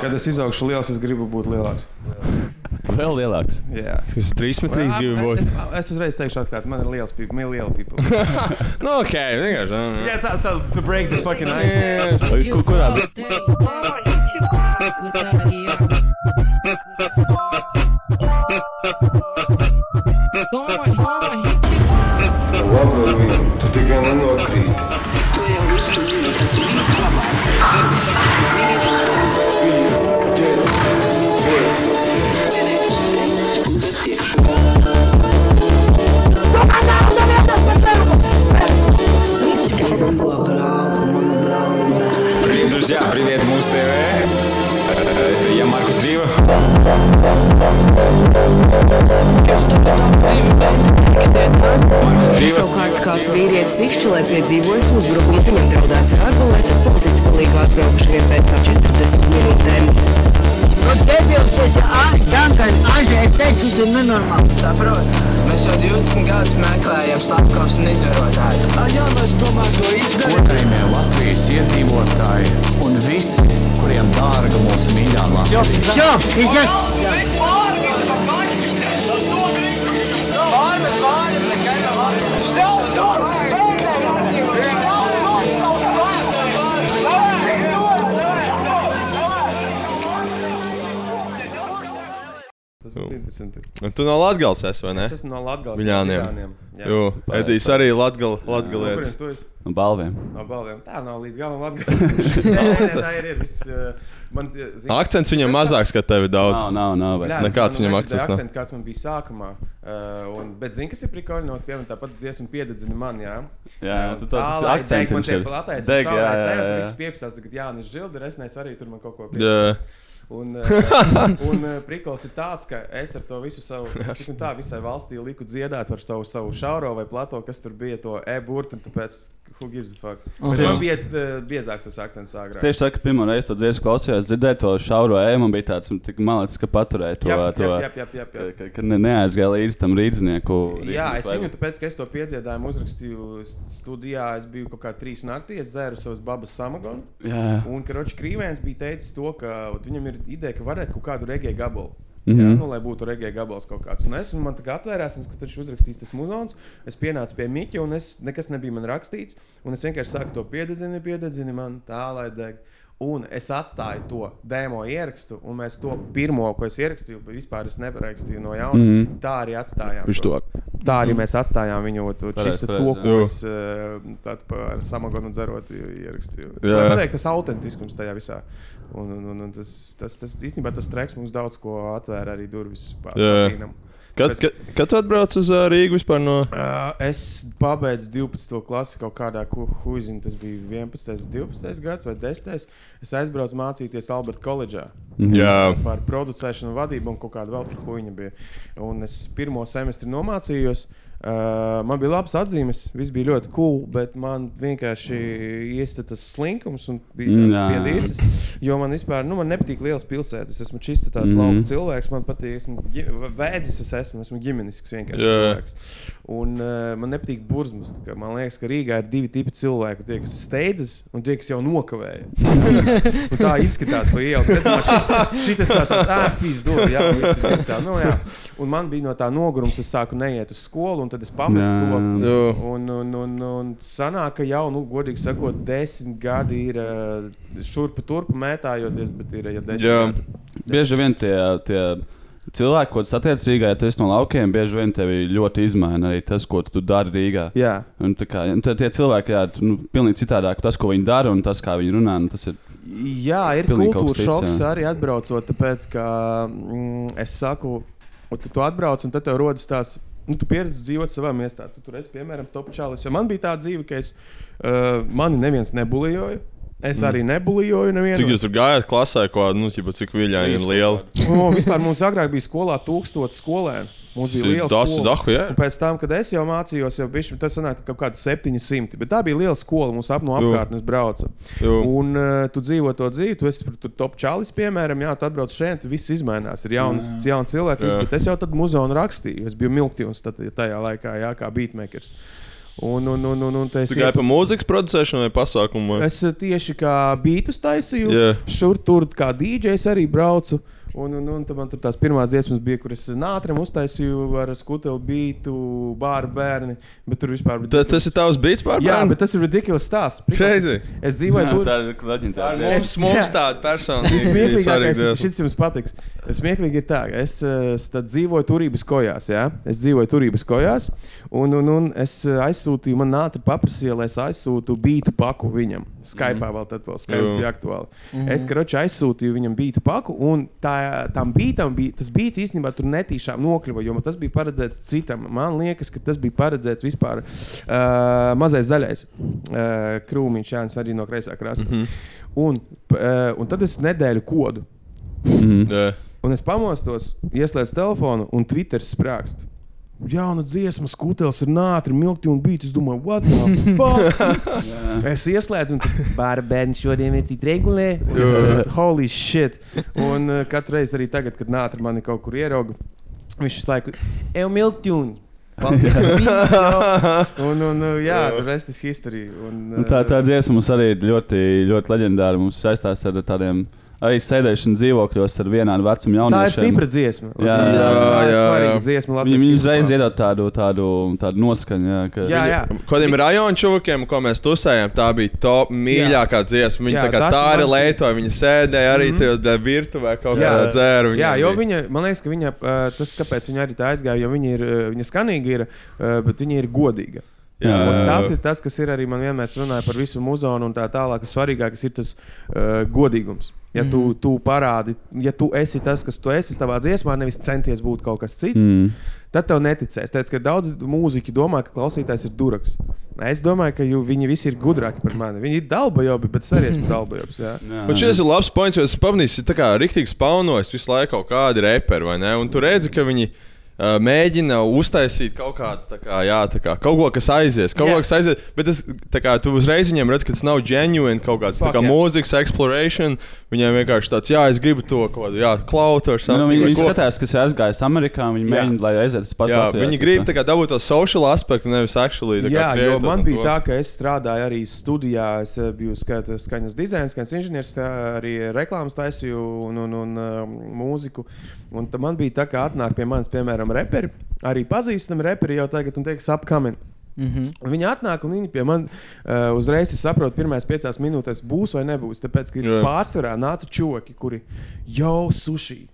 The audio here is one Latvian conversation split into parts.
Kad es izaugšu liels, es gribu būt lielāks. Vēl lielāks. Jā. Tas ir trīs metrīs, divi būt. Es, es uzreiz teikšu, atklāti, man ir liels people. Man ir liela people. Nu, ok, vienkārši. nu, Jā, tā, tā, to break the fucking ice. Kur- Kurā? Labi, tu tikai nenokrīti. To jau visi zina, tas ir vislabākais. Друзья, привет, Муз ТВ. Э, Я Маркус Рива. Маркус Рива. Savukārt kāds vīrietis Ikšķelē piedzīvojis uzbrukumu, viņam draudēts ar arbalētu, policisti palīgā atbraukuši vien pēc 40 minūtēm. Saprot, mēs jau 20 gadus meklējam slepkavus un izvarotājus. Jā, mēs tomēr to izdarām. Godājumie Latvijas iedzīvotāji un visi, kuriem dārga mūsu mīļā Latvija. Tas būtu interesanti. Un Tu no Latvijas esi, vai ne? Es esmu no Latvijas. Viļāniem. Jā, Jo, Edijs arī Latgal, No latgalietis. esi? No balviem. No balviem. Tā nav līdz galam Latvijas. nē, nē, tā ir. ir viss, uh, man, uh, zini, Akcents viņam mazāks, ka tev ir daudz. Nav, nav, nav. Vairs. nekāds viņam akcents nav. akcents, kāds man bija sākumā. Uh, un, bet, zini, kas ir prikoļi, no piemēram, tāpat dziesma piededzina man, jā. Jā, Un tu lai akcents man viņš tie ir. platēs, Deg, jā, jā, jā. viss piepsās, tagad Jānis Žildi, resnēs arī tur man kaut ko Jā. piepsās. Un, uh, un uh, prikols ir tāds, ka es ar to visu savu, tik un tā visai valstī liku dziedāt par savu, savu šauro vai plato, kas tur bija to e-burtu, tāpēc, who gives a fuck. Bet man bija uh, biezāks tas akcents agrāk. Tieši tā, ka pirmā reize to dziesmu klausījos, dzirdēju to šauro ēmu, man bija tāds, tik malāts, ka paturēju to, Jā, jā, jā, jā, ka, ka ne, neaizgāja līdz tam rīznieku. Jā, es viņu tāpēc, ka es to piedziedājumu uzrakstīju studijā. Es biju kaut kā trīs naktīs, dzēru savus babas samagonu. Jā, Un Karoči Krīvēns bija teicis to, ka viņam ir ideja, ka varētu kaut kādu regēju gabalu. Mm Mhm. -hmm. Jā, nu, lai būtu regēja gabals kaut kāds. Un es un man tā kā atvērās, un, kad viņš uzrakstīs tas muzons, es pienācu pie Miķa, un es, nekas nebija man rakstīts. Un es vienkārši saku to piededzini, piededzini man tā, lai deg. Un es atstāju to demo ierakstu, un mēs to pirmo, ko es ierakstīju, vispār es neparakstīju no jauna. Mm -hmm. Tā arī atstājām. Viņš to. Tā arī mēs atstājām viņu to pareiz, to, ko Jā. es tad pa- ar samagonu dzerot ierakstīju. Jā, Jā, pateikt, tas autentiskums tajā visā. Un, un, un, un tas, tas, tas īstenībā tas treks mums daudz ko atvēra arī durvis pārstāvjiem. Kad, kad, kad tu atbrauc uz uh, Rīgu vispār no? Uh, es pabeidzu 12. klasi kaut kādā huizina. Tas bija 11, 12 gads vai 10. Es aizbraucu mācīties Alberta koledžā. Jā. Par producēšanu, vadību un kaut kādu vēl tur huīņu bija. Un es pirmo semestri nomācījos. Uh, man bija labs atzīmes, viss bija ļoti cool, bet man vienkārši iesta tas slinkums un bija tāds Jā. piedīsis. Jo man vispār nu, man nepatīk liels pilsētas. Es esmu čista tās Mhm. mm -hmm. lauka cilvēks. Man patīk, esmu vēzis, es esmu, esmu ģimenisks vienkārši Jā. cilvēks. Un uh, man nepatīk burzmas. Man liekas, ka Rīgā ir divi tipi cilvēku. Tie, kas steidzas, un tie, kas jau nokavēja. Tā izskatās pa ielu. Šis- Šitas tāds - tā pīzdod, jā, ir virsā. Nu, jā. Un man bija no tā nogurums, es sāku neiet uz skolu, tad es pametu Jā. to. Un, un, un, un sanāk, ka jau, nu, godīgi sakot, desmit gadi ir uh, šurpu turpu mētājoties, bet ir jau desmit Jā. gadi. bieži vien tie, tie cilvēki, ko tu satiec Rīgā, ja tu esi no laukiem, bieži vien tevi ļoti izmaina arī tas, ko tu dari Rīgā. Jā. Un, tā kā, un tie, cilvēki, jā, tu, nu, pilnīgi citādāk, tas, ko viņi dara un tas, kā viņi runā, nu, tas ir. Jā, ir kultūras šoks jā. arī atbraucot, tāpēc ka mm, es saku, un tu, tu atbrauc un tad tev rodas tās. Nu, tu pieredzi dzīvot savā miestā. Tu tur esi, piemēram, top čalis. Jo man bija tā dzīve, ka es, uh, mani neviens nebulijoja. Es mm. arī nebulijoju nevienu. Cik jūs tur gājāt klasē, ko, nu, ķipa, cik viļņaini ir liela? O, vispār mums agrāk bija skolā tūkstoši skolēnu. Mums bija liela skola. dahu, jā. Un pēc tam, kad es jau mācījos, jau bija tas sanāk, kaut kāds 700. Bet tā bija liela skola, mums ap no apkārtnes brauca. Jū. Un uh, tu dzīvo to dzīvi, tu esi tur top čalis, piemēram, jā, tu atbrauc šeit, tad viss izmainās. Ir jauns, jauns cilvēks, Jā. bet es jau tad muzonu rakstīju. Es biju milktīvs tajā laikā, jā, kā beatmakers. Un, un, un, un, un tu gāji pa iepus- mūzikas producēšanu vai pasākumu? vai? Es eh, tieši kā beidus taisīju, Jā. šur tur kā DJs arī braucu. Un, un, un tad man tur tās pirmās dziesmas bija, kuras nātram uztaisīju ar skuteli bītu, bāru bērni. Bet tur vispār bija. Tas, tas ir tavs beats pār Jā, bērnu? bet tas ir ridiculous stāsts. Crazy. Es dzīvoju tur. Tā ir. Mums, Es- mums jā. tāda persona. Vismieklīgākais ir šis jums patiks. Smieklīgi ir tā, ka es eh, tad dzīvoju turības kojās. Ja? Es dzīvoju turības kojās, un, un, un es eh, aizsūtīju, man nāca paprasīja, lai es aizsūtu bītu paku viņam. Skype vēl tad vēl Skype bija aktuāli. Mm -hmm. Es karoči aizsūtīju viņam bītu paku, un tā, tam bītam bija, tas bīts īstenībā tur netīšām nokļuva, jo man tas bija paredzēts citam. Man liekas, ka tas bija paredzēts vispār uh, mazais zaļais uh, krūmiņš, jā, un arī no kreisā krasta. Mm -hmm. un, uh, un tad es nedēļu kodu. Jā. Un es pamostos, ieslēdzu telefonu, un Twitter sprāgst. Jauna dziesma, skūtelis ir nātri, milti un bīts. Es domāju, what the fuck? es ieslēdzu, un bērns šodien ir cits regulē. Es Holy shit! Un uh, katru reizi arī tagad, kad nātri mani kaut kur ierauga, viņš visu laiku ir milti un. un, un, uh, jā, tur rest is history. Un, Nu, tā, tā dziesma mums arī ir ļoti, ļoti leģendāra. Mums saistās ar tādiem arī sēdēšanu dzīvokļos ar vienādu vecumu Tā ir jauniešiem. stipra dziesma. Jā, tā ir, jā, tā ir jā, svarīga jā. dziesma. Latvijas viņi uzreiz iedod tādu, tādu, tādu noskaņu. Jā, ka, Jā, jā. Kādiem rajonu čuvakiem, ko mēs tusējām, tā bija top mīļākā dziesma. Viņa Jā, tā kā tā arī lietoja. Viņa sēdēja arī mm -hmm. tajā virtuvē kaut Jā. kādā dzēru. Jā, jo bija. viņa, man liekas, ka viņa, tas, kāpēc viņa arī tā aizgāja, jo viņa ir, viņa skanīga, ir, bet viņa ir godīga. Jā, tas ir tas, kas ir arī man vienmēr runāja par visu muzonu un tā tālāk. kas Svarīgākais ir tas uh, godīgums. Ja Mhm. tu, tu parādi, ja tu esi tas, kas tu esi savā dziesmā, nevis centies būt kaut kas cits, Mm. tad tev neticēs. Tāpēc, ka daudz mūziķi domā, ka klausītājs ir duraks. Es domāju, ka viņi visi ir gudrāki par mani. Viņi ir dalbajobi, bet es arī esmu Bet šis ir labs points, jo es pamanīju, ka tā kā rīktīgi spaunojas visu laiku kaut kādi reperi, vai ne? Un tu redzi, ka viņi uh, mēģina uztaisīt kaut kādu, kā, jā, tā kā, kaut ko, kas aizies, kaut Jā. ko, kas aizies. Bet tas, tā kā tu uzreiz viņiem redz, ka tas nav genuine kaut kāds Fuck, kā jā. mūzikas exploration. Viņiem vienkārši tāds, jā, es gribu to kaut kādu, jā, klaut ar Nu, savu. viņi viņi skatās, kas ir aizgājis Amerikā. Viņi Jā. mēģina, lai aiziet uz Jā, pasauli. viņi grib tā kā dabūt to social aspektu, nevis actually. tā kā Jā, jo man un bija tā, ka es strādāju arī studijā. Es eh, biju skat- skaņas dizains, skaņas inženieris, arī reklāmas taisīju un, un, un uh, mūziku. Un tad man bija tā, ka atnāk pie manis, piemēram, reperi, arī pazīstami reperi jau tagad, un teiks, apkameni. Mm -hmm. Viņi atnāk un viņi pie manis uh, uzreiz es saprotu, pirmās piecās minūtēs būs vai nebūs. Tāpēc, ka Jā. pārsvarā nāca čoki, kuri jau suši.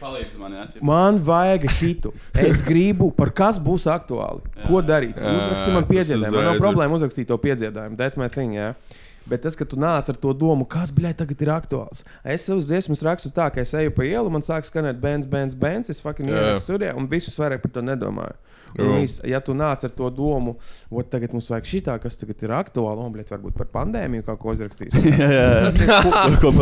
Palīdz man, jā. Man vajag hitu. Es gribu, par kas būs aktuāli. Jā. Ko darīt? Uzraksti man piedziedājumu. Man nav uzreiz problēma uzrakstīt to piedziedājumu. That's my thing. Jā. Bet tas, ka tu nāc ar to domu, kas bļaigi tagad ir aktuāls. Es savus dziesmas rakstu tā, ka es eju pa ielu, man sāk skanēt bands, bands, bands. Es fucking ierakstu studijā un visus vairāk par to nedomāju. Un viss, ja tu nāc ar to domu, ot, tagad mums vajag šitā, kas tagad ir aktuāli, un, bļaigi, varbūt par pandēmiju kaut ko uzrakstīs. Tas ir Ko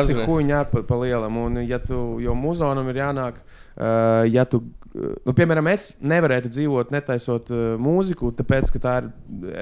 Tas ir huņā, pa, pa lielam. Un, ja tu, jo muzonam ir jānāk, uh, ja tu, uh, nu, piemēram, es nevarētu dzīvot netaisot uh, mūziku, tāpēc, ka tā ir,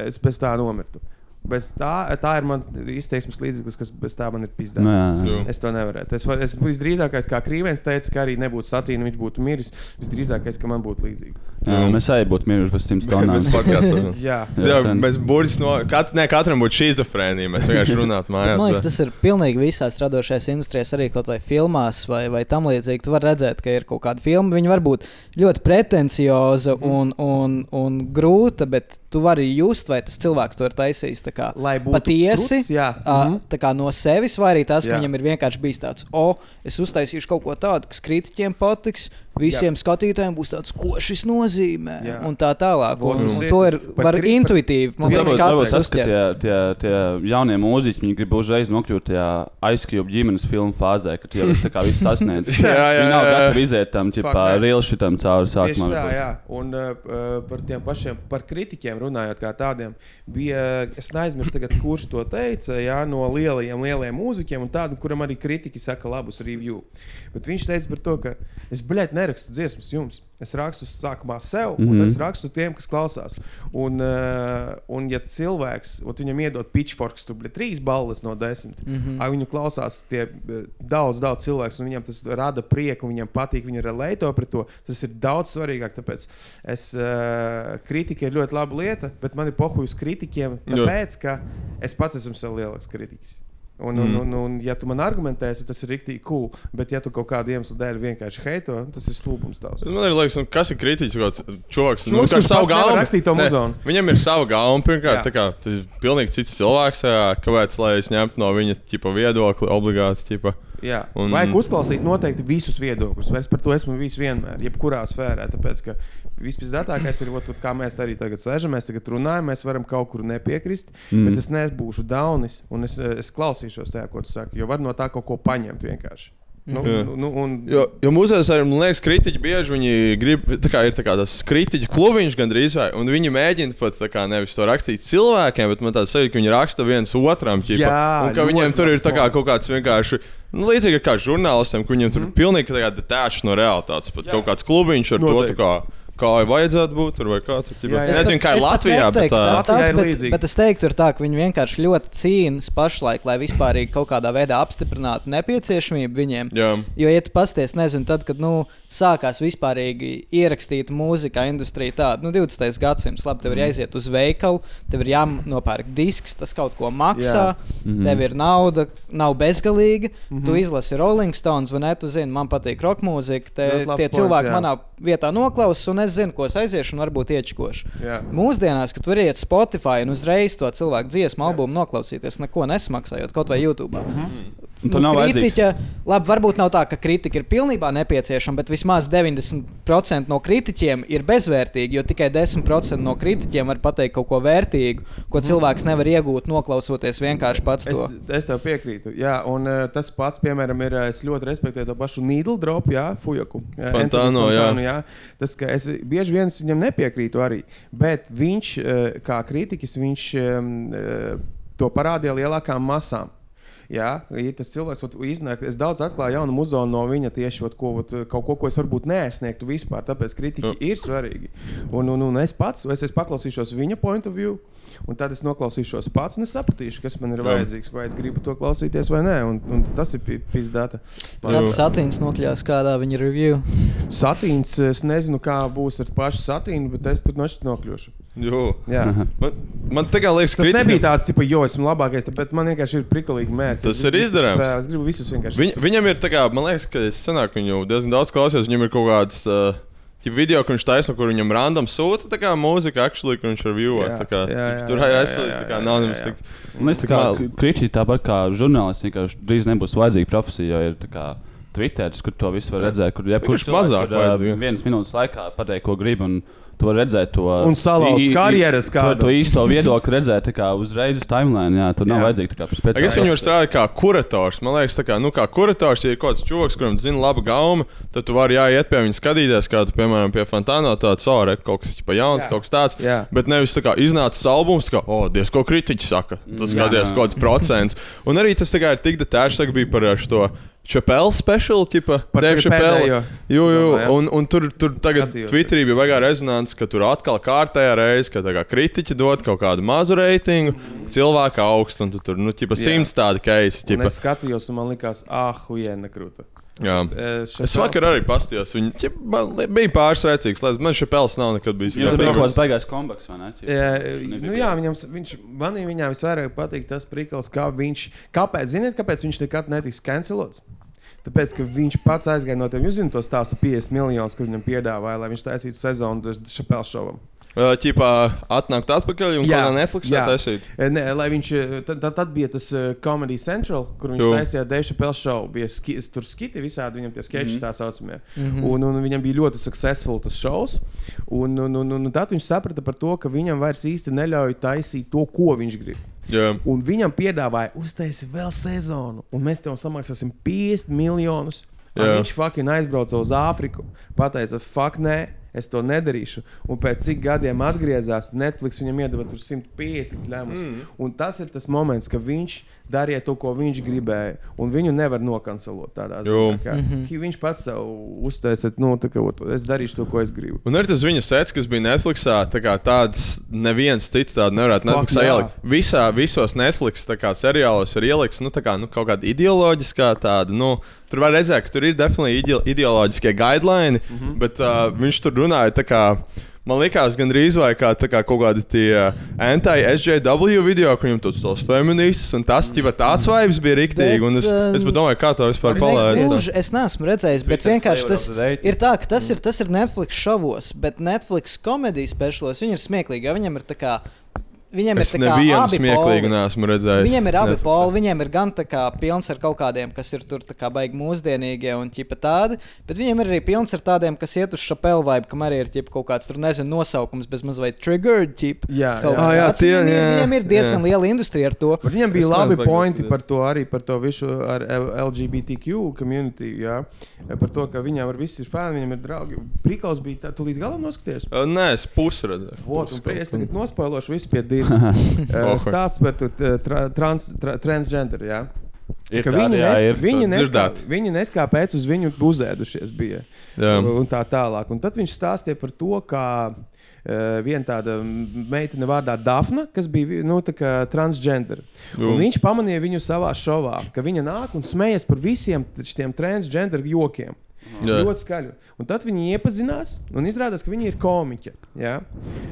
es bez tā nomirtu. Bez tā, tā ir man izteiksmes līdzeklis, kas bez tā man ir Nu, pizdā. jā. Jā. Es to nevarētu. Es, es visdrīzākais, kā Krīvens teica, ka arī nebūtu satīna, viņš būtu miris. Visdrīzākais, ka man būtu līdzīgi. Jā, mēs arī būtu miruši bez tonām. podkāstā. Jā, Jā, Jā, mēs burtiski no kat, ne, katram būtu šizofrēnija. Mēs vienkārši runātu mājās. Man liekas, tas ir pilnīgi visās radošajās industrijās, arī kaut vai filmās vai, vai tam līdzīgi. Tu vari redzēt, ka ir kaut kāda filma, viņa var būt ļoti pretencioza Mhm. un, un, un grūta, bet tu vari just, vai tas cilvēks to ir taisījis kā Lai būtu patiesi. kruts, jā. ā, Mhm. Tā kā no sevis, vai arī tas, ka Jā. viņam ir vienkārši bijis tāds, o, es uztaisīšu kaut ko tādu, kas kritiķiem patiks. Visiem jā. skatītājiem būs tāds, ko šis nozīmē. Jā. Un tā tālāk. Un, un zini to ir var par- intuitīvi. Man Tas ka tie, tie, tie jaunie mūziķi grib uzreiz nokļūt tajā aizskribu ģimenes filmu fāzē, kad jau tā kā viss sasniedzis. Jā, jā, nav jā, jā. gatavi iziet tam, reāli šitam cauri sākumā. tā, jā. Un uh, par tiem pašiem par kritiķiem runājot, kā tādiem, bija. Es neaizmirsu, tagad, kurš to teica. Jā, no lielajiem, lielajiem mūziķiem, un tādiem, kuram arī kritiķi saka labus review. Bet viņš teica par to, ka es, blēd, ne, nerakstu dziesmas jums. Es rakstu sākumā sev, un Mhm. tad es rakstu tiem, kas klausās. Un, uh, un ja cilvēks, ot viņam iedod pitchforks, tur bija trīs balvas no desmit, mm. -hmm. viņu klausās tie eh, daudz, daudz cilvēku, un viņam tas rada prieku, un viņam patīk, viņi relēto pret to. Tas ir daudz svarīgāk. Tāpēc es, uh, kritika ir ļoti laba lieta, bet man ir pohuļs kritikiem, Jā. tāpēc, ka es pats esmu sev lielāks kritiķis. Un, un, Mm. un, un, ja tu man argumentēsi, tas ir rīktīgi cool. Bet, ja tu kaut kādu iemeslu dēļ vienkārši heito, tas ir slūpums tavs. Man ir liekas, nu, kas ir kritiķis, kaut kāds čoks. Čoks, kurš pats nevar rakstīt to muzonu. Viņam ir sava gauma. Pirmkārt, tā kā, tas ir pilnīgi cits cilvēks. Jā, kāpēc lai es ņemtu no viņa ķipa, viedokli obligāti? Ķipa. Jā, Un- un... vajag uzklausīt noteikti visus viedokļus. Es par to esmu bijis vienmēr, jebkurā sfērā. Tāpēc, ka vispizdatākais ir, ot, kā mēs arī tagad sēžam, mēs tagad runājam, mēs varam kaut kur nepiekrist, mm. bet es nebūšu daunis un es, es klausīšos tajā, ko tu saki. Jo var no tā kaut ko paņemt vienkārši. Nu, Jā. nu, nu, un, Jo, jo mūzejos arī, man liekas, kritiķi bieži viņi grib, tā kā ir tā kā tas kritiķu klubiņš gandrīz vai, un viņi mēģina pat tā kā nevis to rakstīt cilvēkiem, bet man tāds sajūta, ka viņi raksta viens otram, ķipa, Jā, un ka viņiem tur ir tā kā kaut kāds vienkārši. Nu, līdzīgi kā žurnālistiem, ka viņiem tur mm. pilnīgi tā kā detached no realitātes. Pat Jā. kaut kāds klubiņš ar Noteikti. to, tā kā, kā vajadzētu būt. Tur, vai kā, tur, ķipa. Jā, jā. Es nezinu, kā ir Latvijā, bet neteiktu, tā, tas, Latvijā tas, ir bet, līdzīgi. bet es teiktu, tā, ka viņi vienkārši ļoti cīnās pašlaik, lai vispār kaut kādā veidā apstiprinātu nepieciešamību viņiem. Jā. Jo, ja tu pasties, nezinu, tad, kad nu, sākās vispārīgi ierakstīt mūzika industrija, tāda nu, 20. gadsimts, labi, tev ir jāiziet uz veikalu, tev ir jānopērk disks, tas kaut ko maksā, mm -hmm. tev ir nauda, nav bezgalīga. Mm -hmm. Tu izlasi Rolling Stones, vai ne? Tu zini, man patīk roka mūzika. Te, tie points, cilvēki jā. manā vietā noklausās, un es zinu, ko es aiziešu, un varbūt iečkošu. Jā. Mūsdienās, kad tur iet Spotify un uzreiz to cilvēku dziesmu albumu noklausīties, neko nesmaksājot, kaut vai YouTube. Mm -hmm. Nav kritiķa, labi, varbūt nav tā, ka kritika ir pilnībā nepieciešama, bet vismaz 90% no kritiķiem ir bezvērtīgi, jo tikai 10% no kritiķiem var pateikt kaut ko vērtīgu, ko cilvēks nevar iegūt, noklausoties vienkārši pats Es, to. es tev piekrītu. Jā, un uh, tas pats, piemēram, ir. uh, Es ļoti respektēju to pašu Needle Drop, jā, Fujaku. jā, Fontano, Anthony jā. Jā. Tas, ka es bieži vien es viņam nepiekrītu arī, bet viņš, uh, kā kritiķis, viņš um, to parādīja lielākām masām. Jā, ja tas cilvēks ot, iznāk, es daudz atklāju jaunu muzonu no viņa tieši ot, ko, ot, kaut ko, ko es varbūt neesniegtu vispār. Tāpēc kritika ir svarīga. Un, un, un es pats, es, es paklausīšos viņa point of view, un tad es noklausīšos pats, un es sapratīšu, kas man ir vajadzīgs, vai es gribu to klausīties vai nē. Un, un tas ir pizdāta. Kāds satīns nokļās kādā viņa review. Satīns, es nezinu, kā būs ar pašu satīnu, bet es tur nošķiet nokļūšu. Man, man tā kā liekas, Tas kritika- nebija tāds, ka, jo esmu labākais, bet man vienkārši ir prikalīgi mērķi. Tas ir izdarāms. Es gribu visus vienkārši. Viņ, viņam ir tā kā, man liekas, ka es senāk viņu diezgan daudz klausījos. Viņam ir kaut kāds uh, ķip video, kur viņš taisa, kur viņam random sūta tā kā mūzika, actually, kur viņš review. Jā, Tā kā, jā, jā, tur jā, aizsūta, tā kā nav nemaz tik. Man liekas, ka Mal- kritiķi tāpat kā žurnālisti vienkārši drīz nebūs vajadzīga profesija, jo ir tā kā Twitter, kur to visu var redzēt, kur jebkurš mazāk var, vienas minūtes laikā pateikt, ko grib. un Tu vari redzēt to Un salauzt karjeras to, kādu. to īsto viedokli, redzēt tā kā uzreiz uz timeline. Jā, tur nav vajadzīga tā kā Es speciāla. viņu var strādāt kā kurators. Man liekas, tā kā, nu, kā kurators, ja ir kaut kāds čūlis, kuram zina labu gaumu, tad tu vari jāiet pie viņa skatīties, kā tu, piemēram, pie Fantāna tāds ore, kaut kas pa jauns, Jā. kaut kas tāds. Jā. Bet nevis tā kā iznācis albums, kā, oh, Dievs, ko kritiķi saka. Tas skaties kaut kāds procents. Un arī tas tā kā ir tik detēšs, tagad bija par šo. Chapelle special, tipa, pēdējo. Chappelle. Jā, jā, un, un tur, tur tagad. Twitterī bija baigā rezonance, ka tur atkal kārtējā reize, ka tā kā kritiķi dod kaut kādu mazu reitingu, cilvēku augstu, un tu tur, nu, tipa, simts tādi keisi. Es skatījos, un man likās, ah, huijēna krūta. Jā. Es Es vakar arī pastījos. Viņi ķip, man bija lai man šī pels nav nekad bijis. Jā, bija kaut kāds baigais kombaks, vai ne? Jā, nebija nu, jā viņam, viņš, man viņam visvairāk patīk tas prikals, kā viņš, kāpēc, ziniet, kāpēc viņš nekad netiks cancelots? Tāpēc, ka viņš pats aizgāja no tiem, jūs zināt, to stāstu 50 miljonus, kur viņam piedāvāja, lai viņš taisītu sezonu Šapela šovam. Ķipā atnākt atpakaļ un Jā, kādā Netflixā jā. taisīt. Nē, lai viņš, tad, tad, bija tas Comedy Central, kur viņš Jo. taisīja Chappelle show. Bija ski, tur skiti visādi, viņam tie sketči Mhm. tā saucamie. Mm -hmm. un, un viņam bija ļoti successful tas shows. Un, un, un, un tad viņš saprata par to, ka viņam vairs īsti neļauj taisīt to, ko viņš grib. Jā. Un viņam piedāvāja, uztaisīt vēl sezonu, un mēs tev samaksāsim 50 miljonus. Viņš fucking aizbrauca uz Āfriku. Pateica, fuck, nē, es to nedarīšu. Un pēc cik gadiem atgriezās, Netflix viņam iedeva tur 150 ļemus. Mm. Un tas ir tas moments, ka viņš dariet to, ko viņš gribēja. Un viņu nevar nokancelot tādā Jo. ziņā. Ka mm -hmm. Viņš pats sev uztaisīja, nu, tā kā "Ot, es darīšu to, ko es gribu. Un arī tas viņa sets, kas bija Netflixā, tā kā tāds neviens cits tādu nevarētu jā. ielikt. Visā, visos Netflix tā kā, seriālos ir ielikts nu, tā kā, nu, kaut kāda ideoloģiskā tāda. Nu, tur var redzēt, ka tur ir definitīvi ide ideoloģiskie guidelines, mm. -hmm. bet uh, viņš tur runāja tā kā. Man liekas, gandrīz vai kā, kā kaut kādi tie anti-SJW video, kur viņam tas tos feminists un tas, ķipa tāds vibes bija riktīgi. Un es, Bet, es pat domāju, kā to vispār Ne, palaist. gluži Es neesmu redzējis, bet vienkārši tas ir tā, ka tas ir, tas ir Netflix šovos, bet Netflix komēdijas speciālos viņi ir smieklīgi. jo Viņam ir tā kā. Viņiem Es ir nevienu poli. neesmu redzējis. Viņiem ir abi Netflixā. poli, viņiem ir gan tā kā pilns ar kaut kādiem, kas ir tur tā kā baigi mūsdienīgie un ķipa tādi, bet viņiem ir arī pilns ar tādiem, kas iet uz šapelu vibe, kam arī ir ķipa kaut kāds tur nezinu nosaukums, bez mazliet triggered ķipa. Jā, Kaut jā. Ah, jā, tie, Viņiem, ir- jā, viņiem ir diezgan jā. liela industrija ar to. Bet viņam bija Es labi pointi par to arī par to visu ar LGBTQ community. Jā. Par to, ka viņam ar visu ir fani, viņam ir draugi. Prikals bija tā, tu līdz galam noskaties. Uh, Nē, es pusi redzēju. Vot, un prie- es tagad nospēlošu visu pie divi. Oh, Stāsts par tra, trans, tra, transgender. Jā. Ir Ka viņi, jā, ne, ir. viņi, neskā, viņi neskā pēc uz viņu buzēdušies bija. Jā. Un tā tālāk. Un tad viņš stāstīja par to, kā uh, viena tāda meitene vārdā Dafna, kas bija nu, transgender. Viņš pamanīja viņu savā šovā, ka viņa nāk un smējas par visiem šiem transgender jokiem. Jā. Ļoti skaļi. Un tad viņi iepazinās, un izrādās, ka viņi ir komiķi. Ja?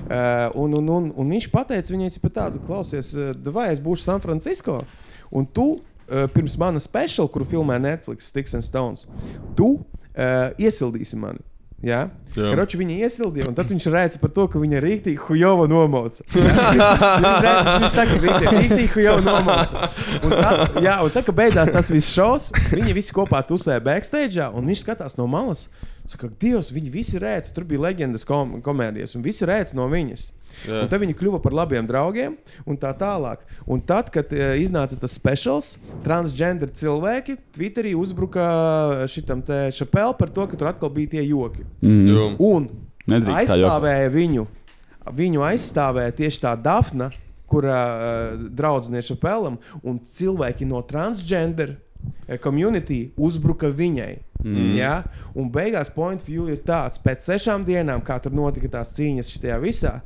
Uh, un, un, un, un viņš teica viņai par tādu, klausies, uh, vai es būšu San Francisco, un tu uh, pirms mana speciāla, kuru filmē Netflix, Sticks and Stones, tu uh, iesildīsi mani. Ja? Jā. Kroči viņa iesildīja, un tad viņš redz par to, ka viņa rīktīgi hujova nomauca. Ja? Viņš redz, viņš saka, ka rīktīgi hujova nomauca. Un tad, jā, un tad, kad beidzās tas viss šovs, viņi visi kopā tusēja backstage, un viņš skatās no malas. Saka, Dievs, viņi visi redz, tur bija leģendas kom komēdijas, un visi redz no viņas. Jā. Un tad viņi kļuva par labiem draugiem, un tā tālāk. Un tad, kad uh, iznāca tas speciāls, transgender cilvēki Twitterī uzbruka šitam te šapeli par to, ka tur atkal bija tie joki. Jo. Un Nedrīkst aizstāvēja viņu. Viņu aizstāvēja tieši tā Dafna, kura uh, draudzene šapelam, un cilvēki no transgender community uzbruka viņai. Mm. Ja? Un beigās point of view ir tāds, pēc sešām dienām, kā tur notika tās cīņas šajā visā.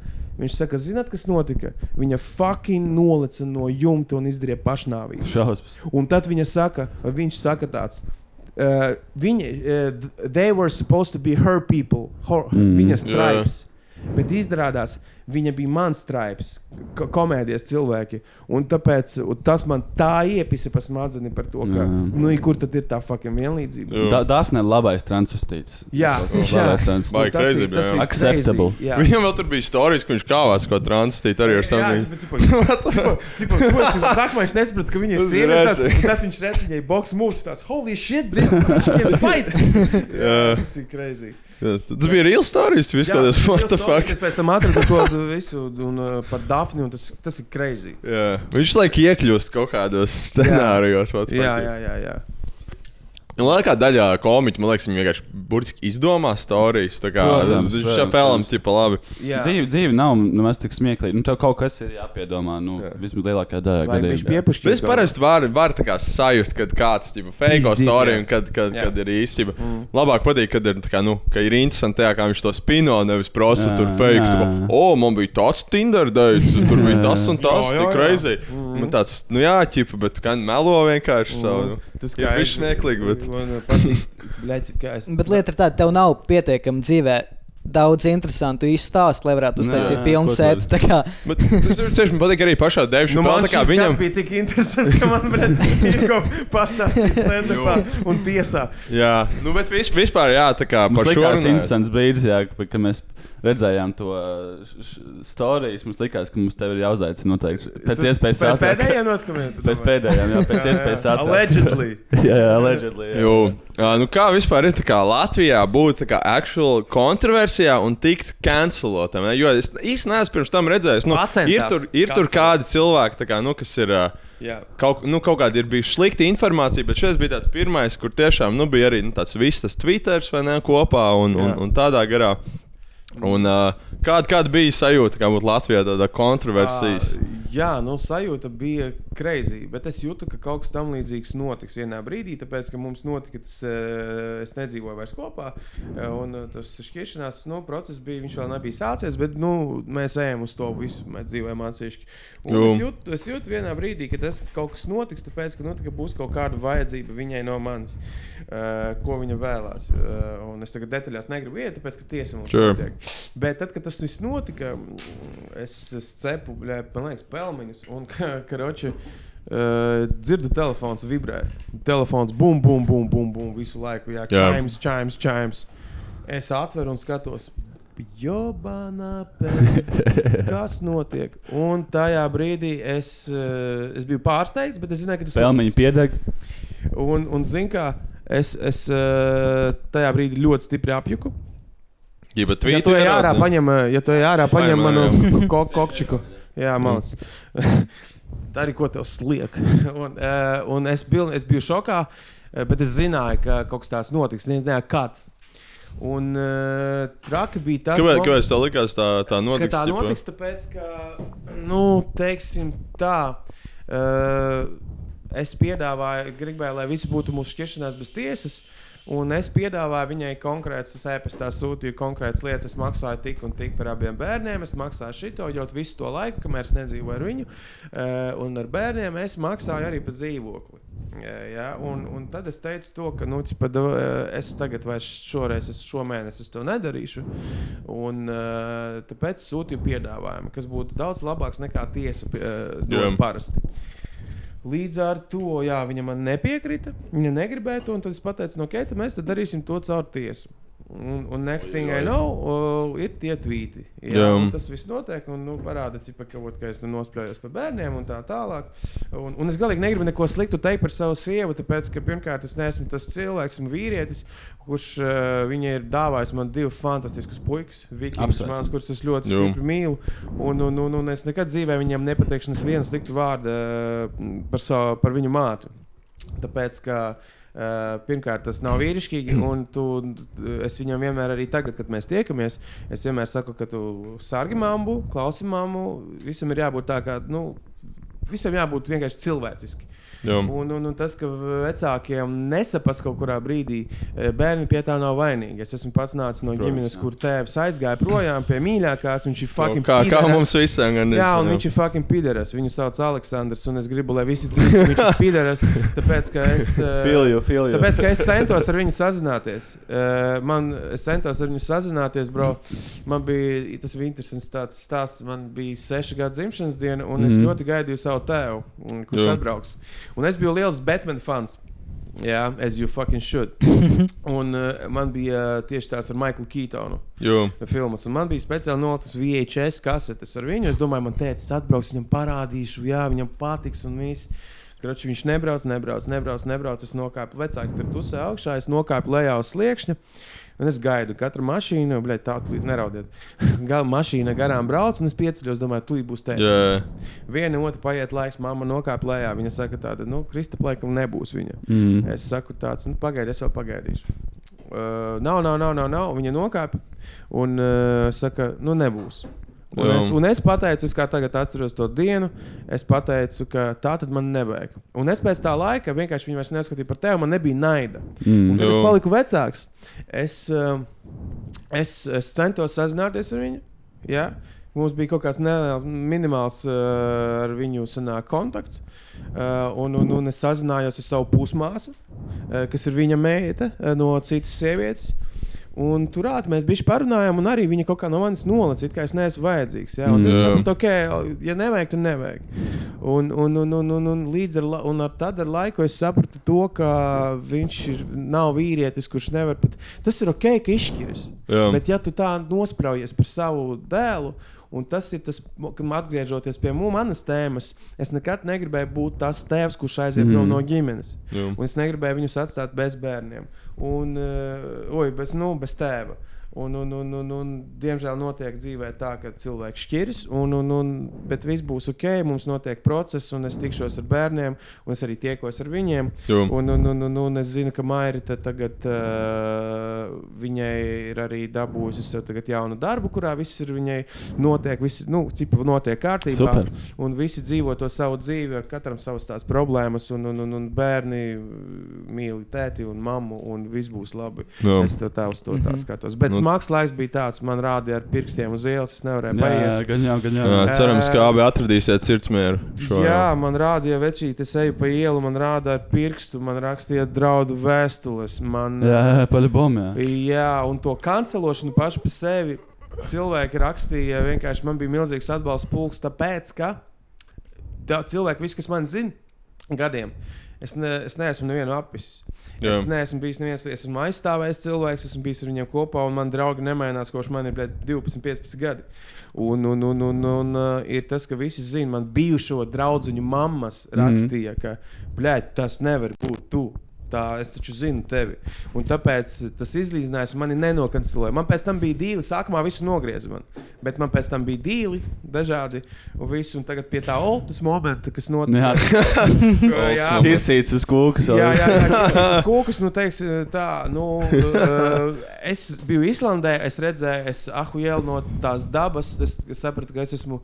Viņš saka, zināt, kas notika? Viņa fucking nolica no jumta un izdarīja pašnāvību. Šausmas. Un tad viņa saka, vai viņš saka tāds. Uh, viņi, uh, they were supposed to be her people, her, mm. viņas tribes. Bet izrādās, viņa bija mans stripes, ko komēdijas cilvēki. Un tāpēc un tas man tā iepisa pa smadzeni par to, ka, Jā. nu, i kur tad ir tā fucking vienlīdzība. Da, Dafne ir labais transvestīts. Jā, Tas jā. transvestīts. Baigi Tas ir- crazy, tas ir Acceptable. crazy, jā. Viņam vēl tur bija stāstījis, ka viņš kāvās kaut ko transstīt arī ar Jā, saviem. Sākumā viņš nesaprata, ka viņa ir Tas sieviete. Tad viņš redz viņai box moves. Tāds, holy shit, this bitch can fight! Tas ir crazy. Jā, Tas bija real stāstījis. Viss fuck. Es pēc tam atradu to visu un, uh, par Dafni, un tas, tas ir crazy. Jā. Viņš laik iekļūst kaut kādos scenārijos. Jā, fuck. jā, jā. jā. Un lielākā daļa komiķu, man liekas, viņi vienkārši burtiski izdomā stāstus. Kā viņš pelam, protams. tipa labi. Dzīve, dzīve nav nemaz tik smieklīga. Nu, tev kaut kas ir jāpiedomā. Nu, Jā. vismaz Vai viņš gadījumā. Es parasti varu, tā kā sajust, kad kāds ir fake stāsts un kad, kad, Jā. kad ir īstenība. Mm. Labāk patīk, kad ir, kā, nu, ka ir interesanti, tajā, kā viņš to spino, nevis prasa tur fake. Tu, o, man bija tāds Tinder dates, un tur bija tas un tas, tik jā. crazy. Man tāds, nu jā, ķipa, bet gan melo vienkārši. Savu, nu. Tas Ir smieklīgi, Man patīk, bļaļ, kā es. Bet lieta ir tāda, tev nav pietiekami dzīvē daudz interesantu izstāstu, lai varētu uztaisīt pilnu ko sēdi. Tā kā Bet tas tieši man patīk arī pašā Dēvišķā. Nu, man tā kā viņam bija tik interesants, ka man bija pastāstīt stand-upā un tiesā. Jā, nu, bet vis, vispār, jā, tā kā Mums par šo likās runājot. interesants brīdis, jā, ka- kad mēs redzējām to stāstu. Mums likās, ka mums te ir jāuzaicina noteikti pēc iespējas Pēc ātrāk. pēdējiem notikumiem. Pēc pēdējiem, jā, pēc iespējas ātrāk. Allegedly. jā, jā, allegedly. Jā. Jo, ā, nu kā vispār ir tā kā Latvijā būt tā kā actual kontroversijā un tikt cancelotam? ne? Jo es īstenībā neesmu pirms tam redzējis. Nu, Pacentās ir tur, ir tur kādi cilvēki, tā kā, nu, kas ir. ā, Jā. Kaut, nu, kaut kāda ir bijusi slikta informācija, bet šis bija tāds pirmais, kur tiešām nu, bija arī nu, tāds viss tas Twitter vai ne kopā un, un, un tādā garā. Un, uh, kāda, kāda bija sajūta, kā būtu Latvijā tāda kontroversijas? Ā, Jā, nu sajūta bija, crazy, bet es jūtu, ka kaut kas tam līdzīgs notiks vienā brīdī, tāpēc, ka mums notika tas, eh, es nedzīvoju vairs kopā, un tas šķiršanās nu, process bija, viņš vēl nebija sācies, bet nu, mēs ejam uz to visu, mēs dzīvojam atsevišķi. Es jūtu, es jūtu vienā brīdī, ka tas kaut kas notiks, tāpēc, ka, nu, tā, ka būs kaut kāda vajadzība viņai no manis, uh, ko viņa vēlās. Uh, un es tagad detaļās negribu iet, tāpēc, ka tiesa mums Sure. notiek. Bet tad, kad tas viss notika, es, es cepu, man liekas, pelmeņus. Un, ka, karoči, uh, dzirdu, telefons vibrē. Telefons bum, bum, bum, bum, bum visu laiku. Jā, chimes, chimes, chimes. Es atveru un skatos. Jobana, kas notiek? Un tajā brīdī es, uh, es biju pārsteigts, bet es zināju, ka tas Pelmeņi piedeg. Un, un zini, kā es, es uh, tajā brīdī ļoti stipri apjuku. Jā, bet Ja tu ej ārā, paņem, eh, ja tu ej ārā, paņem manu ko, kokčiku. Jā, mans. Tā arī ko tev sliek. un, uh, un es, piln, es biju šokā, eh, bet es zināju, ka kaut kas tāds notiks. Es nezināju, kad. Un uh, traki bija tas, mom- kāpēc tev likās tā, tā notiks? tā notiks, tāpēc, ka, nu, teiksim tā. Uh, es piedāvāju, gribēju, lai viss būtu mūsu šķiršanās bez tiesas. Un es piedāvāju viņai konkrētas, es e-pastā sūtīju konkrētas lietas. Es maksāju tik un tik par abiem bērniem. Es maksāju šito, jo visu to laiku, kamēr es nedzīvoju ar viņu. Uh, un ar bērniem es maksāju arī par dzīvokli. Ja, ja, un, un tad es teicu, to, ka nu, cipa, da- es tagad vairs šoreiz, es šomēnes es to nedarīšu. Un, tāpēc sūtīju piedāvājumu, kas būtu daudz labāks nekā tiesa dod parasti. Līdz ar to jā, viņa man nepiekrita. Viņa negribēja to, un tad es pateicu, no ok, tad mēs darīsim to caur tiesu. Un, un next thing I know, uh, ir tie tvīti. Jā, Jā. un tas viss notiek, un nu, parāda, cipa, ka, vot, ka es nu, nosprājos par bērniem un tā tālāk. Un, un es galīgi negribu neko sliktu teikt par savu sievu, tāpēc, ka pirmkārt es neesmu tas cilvēks, esmu vīrietis, kurš uh, viņai ir dāvājis man divus fantastiskus puikas, vikings, mans, kurus es ļoti stipri mīlu. Un, un, un, un es nekad dzīvē viņam nepateikšu nevienu sliktu vārdu uh, par, savu, par viņu māti. Tāpēc, ka uh, pirmkārt tas nav vīrišķīgi, un tu, es viņam vienmēr, arī tagad, kad mēs tiekamies, es vienmēr saku, ka tu sargi mammu, klausi mammu, visam ir jābūt tā, kā, nu, visam jābūt vienkārši cilvēciski. Jā. Un, un, un tas, ka vecākiem nesaprast kaut kurā brīdī, eh, bērni pie tā nav vainīgi. Es esmu pats nācis no ģimenes, kur tēvs aizgāja projām pie mīļākās. Viņš ir fucking Kā, kā pīderas. mums visiem gan Jā, un viņš ir fucking pīderis. Viņu sauc Aleksandrs, un es gribu, lai visi zinātu, ka viņš ir pīderis. Tāpēc, ka es. eh, Feel you, feel you. Tāpēc, ka es centos ar viņu sazināties. Uh, man, es centos ar viņu sazināties, bro. Man bija tas bija interesants tāds stāsts. Man bija seši gadu dzimšanas diena, un es Mhm. ļoti gaidīju savu tēvu, mm, kurš Jā. atbrauks. Un es biju liels Batman fans. Jā, as you fucking should. un uh, man bija uh, tieši tās ar Maiklu Keitonu Jā, filmas. Un man bija speciāli noliktas VHS kasetes ar viņu. Es domāju, man teica, atbrauks, viņam parādīšu, jā, viņam patiks un viss. Kroči, viņš nebrauc, nebrauc, nebrauc, nebrauc. Es nokāpu vecāku tur pusē augšā, es nokāpu lejā uz sliekšņa. Un es gaidu, katru mašīnu, bļaigi, tā kā neraudiet. Gala mašīna garām brauc, un es pieceļos, domāju, tu būsi te. jā. Viena otru paiet laiks, mamma nokāpa lejā. Viņa saka, tāda, nu, Kristap, laikam nebūs viņa. Mm. Es saku, tāds, nu, pagaidi, es vēl pagaidīšu. Uh, nav, nav, nav, nav, nav. Viņa nokāpa un uh, saka, nu, nebūs. Un es, un es pateicu, es kā tagad atceros to dienu, es pateicu, ka tā tad man nevajag. Un es pēc tā laika vienkārši viņu vairs neskatīju par tevi, man nebija naida. Un, Mm. kad es Jā. paliku vecāks, es, uh, es, es centos sazināties ar viņu. Ja? Mums bija kaut kāds neliels, minimāls uh, ar viņu sanāk, kontakts. Uh, un, un, un es sazinājos ar savu pusmāsu, uh, kas ir viņa meita uh, no citas sievietes. Un turāt mēs bijām parunājām, un arī viņa kaut kā no manis nolaca, it kā es neesmu vajadzīgs. Ja? Un Jā. saprotu, ok, ja nevajag, tad nevajag. Un, un, un, un, un, un līdz ar, la- un ar, tad ar laiku es sapratu to, ka viņš ir, nav vīrietis, kurš nevar pat. Tas ir ok, ka izšķiras. Jā. Bet, ja tu tā nospraujies par savu dēlu, un tas ir tas, kad man atgriežoties pie manas tēmas, es nekad negribēju būt tas tēvs, kurš aiziet Mm. no ģimenes. Jā. Un es negribēju viņus atstāt bez bērniem. Un, uh, oi, bez, nu, bez tēva. Un, un, un, un, un, diemžēl notiek dzīvē tā, ka cilvēks šķiras, un, un, un, bet viss būs ok. Mums notiek process, un es tikšos ar bērniem, un es arī tiekos ar viņiem. Un, un, un, un, un es zinu, ka Mairita tagad uh, viņai ir arī dabūjusi sev jaunu darbu, kurā viss ir viņai notiek, viss, nu, notiek kārtībā. Super. Un visi dzīvo to savu dzīvi, ar katram savas tās problēmas, un, un, un, un bērni mīl tēti un mammu, un viss būs labi. Jā. Es to tā uz to tā skatos. Bet Nu. smags laiks bija tāds, man rādīja ar pirkstiem uz ielas, es nevarēju Jā, jā, gan jau, gan jau. Jā, cerams, ka abi atradīsiet sirdsmieru. šo- Jā, man rādīja večīti, es eju pa ielu, man rādīja ar pirkstu, man rakstīja draudu vēstules. Man, Jā, jā, paļabom, jā. Jā, un to kancelošanu pašu par sevi cilvēki rakstīja. Vienkārši man bija milzīgs atbalsts pulks, tāpēc, ka tā, cilvēki, visi, kas man zina, gadiem. Es, ne, es neesmu nevienu apisis. Jā. Es neesmu bijis neviens, es esmu aizstāvējis cilvēks, esmu bijis ar viņiem kopā, un man draugi nemainās, kopš man ir bļēt, 12, 15 gadi. Un, un, un, un, un uh, ir tas, ka visi zina, man bijušo draugu mammas rakstīja, ka blēd, tas nevar būt tu. Tā, es taču zinu tevi. Un tāpēc tas izlīdzinājums mani nenokancelēja. Man pēc tam bija dīli, sākumā visu nogrieza man. Bet man pēc tam bija dīli, dažādi. Un, visu, un tagad pie tā oltas momenta, kas notika. Jā, jā, Kisīts uz kūkas. Jā, jā, jā tas kūkas, nu, teiks, tā, nu, uh, es biju Islandē, es redzēju, es ahu ielu no tās dabas, es sapratu, ka es esmu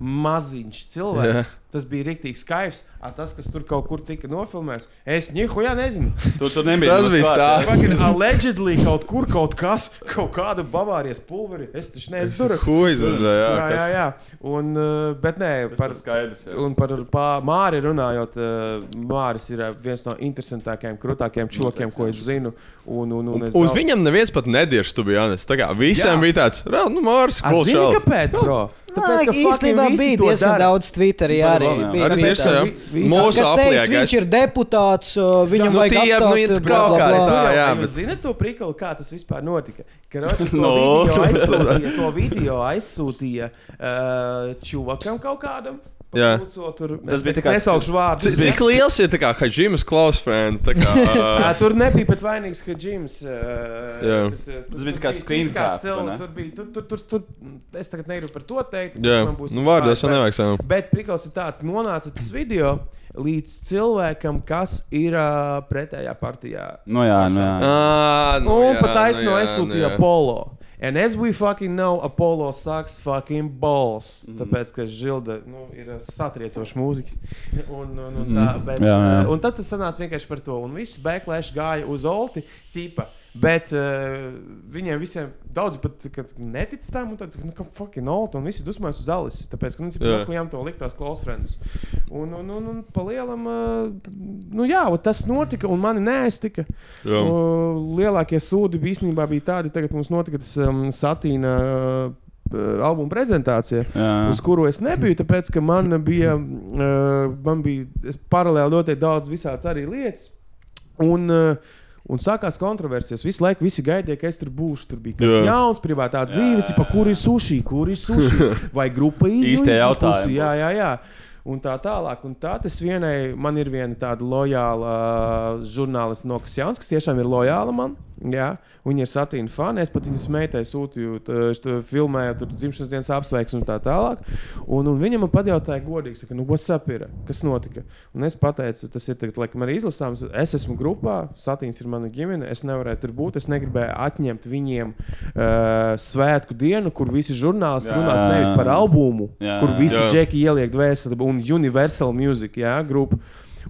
maziņš cilvēks. Jā. Tas bija rīktīgi skaļs. Tas, kas tur kaut kur tika nofilmēts, es nieko jā, nezinu. Tu tur nebija. Tas bija tā. jā. Fucking allegedly kaut kur kaut kas, kaut kāda Bavārijas pulveri. Es taču neesmu tur. Huizers, jā, Jā, jā, kas- jā. Un, uh, bet nē, Tas par, ir skaidrs. jā. Un par pā- Māri runājot, uh, Māris ir uh, viens no interesantākajiem, krūtākajiem čokiem, ko es zinu. Un, un, un es Uz daudz- viņam neviens pat nediež, tu biji Jānis. Tā kā visiem Jā. bija tāds, "Rā, nu, Mārs, A, Zini, kāpēc? Bro? Tāpēc, ka Īstenībā bija to diezgan dara. daudz Twitterī arī. Jā. Bija, Arī bija tāds, Mūsu apliekais. viņš ir deputāts, uh, viņam nu, vajag tie, nu, apstāties. ir kaut kādi tā, jā, bet- Jūs zināt to prikolu, kā tas vispār notika? Karoči, to, No. video aizsūtīja, to video aizsūtīja uh, čuvakam kaut kādam. Jā. Papulco Tur, Tas bija tā kā- Nesaukšu vārdu. Cik, cik liels ir kā Haģimas Klaus friends? Tā kā, Jā, tur nebija pat vainīgs, ka Džims. Uh, Jā. Tas bija tā kā screen cap, vai ne? Tur bija. Tur, tur, tur, tur, es tagad negribu par to teikt. jā, man būs nu vārdos jau bet- nevajag savu. Bet prikals ir tāds, nonāca tas video līdz cilvēkam, kas ir uh, pretējā partijā. Nu jā, nu jā. Ā, nu Un jā, pat taisno nu jā, aizsūtīja nu jā. Apollo. And as we fucking know, Apollo sucks fucking balls. Mm. Tāpēc, ka Žilda nu, ir uh, satriecošs mūziķis. Un, un, un, tā, Mm. bet, Jā, jā. uh, un tad tas sanāca vienkārši par to. Un viss backlash gāja uz Olti, cipa. Bet uh, viņiem visiem daudz pat kad netic tam, un tad, nu, ka fucking Olti, un visi dusmojas uz Alice. Tāpēc, ka, nu, Jā. yeah. jām to likt tās close friends. Un, un, un, un pa lielam, uh, nu jā, tas notika, un mani neaiztika. Jā. O, Lielākie sūdi bija īstenībā bija tādi, tagad mums notika tas um, satīna uh, albuma prezentācija, Jā. uz kuru es nebiju, tāpēc ka man bija, uh, man bija es paralēli notiek daudz visādas arī lietas. Un, uh, Un sākās kontroversijas. Visu laiku visi gaidīja, ka es tur būšu. Tur bija kas Jā. jauns, privātā dzīve, cipa, kur ir sushi, kur ir sushi. Vai grupa izlīdz jautājumi Jā, jā, jā. Un tā tālāk, un tā tas vienai, man ir viena tāda lojāla uh, žurnāliste, no kas jauns, kas tiešām ir lojāla man. Jā, viņa ir satīna fani. Es pat viņas meitai sūtīju, t- es to filmēju, tur dzimšanas dienas apsveiksmi un tā tālāk. Un, un viņa man pajautāja, godīgi, saka, nu, up ir, kas notika? Un es pateicu, tas ir tagad, laikam, arī izlasāms. Es esmu grupā, satīns ir mana ģimene. Es nevarēju tur būt. Es negribēju atņemt viņiem uh, svētku dienu, kur visi žurnālisti Jā. runās nevis par albumu, Jā. kur visi džeki ieliek dvēseli un Universal Music jā, grupu.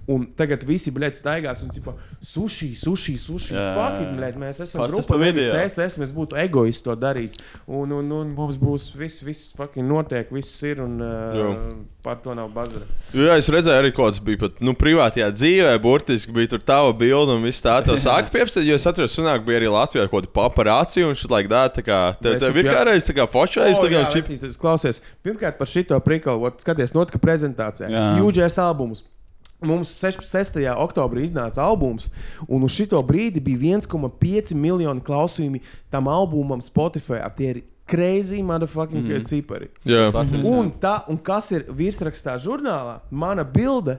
Un tagad visi blēdi staigās un tipā sushi, sushi, sushi. Jā. Fuck it, blēdi, mēs esam Pastāst grupa, nevis es esmu, es būtu egoists to darīt. Un, un, un mums būs viss, viss fucking notiek, viss ir un uh, par to nav bazara. Jā, es redzēju, arī kaut kas bija pat nu, privātajā dzīvē. Burtiski bija tur tava bilde un viss tā. Tā sāka piepsēt, jo es atceros, sunāk bija arī Latvijā kaut kāda paparācija un šit laik tā. Tā kā tev, Mēs tev ir kādreiz tā kā fočais, O, tā kā čip. Klausies, pirmkārt par šito prikolu, ot, skaties, notika prezentācijā. Jā. Huge albums. Mums 16. oktobrī iznāca albums, un uz šito brīdi bija 1,5 miljonu klausījumi tam albumam Spotify. Tie ir crazy motherfucking mm. cipari. Jā, Latvijas, jā. Un, tā, un kas ir virsrakstā žurnālā? Mana bilde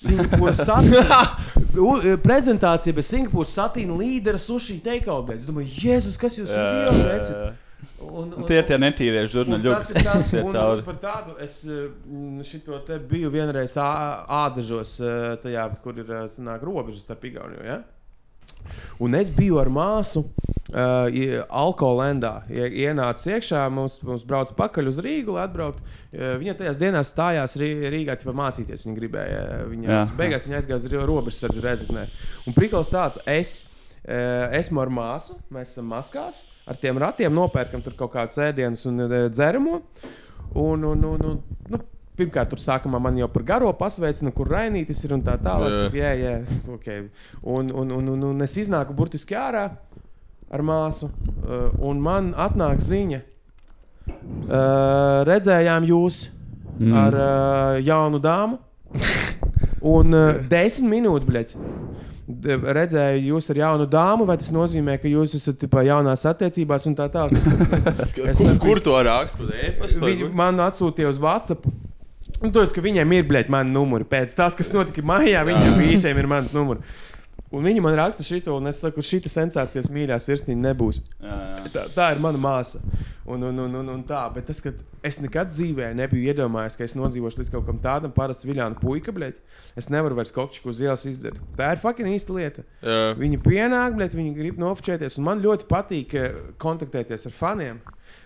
Singapūras satīna. U- Prezentācija bez Singapūras satīna līdera sushi teikalu. Es domāju, Jēzus, kas jūs idioti esat? Un, Un Tie ir tie netīrie Un žurnāļi, Tas ir tas, kas un, cauri. par tādu es mm, šito te biju vienreiz ādažos, tajā, kur ir sanāk, robežas starp Igauniju. Ja? Un es biju ar māsu uh, Alkoholendā. Ie- Ienāca iekšā, mums, mums brauca pakaļ uz Rīgu, lai atbrauktu. Uh, viņa tajās dienās stājās Rī- Rīgā, tipā mācīties. Viņa gribēja, viņa Jā. beigās viņa aizgāja uz Ri- robežsardzi Rezeknē. Un prikals tāds, es esmu ar māsu, mēs esam maskās, ar tiem ratiem nopērkam tur kaut kādas ēdienas un uh, dzeramo. Un, un, un, un, nu, Pirmkārt, tur sākumā man jau par garo pasveicina, kur rainītis ir un tā tālāk. Jā. Jā, okay. un, un, un, un, un es iznāku burtiski ārā ar māsu, uh, un man atnāk ziņa. Uh, redzējām jūs mm. ar uh, jaunu dāmu, un uh, desmit minūtes, bļaļ. Redzēju, jūs ar jaunu dāmu, vai tas nozīmē, ka jūs esat tipā, jaunās attiecībās un tā tālāk. Es, Kur, kur to rakstu? Viņi man atsūtīja uz WhatsApp. Nu, Tāpēc, ka viņiem ir bijusi mana numura. Pēc tam, kas notika maijā, viņiem visiem ir mana numura. Un viņi man raksta šo, un es saku, šī sensācijas mīļā sirsnīga nebūs. Jā, jā. Tā, tā ir mana māsa. Un, un, un, un, un tā, bet tas, ka es nekad dzīvē nebiju iedomājies, ka es nodzīvošu līdz kaut kam tādam, parasti viļāna puika, bļaļ. Es nevaru vairs kaut ko uz ielas izdarīt. Tā ir fucking īsta lieta. Jā. Viņi pienāk, bet viņi grib nofočēties. un Man ļoti patīk eh, kontaktēties ar faniem,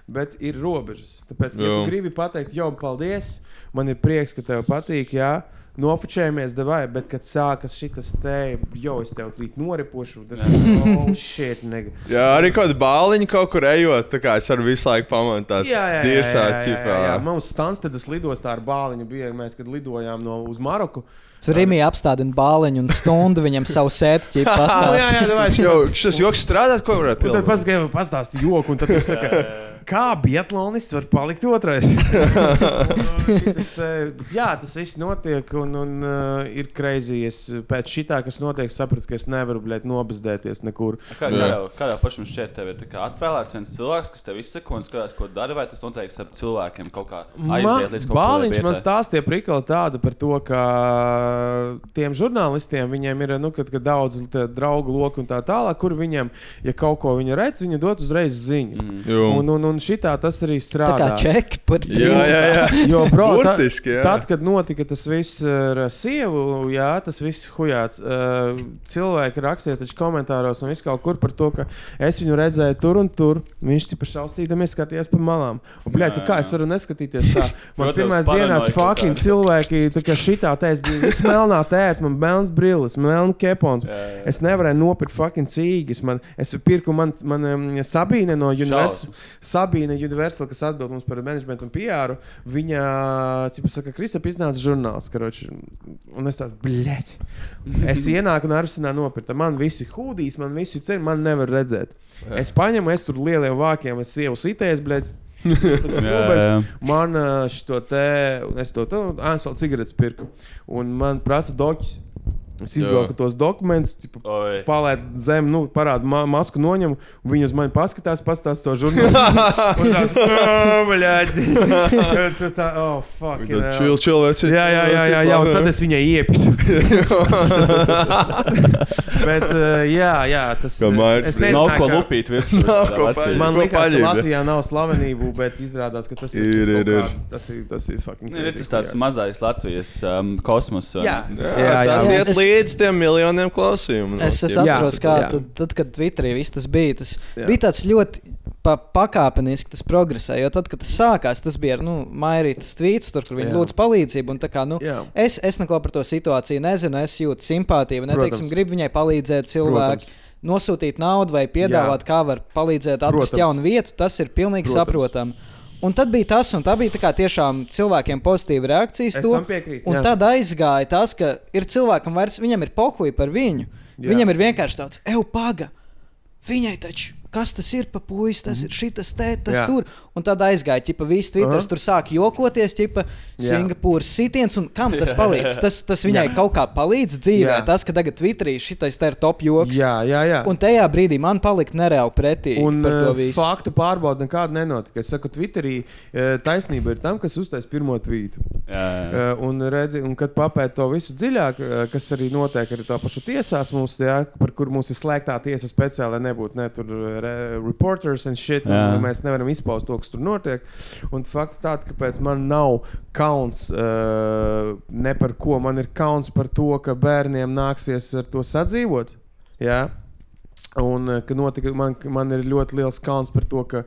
bet ir robežas. Tāpēc, ja Jā. tu gribi pateikt, jau paldies, man ir prieks, ka tev patīk. Jā. Nofočējamies, vai, bet, kad sākas šis te, jau es tev līdz noripošu, tas ir oh, shit, nega. Jā, arī kaut kāda bāliņa kaut kur ejot. Tā kā es varu visu laiku pamanīt tādu Jā, jā, jā, jā, dirsā jā, jā, ķipā. jā. Mums Stanstedas lidostā ar bāliņu bija, mēs, kad lidojām no, uz Maroku. Rimī apstādina bāliņu un stundu viņam savu sēdi ķipa jā, pastāstīt. jā, davai, Jo, šis joks strādāt, ko varētu Un tad pasakām, pastāsti joku, un tad viņš saka, kā biatlonists var palikt otrais. Šitas te- jā, tas viss notiek, un, un uh, ir kreizī. Es pēc šitā, kas notiek, sapratu, ka es nevaru bļēt, nobezdēties nekur. Kā, kā, jau, kā jau pašam šķiet, tev ir tā kā atvēlēts viens cilvēks, kas tev izsaka un skatās, ko dara, vai tas noteikti ar cilvēkiem kaut kā aiziet līdz kaut kādai Bāliņš man stāstīja prikali tādu par to, ka tiem žurnālistiem viņiem ir nu, kad, kad daudz te draugu loku un tā tālāk, kur viņiem, ja kaut ko viņi redz, viņi dod uzreiz ziņu. Mm. Jū. Un, un, un šitā tas arī Tā kā strādā. čeki par Jā, jā, jā. Jo, bro, Burtiski, jā. tad, kad notika tas viss ar sievu, jā, tas viss hujāts. Cilvēki rakstīja taču komentāros un viss kaut kur par to, ka es viņu redzēju tur un tur. Viņš tikai šaustīdamies skatījās pa malām. Un, bļēc, kā es varu neskatīties tā? Man pirmās dienās fucking cilvēki, tā kā šitā tēs bija viss melnā tērs, man melns brilles, melns kepons. Jā, jā. Es nevarēju nopirkt fucking cīgas. Man, es pirku man, man um, Sabīne no Universal. Sabīne Universal, kas atbild mums par managementu un PR. Viņa, cik saka, Kristap iznāca žurnāls, karoči. Un es tāds, bļeķ. Es ienāku un arsenā nopirku. Man visi hūdīs, man visi ceļi, man nevar redzēt. Es paņemu, es tur lieliem vākiem, es sievu sitēs, bļeķ. Jā, jā. Man šo te, es to tādu, es vēl cigaretes pirku. Un man prasa doķis. Es izvelku tos dokumentus, palaidu zem, nu, parādu ma masku, noņemu. un Viņi uz mani paskatās, pastāsta to žurnālu. Un tāds -. Tā, tā, oh, fuck. Chill, chill, veci. Jā, jā, jā, jā, jā, un tad es viņai iepisu. Bet, uh, jā, jā, tas Mairis es Brīsīs. Nav ko lupīt virsū. Man liekas, ka Latvijā nav slavenību, bet izrādās, ka tas ir. Ir, tas ir, ir. Tas ir, tas ir fucking. Ir crazy, tas tāds jā. mazais Latvijas um, kosmos. Jā? Jā, jā, jā. tas jā. Es- līdz tiem miljoniem klausījumu. Es, es Jā. atceros, kā Jā. tad, tad, kad Twitterī viss tas bija. Tas Jā. bija tāds ļoti pa, pakāpeniski tas progresēja. Jo tad, kad tas sākās, tas bija nu, Mairītas tvīts, tur, kur viņi lūdz palīdzību. un tā Kā, nu, Jā. es, es neko par to situāciju nezinu, es jūtu simpātiju. Neteiksim, Protams. gribu viņai palīdzēt, cilvēki. Protams. Nosūtīt naudu vai piedāvāt, Jā. kā var palīdzēt atrast Protams. jaunu vietu, tas ir pilnīgi Protams. saprotami. Un tad bija tas, un tā bija tā tiešām cilvēkiem pozitīva reakcija Es to. piekrītu, Un jā. tad aizgāja tas, ka ir cilvēkam vairs, viņam ir pohuļi par viņu. Jā. Viņam ir vienkārši tāds, ej, paga. Viņai taču kas tas ir pa puisi, tas ir šitas te, tas Jā. tur. Un tad aizgāja, ķipa, visi Twitters Aha. tur sāk jokoties, Jā. Singapūras sitiens, un kam tas palīdz? Tas, tas viņai kaut kā palīdz dzīvē, Jā. tas, ka tagad Twitterī šitais te ir top joks. Jā, jā, jā. Un tajā brīdī man palika nereāli pretī Un par to uh, visu. faktu pārbauda nekāda nenotika. Es saku, Twitterī uh, taisnība ir tam, kas uztais pirmo tvītu. Jā, jā. Uh, un, redzi, un kad papēta to visu dziļāk, uh, kas arī notiek ar to pašu tiesās, mums, jā, par kur mums ir slēgtā tiesa speciāli, lai nebūtu ne tur uh, reporters un shit, un mēs nevaram izpaust to, kas tur notiek. Un fakts tāds, ka pēc man nav kauns uh, ne par ko. Man ir kauns par to, ka bērniem nāksies ar to sadzīvot. Jā. Un, eh, ka notika, man, man ir ļoti liels kauns par to, ka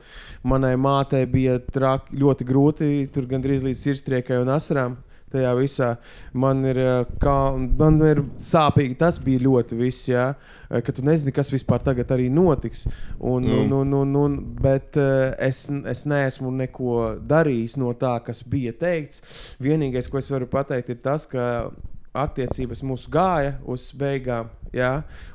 manai mātei bija traki, ļoti grūti, tur gandrīz līdz sirdstriekai un asarām. Tajā visā man ir, eh, kā, man ir sāpīgi. Tas bija ļoti viss, jā, eh, ka tu nezini, kas vispār tagad arī notiks. Un, Nu. un, un, un, un, bet eh, es, es neesmu neko darījis no tā, kas bija teikts. Vienīgais, ko es varu pateikt, ir tas, ka attiecības mūsu gāja uz beigām. Jā,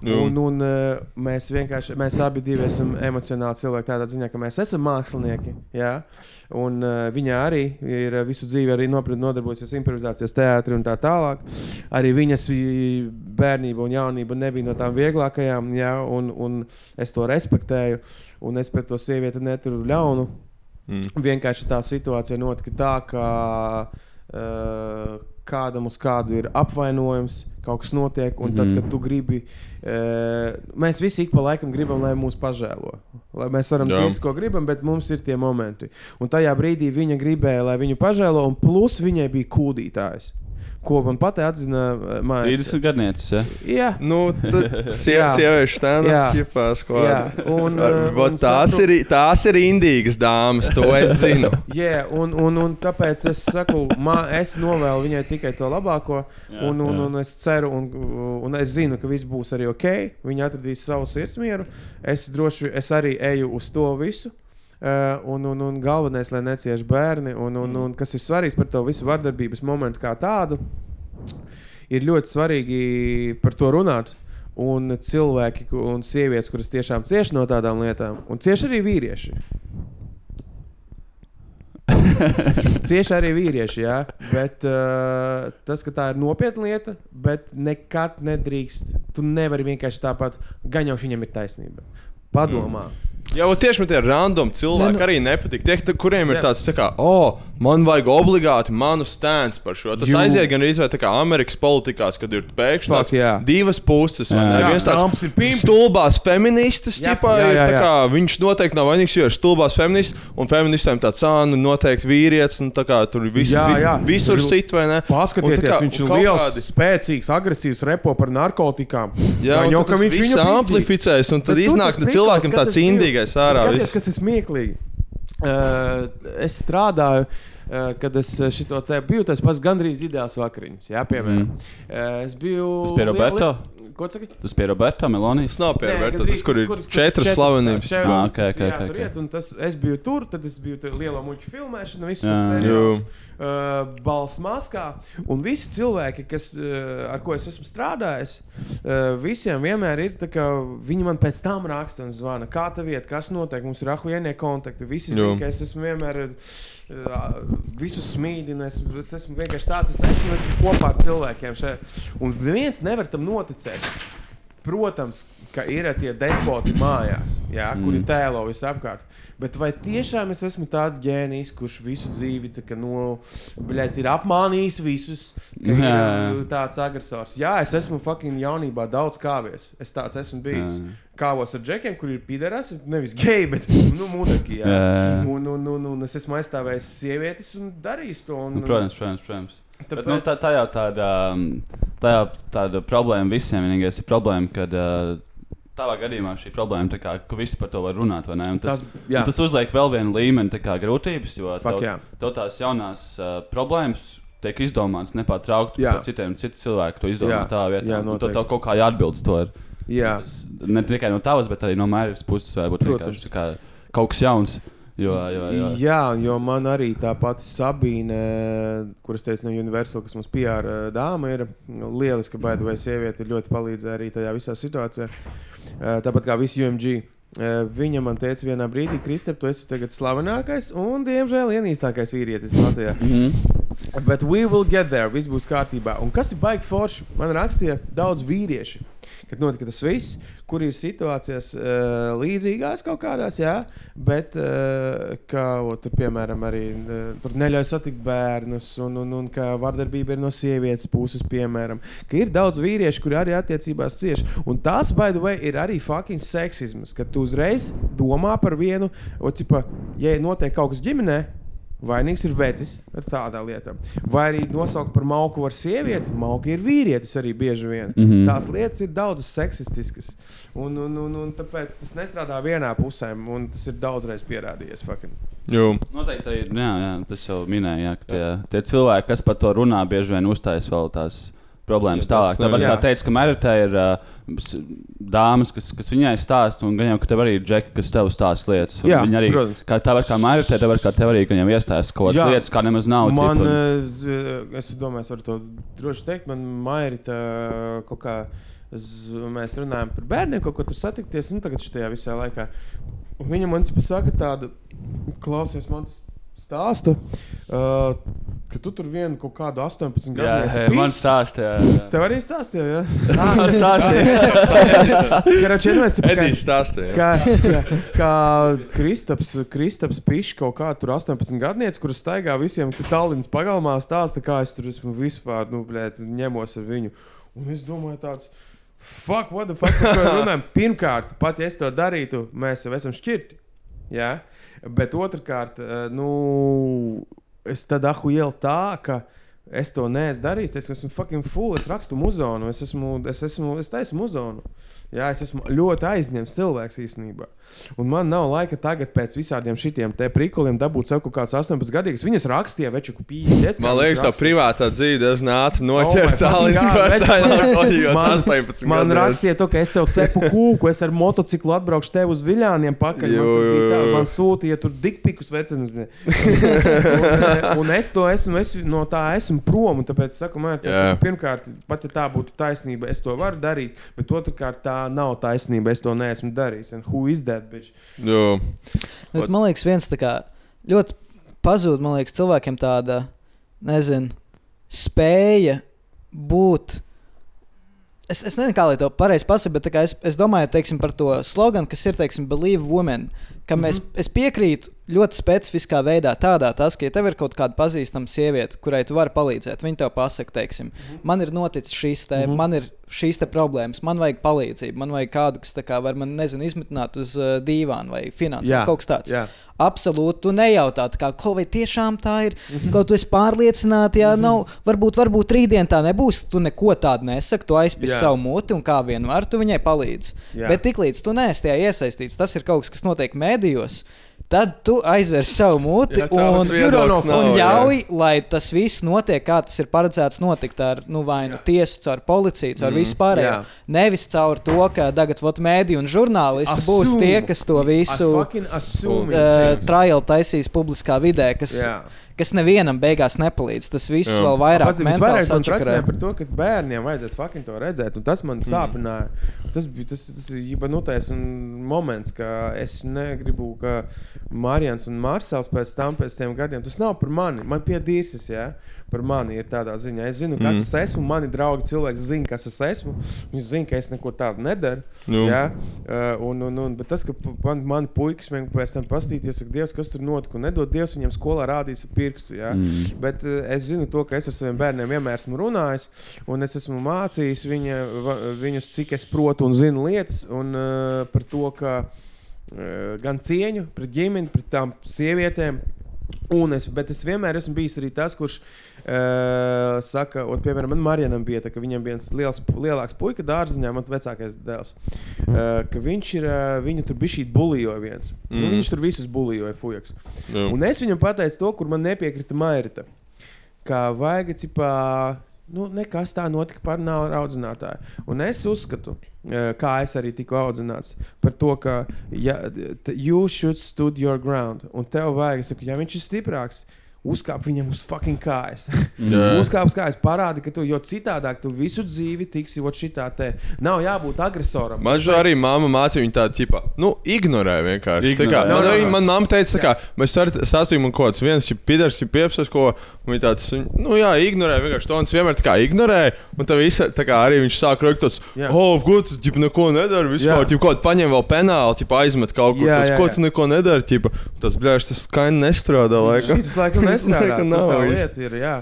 Jā. un, un uh, mēs vienkārši, mēs abi esam emocionāli cilvēki tādā ziņā, ka mēs esam mākslinieki. Jā, un uh, viņa arī ir visu dzīvi arī noprat- nodarbojusies improvizācijas teātrī un tā tālāk. Arī viņas vi- bērnība un jaunība nebija no tām vieglākajām, jā, un, un es to respektēju, un es pret to sievieti neturu ļaunu. Mm. Vienkārši tā situācija notika tā, ka uh, kādam uz kādu ir apvainojums, kaut kas notiek, un mm tad, Mhm. kad tu gribi, uh, mēs visi ik pa laikam gribam, lai mūs pažēlo. Lai mēs varam darīt, ko gribam, bet mums ir tie momenti. Un tajā brīdī viņa gribēja, lai viņu pažēlo, un plus viņai bija kūdītājs. Ko man pati atzina māja. 30 gadniecis. Ja? Jā, Nu, sieviešu ķipās, ko. Jā, un, Varbūt un tās, saprot- ir, tās ir indīgas dāmas, to es zinu. Jā, un, un, un tāpēc es saku, man, es novēlu viņai tikai to labāko. Jā, Un, un, jā. un es ceru, un, un es zinu, ka viss būs arī ok. Viņa atradīs savu sirdsmieru. Es droši es arī eju uz to visu. Uh, un, un, un galvenais, lai necieš bērni, un, un, un kas ir svarīgs par to visu vardarbības momentu kā tādu, ir ļoti svarīgi par to runāt. Un cilvēki un sievietes, kuras tiešām cieš no tādām lietām, un cieši arī vīrieši. Cieši arī vīrieši, jā. Bet uh, tas, ka tā ir nopietna lieta, bet nekad nedrīkst. Tu nevari vienkārši tāpat, jau viņam ir taisnība. Padomā. Mm. Jā, tieši man tie random cilvēki Ne, nu- arī nepatīk. Tie, kuriem ir Jā. tāds, tā kā, oh, man vajag obligāti manu stēns par šo. Tas Jū. aiziet gan arī tā kā Amerikas politikās, kad ir pēkšņi tāds jā. divas puses. vai Jā. ne? Jā, Viens tāds stulbās feministas, Jā, ķipā, jā, jā, tā jā. kā, viņš noteikti nav vainīgs, jo ir stulbās feministas, un feministiem tāds ānu noteikti vīrietis, un tā kā tur visu, Jā, jā. vi, visur Tur- sit, vai ne? Paskatieties, kā- viņš ir liels, kādi- spēcīgs, agresīvs, repo par narkotikām. Jā, jau, ka tas viņš viņu amplificēs, un tad iznāk cilvēkam ka tāds tas bija- indīgais ārā. Skaties, viss. kas ir smieklīgi. Uh, es strādāju, uh, kad es šo te biju tas pats gandrīz ideāls vakariņas. Jā, piemēram. Mm. Uh, es biju. Tas pie Roberto? Ko tu saki? Tas pie Roberta Melonijas. Tas nav pierādīts, gandrīz, tas, kur ir četras slavenības. Ah, ok, ok, jā, ok, tur ok. iet, un tas, es biju tur, tad es biju lielā muļķu filmēšanā, visas Jā. Uh, balss maskā, un visi cilvēki, kas, uh, ar ko es esmu strādājis, uh, visiem vienmēr ir tā, ka viņi man pēc tam raksta un zvana, kā tā vieta, kas notiek. Mums ir ahuēnie kontakti. Visi zina, ka es esmu vienmēr uh, visus smīdinu. Es, es esmu vienkārši tāds, es esmu, esmu kopā ar cilvēkiem šeit. Un viens nevar tam noticēt. Protams, ka ir tie despoti mājās, jā, mm. kuri tēlo visapkārt. Bet vai tiešām es esmu tāds ģēnijs, kurš visu dzīvi kā, nu, bļēc, ir apmānījis visus, ka Jā. ir tāds agresors? Jā, es esmu fucking jaunībā daudz kāvies. Es tāds esmu bijis. Jā. Kāvos ar džekiem, kur ir pideras, nevis geji, bet nu. Jā. Un, un, un, un es esmu aizstāvējis sievietes un darījis to. Un, Nu, protams, protams. protams. Tāpēc... Bet, nu, tā, tā jau tāda, tā jau tāda problēma visiem. Vienīgais ir problēma, kad tavā gadījumā šī problēma, kā, ka visi par to var runāt. Tas, Tas- tas uzliek vēl vienu līmeni kā, grūtības, jo Fuck, tev, tev tās jaunās uh, problēmas tiek izdomātas nepārtraukti par citiem. Citi cilvēki to izdomā Jā, tā vietā. jā, un tad noteikti. tev kaut kā jāatbild to. Ir. Jā. Tas ne tikai no tavas, bet arī no mēras puses var būt Protams. vienkārši kā kaut kas jauns. Jo, jo, jo. Jā, jo man arī tā pati Sabīne, kuras teica no Universal, kas mums PR dāma, ir lieliska baida vai sieviete, ļoti palīdzēja arī tajā visā situācijā. Eh, Tāpat kā visi UMG. Uh, viņa man teica, vienā brīdī, Kristap, tu esi tagad slavenākais un, diemžēl, ienīstākais vīrietis Latvijā. Mm -hmm. Bet we will get there, viss būs kārtībā. Un kas ir baigi forši? Man rakstīja daudz vīrieši, kad notika tas viss, kur ir situācijas uh, līdzīgās kaut kādās, jā, bet uh, kā o, tur, piemēram, arī uh, tur neļauj satikt bērnus, un, un, un ka vardarbība ir no sievietes puses, piemēram, ka ir daudz vīriešu, kuri arī attiecībās cieši. Un tas, by the way, ir arī fucking seksisms, kad tu uzreiz domā par vienu, o, cipa, ja notiek kaut kas ģimenē. Vainīgs ir vecis ar tādām lietām. Vai arī nosaukt par mauku var sievieti. Mauka ir vīrietis arī bieži vien. Mm -hmm. Tās lietas ir daudzas seksistiskas. Un, un, un, un tāpēc tas nestrādā vienā pusē. Un tas ir daudzreiz pierādījies. Fucking. Jo. Noteikti arī jā, jā, tas jau minēja, ka tie, tie cilvēki, kas par to runā, bieži vien uzstājas vēl tās problēmas Jā, tālāk. Tāpat kā teica, ka Meritē ir uh, dāmas, kas, kas viņai stāsta, un gan jau, ka tev arī ir džeki, kas tev stāsta lietas. un Jā, viņi arī, protams. kā tāpat kā Meritē, tāpat kā tev arī, ka viņam iestājas kaut kādas lietas, kā nemaz nav. Man, tipa, eh, z- es domāju, es varu to droši teikt. Man mairita kaut kā. Z, mēs runājam par bērniem, kaut ko tur satikties. Nu, tagad šajā visā laikā. Un viņa man pasaka, tādu, klausies, man tas stāsta, uh, ka tu tur vienu kaut kādu 18 gadu Jā, veci man stāstīja. jā. Tev arī stāstīja, jā? Tas stāstīja. Karači, vienmēr, ka- stāstīja. Kā, kā, Kristaps, Kristaps Pišs kaut kā tur 18 gadnieks, kurš staigā visiem Tallinas pagalmā, stāsta, kā es tur esmu vispār, nu, blēt, ņemos ar viņu. Un es domāju, tāds. Fuck, what the fuck, runājam? Pirmkārt, pat ja es to darītu, mēs jau esam šķirti. Jā? Bet otrkārt, eh, nu, es tad ahuielu tā, ka es to neesmu darījis. Es esmu fucking full, es rakstu muzonu, es esmu, es esmu, es taisu muzonu. Jā, es esmu ļoti aizņemts cilvēks īstenībā. Un man nav laika tagad pēc visādiem šitiem te prikuliem dabūt sev kaut kāds 18 gadīgs. Viņas rakstīja, veču pīķi. Man liekas, tā privātā dzīve diezgan ātri my tā līdz kvartālam. Man, 18 man gadus. rakstīja, to, ka es tev cepu kūku, es ar motociklu atbraukšu tev uz viļņiem pakaļ. Jo, Man, tā, man sūtīja tur dikpikus vecenas. un, un es to esmu, es no tā esmu prom. Tāpēc saku, man, tas, ir pirmkārt, pat ja tā būtu taisnība, es to varu darīt. Bet otrkārt, tā nav taisnība. Es to neesmu darījis. And who is that bitch? Jo. Bet, man liekas, viens tā kā ļoti pazūd, man liekas, cilvēkiem tāda, nezinu, spēja būt. Es, es nezinu, kā lai to pareizi pasaku, bet es, es domāju teiksim, par to sloganu, kas ir, teiksim, believe women. Ka mēs, mm -hmm. Es piekrītu ļoti specifiskā veidā, tādā tas, ka, ja tev ir kaut kāda pazīstama sieviete, kurai tu vari palīdzēt, viņa tev pasaka, teiksim, mm -hmm. man ir noticis šīs, te, mm -hmm. man ir šīs problēmas, man vajag palīdzību, man vajag kādu, kas kā var man, nezinu, izmitināt uz uh, dīvāna vai finansēt kaut kas tāds. Jā. Absolūti, tu nejautā, tā kā, ko vai tiešām tā ir. Mm -hmm. Kaut tu esi pārliecināts, ja mm -hmm. nav, varbūt, varbūt rītdien tā nebūs. Tu neko tādu nesaki, tu aizpildīsi Jā. savu muti un kā vien var, tu viņai palīdzi. Jā. Bet tiklīdz tu neesi tajā iesaistīts, tas ir kaut kas, kas notiek mēdījos. Tad tu aizver savu muti tavs un, viedoklis nav, un jā. ļauj, lai tas viss notiek, kā tas ir paredzēts notikt ar nu, vai nu tiesu, caur policiju, caur mm, vispārējo. jā. Nevis caur to, ka tagad mēdī un žurnālisti būs Assume. tie, kas to visu assume uh, trial taisīs publiskā vidē, kas, Jā. Kas nevienam beigās nepalīdz. Tas viss Jā. vēl vairāk mentāli sačakarē. par to, ka bērniem vajadzēs fucking to redzēt. un Tas man sāpināja. Tas bija tas, tas īpanotais moments, ka es negribu, ka Marijans un Mārsels pēc tam, pēc tiem gadiem, tas nav par mani. Man piedīrsis, jā. Par mani ir tādā ziņā. Es zinu, kas mm. es esmu. Mani draugi, cilvēki zina, kas es esmu. Viņi zina, ka es neko tādu nedaru. Nu. Jā, uh, un, un, un, bet tas, ka man, man puikas man pēc tam pastīties, ka Dievs, kas tur notika, un nedod Dievs viņam skolā rādīs ar pirkstu. Jā. Mm. Bet uh, es zinu to, ka es ar saviem bērniem vienmēr esmu runājis, un es esmu mācījis viņa, viņus, cik es protu un zinu lietas, un uh, par to, ka gan cieņu pret ģimeni, pret tām sievietēm. Un es, bet es vienmēr esmu bijis arī tas, kurš uh, saka, ot, piemēram, man Marijam bija tā, ka viņam bija viens liels, lielāks puika dārziņā, mans vecākais dēls. Uh, ka viņš ir, uh, viņu tur bija šī buļļoja viens. Mm. Nu, viņš tur visus buļļoja, fujaks. Jā. Un es viņam pateicu to, kur man nepiekrita Mairita. Kā vajag, cipā, nu, nekas tā notika par nav audzinātāju. Un es uzskatu, eh, kā es arī tiku audzināts, par to, ka ja, you should stood your ground. Un tev vajag, saku, ja viņš ir stiprāks. Uzkāp viņam uz fucking kājas. Jā. Uzkāp uz kājas, parādi, ka tu jau citādāk, tu visu dzīvi tiksi ot šitā te. Nav jābūt agresoram. Man žēl arī mamma mācīja viņu tādu, tipā, nu, ignorē vienkārši. Ignorē, kā, jā. man, arī, man mamma teica, ka mēs un kaut kāds viens ir pidars, ir piepsas, ko viņi tāds, nu, jā, ignorē vienkārši to, un es vienmēr tā kā ignorēju, un tā visa, tā kā arī viņš sāk rakt tāds, Jā. oh, ko tu, ģip, neko nedari, vispār, ģip, kaut paņem vēl penāli, ģip, aizmet kaut kur, Jā, tāds, jā, ko tu neko nedari, ģip, tas, bļāš, tas skaņi nestrādā, laikam. Nestrādā. Nu, tā lieta ir, jā.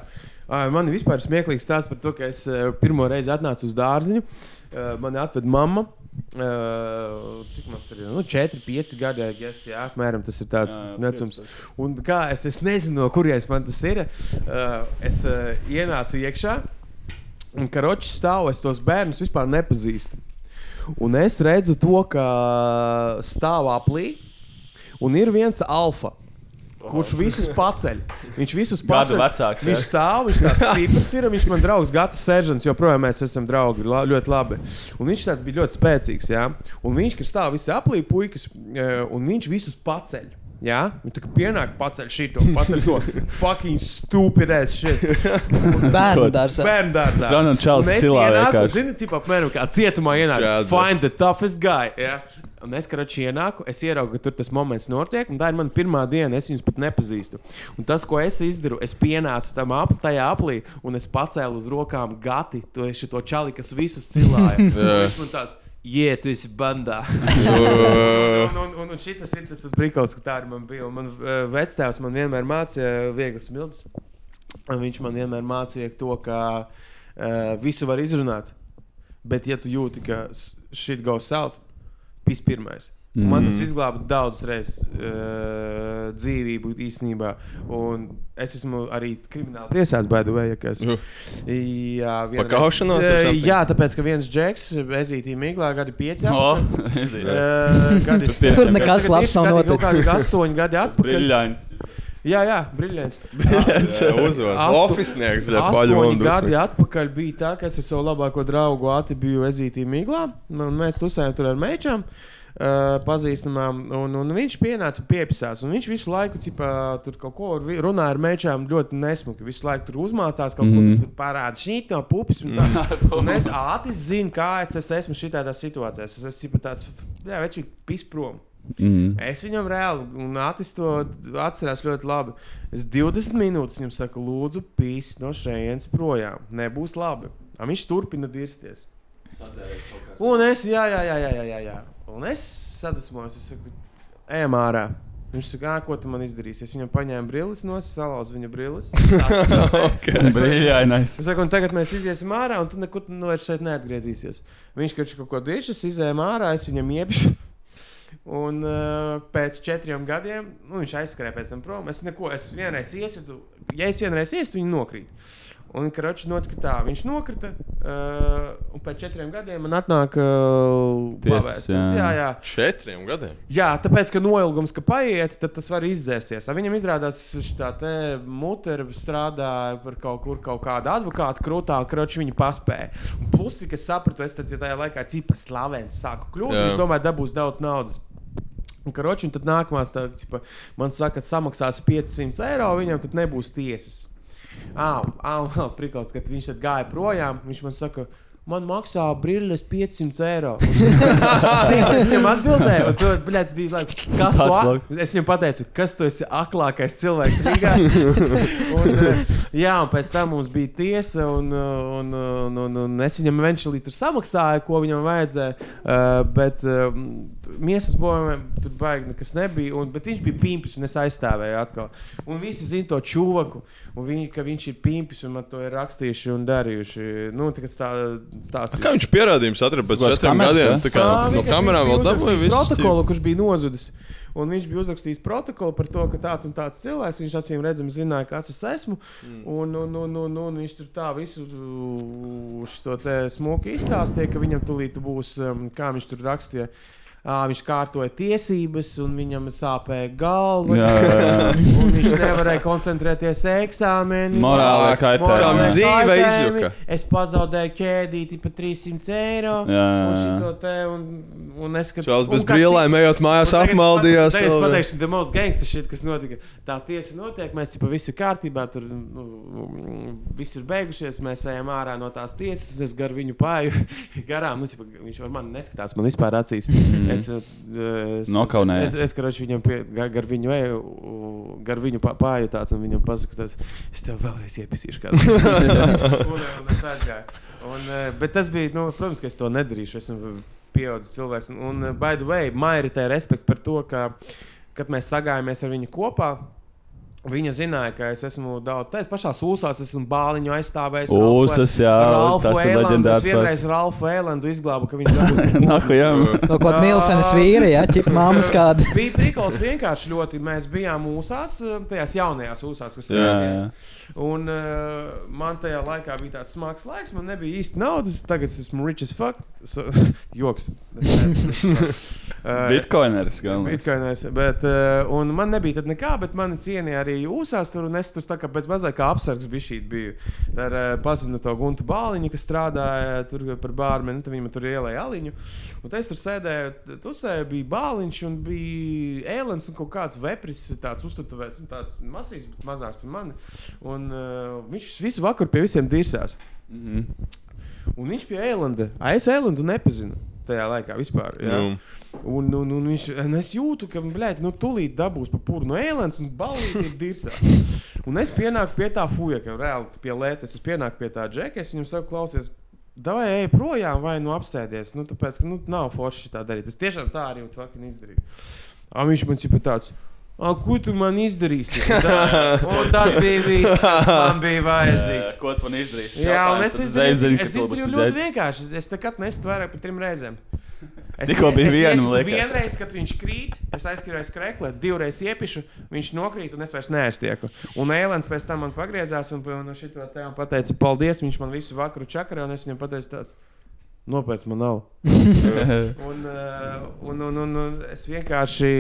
Ā, Man ir vispār smieklīgs stāsts par to, ka es eh, pirmo reizi atnācu uz dārziņu. Eh, Mani atveda mamma. Uh, cik man tur ir? Nu, 4, 5 gadi, yes, jā, apmēram tas ir tāds Jā, jā, vecums. Un kā es, es nezinu, no kurienes man tas ir. Uh, es uh, ienācu iekšā, un karoči stāv, es tos bērnus vispār nepazīstu. Un es redzu to, ka stāv aplī, un ir viens alfa. Kurš visus paceļ? Viņš visus paceļ. vecāks, Viņš stāv, viņš tāds stiprs ir. Viņš man draugs, Gatis Seržants, joprojām mēs esam draugi. La, ļoti labi. Un viņš tāds bija ļoti spēcīgs. Jā? Un viņš, kas stāv visi aplī, puikas, eh, un viņš visus paceļ. Jā, un tā kā pienāk paceļ šito, paceļ to fucking stupidēs šit. Bērnu dārzā. Bērnu dārzā. Zvan un čals Un es cilā ienāku, vienkārši. Zini, cik apmēram kā cietumā ienāk. Kāda? Find the toughest guy. Ja? Un es karači ienāku, es ieraugu, ka tur tas moments notiek, un tā ir mana pirmā diena. Es viņus pat nepazīstu. Un tas, ko es izdaru, es pienācu tam apli, tajā aplī, un es pacēlu uz rokām gati, to šo čali, kas visus cilāja. Jē, tu esi bandā. un, un, un, un šis ir tas brīnums, ka tā arī man bija. Un man uh, vectēvs man vienmēr mācīja vieglas smilts. Un viņš man vienmēr mācīja to, ka uh, visu var izrunāt. Bet, ja tu jūti, ka šī goes south, pis pirmais. Mm. Man tas izglāba daudzas reizes uh, dzīvību īstenībā. Un es esmu arī krimināli tiesāts, baidu vai kas. Nu. Jā, Pakaušanos something? Jā, tāpēc, ka viens džeks, ezītī miglā, gadi pieci. O, atpakaļ. es zinu. Eh, gadi- Tur tagad- nekas labs nav gadi kaut noticis. kādi Astoņi gadi atpakaļ. Briļļains. Jā, jā, brīnums. Uzvārds. Bļā, Astoņi gadi atpakaļ bija tā, ka es ar savu labāko draugu Ati biju ezītī miglā. un Mēs tusējām tur ar mečām. Uh, pazīstamām, un, un viņš pienāca un piepisās. Un viņš visu laiku cipā, tur kaut ko runāja ar mečām ļoti nesmuki. Visu laiku tur uzmācās kaut mm -hmm. ko, tur parāda šī no pupis. Un, tā. un es ātri zinu, kā es, es esmu šitādās situācijās. Es esmu cipā tāds, jā, veči, pis prom. Mhm. Es viņam reāli, un Atis to atcerās ļoti labi. Es 20 minūtes viņam saku, lūdzu, pīs no šejienes projām. Nebūs labi. A viņš turpina dirsties. Un es, jā, jā, jā, jā, jā, jā. Un es sadusmojos, es saku, ejam ārā. Viņš saka, "Ā, ko tu man izdarīsi? Es viņam paņēmu brilles no salauzu viņa brilles. Briļļainais. Es saku, un tagad mēs iesim ārā, un tu nekur nu, vairs šeit neatgriezīsies. Viņš kaut kaut ko diešas izējām ārā, es viņam iepišu. Un uh, pēc četriem gadiem nu, viņš aizskrēja pēc tam prom. Es neko, es vienreiz iesitu, ja es vienreiz iesitu, viņi nokrīt. Un karoči notika tā, viņš nokrita. Uh, un pēc četriem gadiem man atnāk uh, pavēsts. jā. jā, jā. Četriem gadiem. Jā, tāpēc, ka noilgums, ka paiet, tad tas var izdzēsties. A Viņam izrādās, ka tā mutera strādāja par kaut kur, kaut kādu advokātu krūtā, kroči viņa paspēja. Un Plus, cik es sapratu, es tad, ja tajā laikā cipa slavens sāku kļūt, Jā. viņš domāja, dabūs daudz naudas. Un, karoči, un tad nākamās, tā, cipa, man saka, samaksās 500 eiro, viņam tad nebūs tiesas. Ah, ah, prikals, kad viņš tad gāja projām, viņš man saka, man maksā brilles 500 eiro. es viņam atbildēju, un tur bija like, kas a- log. Es viņam pateicu, kas tu esi aklākais cilvēks Rīgā. un, eh, jā, un pēc tam mums bija tiesa, un, eh, un, un, un, un es viņam eventually tur samaksāju, ko viņam vajadzēja. Bet miesas bojumiem tur baigi nekas nebija. Un, bet viņš bija pimpis, un es aizstāvēju atkal. Un visi zina to čūvaku, un viņi, ka viņš ir pimpis, un man to ir rakstījuši un darījuši. Nu, tā kā stā, stāstījuši. Kā viņš pierādījums atrada pēc četriem gadiem? Tā kā Ā, no kamerām vēl dabūja visu. protokolu, kurš bija nozudis. Un viņš bija uzrakstījis protokolu par to, ka tāds un tāds cilvēks, viņš acīm redzami zināja, kas es esmu. Mm. Un, un, un, un, un viņš tur tā visu uh, šo te smuki izstāstīja, ka viņam tulīt būs, um, kā viņš tur rakstīja. Ā, viņš kārtoja tiesības, un viņam sāpēja galva. Jā, jā, jā. Un viņš nevarēja koncentrēties eksāmenī. Kam Morālē dzīve izjuka. Es pazaudēju ķēdīti par 300 eiro. Jā, jā, Un te, un, un es skatos, Čāls bez cik- ejot mājās, apmaldījās. Es pateikšu, the most gangsta shit, kas notika. Tā tiesa notiek, mēs viss ir kārtībā, tur nu, viss ir beigušies, mēs ejam ārā no tās tiesas, es gar viņu pāri garām. Nu, cipa, viņš var mani neskatās, man vispār acīs. Es, uh, es, Nokaunējies. Es, es, karoči, viņam pie, gar, gar viņu eju, gar viņu pāri tāds, un viņam pasaka, tas, es tev vēlreiz iepisīšu kādu. un, un es aizgāju. Un, eh, bet tas bija, nu, protams, ka es to nedarīšu. Esmu pieaudzis cilvēks. Un, un eh, by the way, Mairita ir respekts par to, ka, kad mēs sagājāmies ar viņu kopā. Viņa zināja, ka es esmu daudz tādas pašās ūsās, esmu bāliņu aizstāvējis. Ūsas, jā, tas ir leģendārs Es vienreiz. Ralfu Eilandu izglābu, ka viņš dabūs Nahu, jā. No kaut kāda milfenes vīra, ja ķip māmas kāda. Bija prikals vienkārši ļoti. Mēs bijām mūsās, eh, tajās jaunajās ūsās, kas Jā, ir. jā. Un uh, man tajā laikā bija tāds smags laiks, man nebija īsti naudas. Tagad es esmu rich as fuck. So, joks. Bitcoiners galvenais. Bitcoiners, bet, uh, un man nebija tad nekā, bet mani cienīja arī jūsās tur, un es tur tā kā pēc mazliet kā apsargs bija šī biju. Ar uh, pazinu to Guntu Bāliņu, kas strādāja tur par bārmeni, tad viņi man tur ielēja aliņu. Un es tur sēdēju, tusēju, bija bāliņš un bija ēlens un kaut kāds vepris, tāds uztatuvēts un tāds masīvs, bet mazāks par mani. Un uh, viņš visu vakaru pie visiem dirsās. Mhm. Un viņš pie ēlenda, a es ēlendu nepazinu tajā laikā vispār. Nu. Un, un, un, viņš, un es jūtu, ka blēd, nu, tūlīt dabūs pa pūru no ēlens un balīti ir dirsā. Un es pienāku pie tā fuja, ka reāli pie lētas, es pienāku pie tā džeka, es viņam saku, klausies, Davai, ej projām, vai nu apsēdies. Nu, tāpēc, ka nu, nav forši tā darīt. Es tiešām tā arī izdarīju. A, viņš man ir tāds. A, ko tu man izdarīsi? Tā, un tas bija viss, kas man bija vajadzīgs. Ko tu man izdarīsi? Jā, un es izdarīju, es izdarīju ļoti vienkārši. Es nekad nesu vairāk par trim reizēm. Es, Tikko bija es viena, iesitu man liekas. Vienreiz, kad viņš krīt, es aizskrēju skrēklē, divreiz iepišu, viņš nokrīt un es vairs neaiztieku. Un Ēlens pēc tam man pagriezās un, šito te man pateica, paldies. Viņš man visu vakaru čakarē un es viņam pateicu tāds. Nopēc man nav. un, un, un, un, un es vienkārši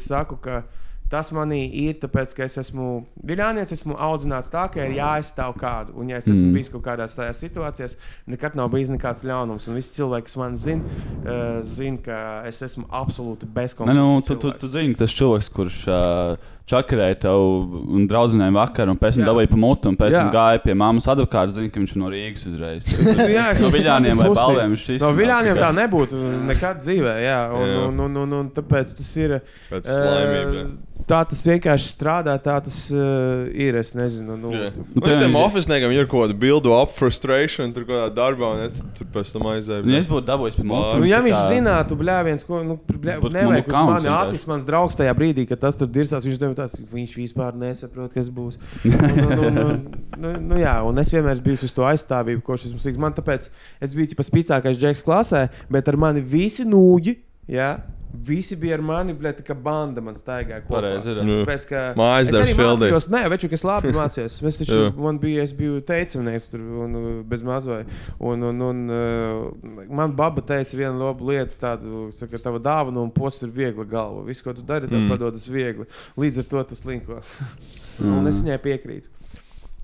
saku, ka tas manī ir tāpēc, ka es esmu viļānieks, esmu audzināts tā, ka ir jāaizstāv kādu. Un, ja es esmu Mm. bijis kaut kādās tajās situācijās, nekad nav bijis nekāds ļaunums. Un visi cilvēki, kas man zina, uh, zina, ka es esmu absolūti Nē, bezkonflikts. nu, tu, tu, tu zini, tas cilvēks, kurš uh, čakarēja tev un draudzinēja vakar, un pēc tam dabūja pa mutu, un pēc tam gāja pie mammas advokāta, zina, ka viņš no Rīgas uzreiz. Jā, no viļāniem vai balviem viņš No izsmēja. viļāniem tā nebūtu nekad dzīvē. Jā, un, Jā. un, un, un, un tāpēc tas ir. Pēc eh, slaimība. Tā tas vienkārši strādā, tā tas uh, ir. Es nezinu, nu, tu- Nu, Nu, tiem piemēram, oficiāliem ir kaut kāda build up frustration, tur kaut kādā darbā, un ne, tu- tu pēc tam aizēji. Ja es būtu dabūjis pie mutu, Nu, ja tā viņš zinātu, bļāviens, ko nu, būtu nevajag uz mums mani. Atis, mans draugs, tajā brīdī, kad tas tur dirzās, viņš domā, tas viņš vispār nesaprot, kas būs. Un, un, un, un, nu, nu, jā, un es vienmēr biju uz to aizstāvību, ko šis ir. Man tāpēc es biju pats spīcākais džeks klasē, bet ar mani visi nūģi. Jā, Visi bija ar mani, bet tā kā banda man staigāja kopā. Pareizi ir. Nu. Tāpēc, ka Mājas es darbs mācījos, nē, veču, kas labi mācījos. Es, taču, man bija, es biju teicamnieks tur un, uh, bez mazvai. Un, un, un, uh, man baba teica vienu labu lietu, tādu, ka tava dāvana un posts ir viegla galva. Viss, ko tu dari, tev Mm. padodas viegli. Līdz ar to tu slinko. un es viņai piekrītu.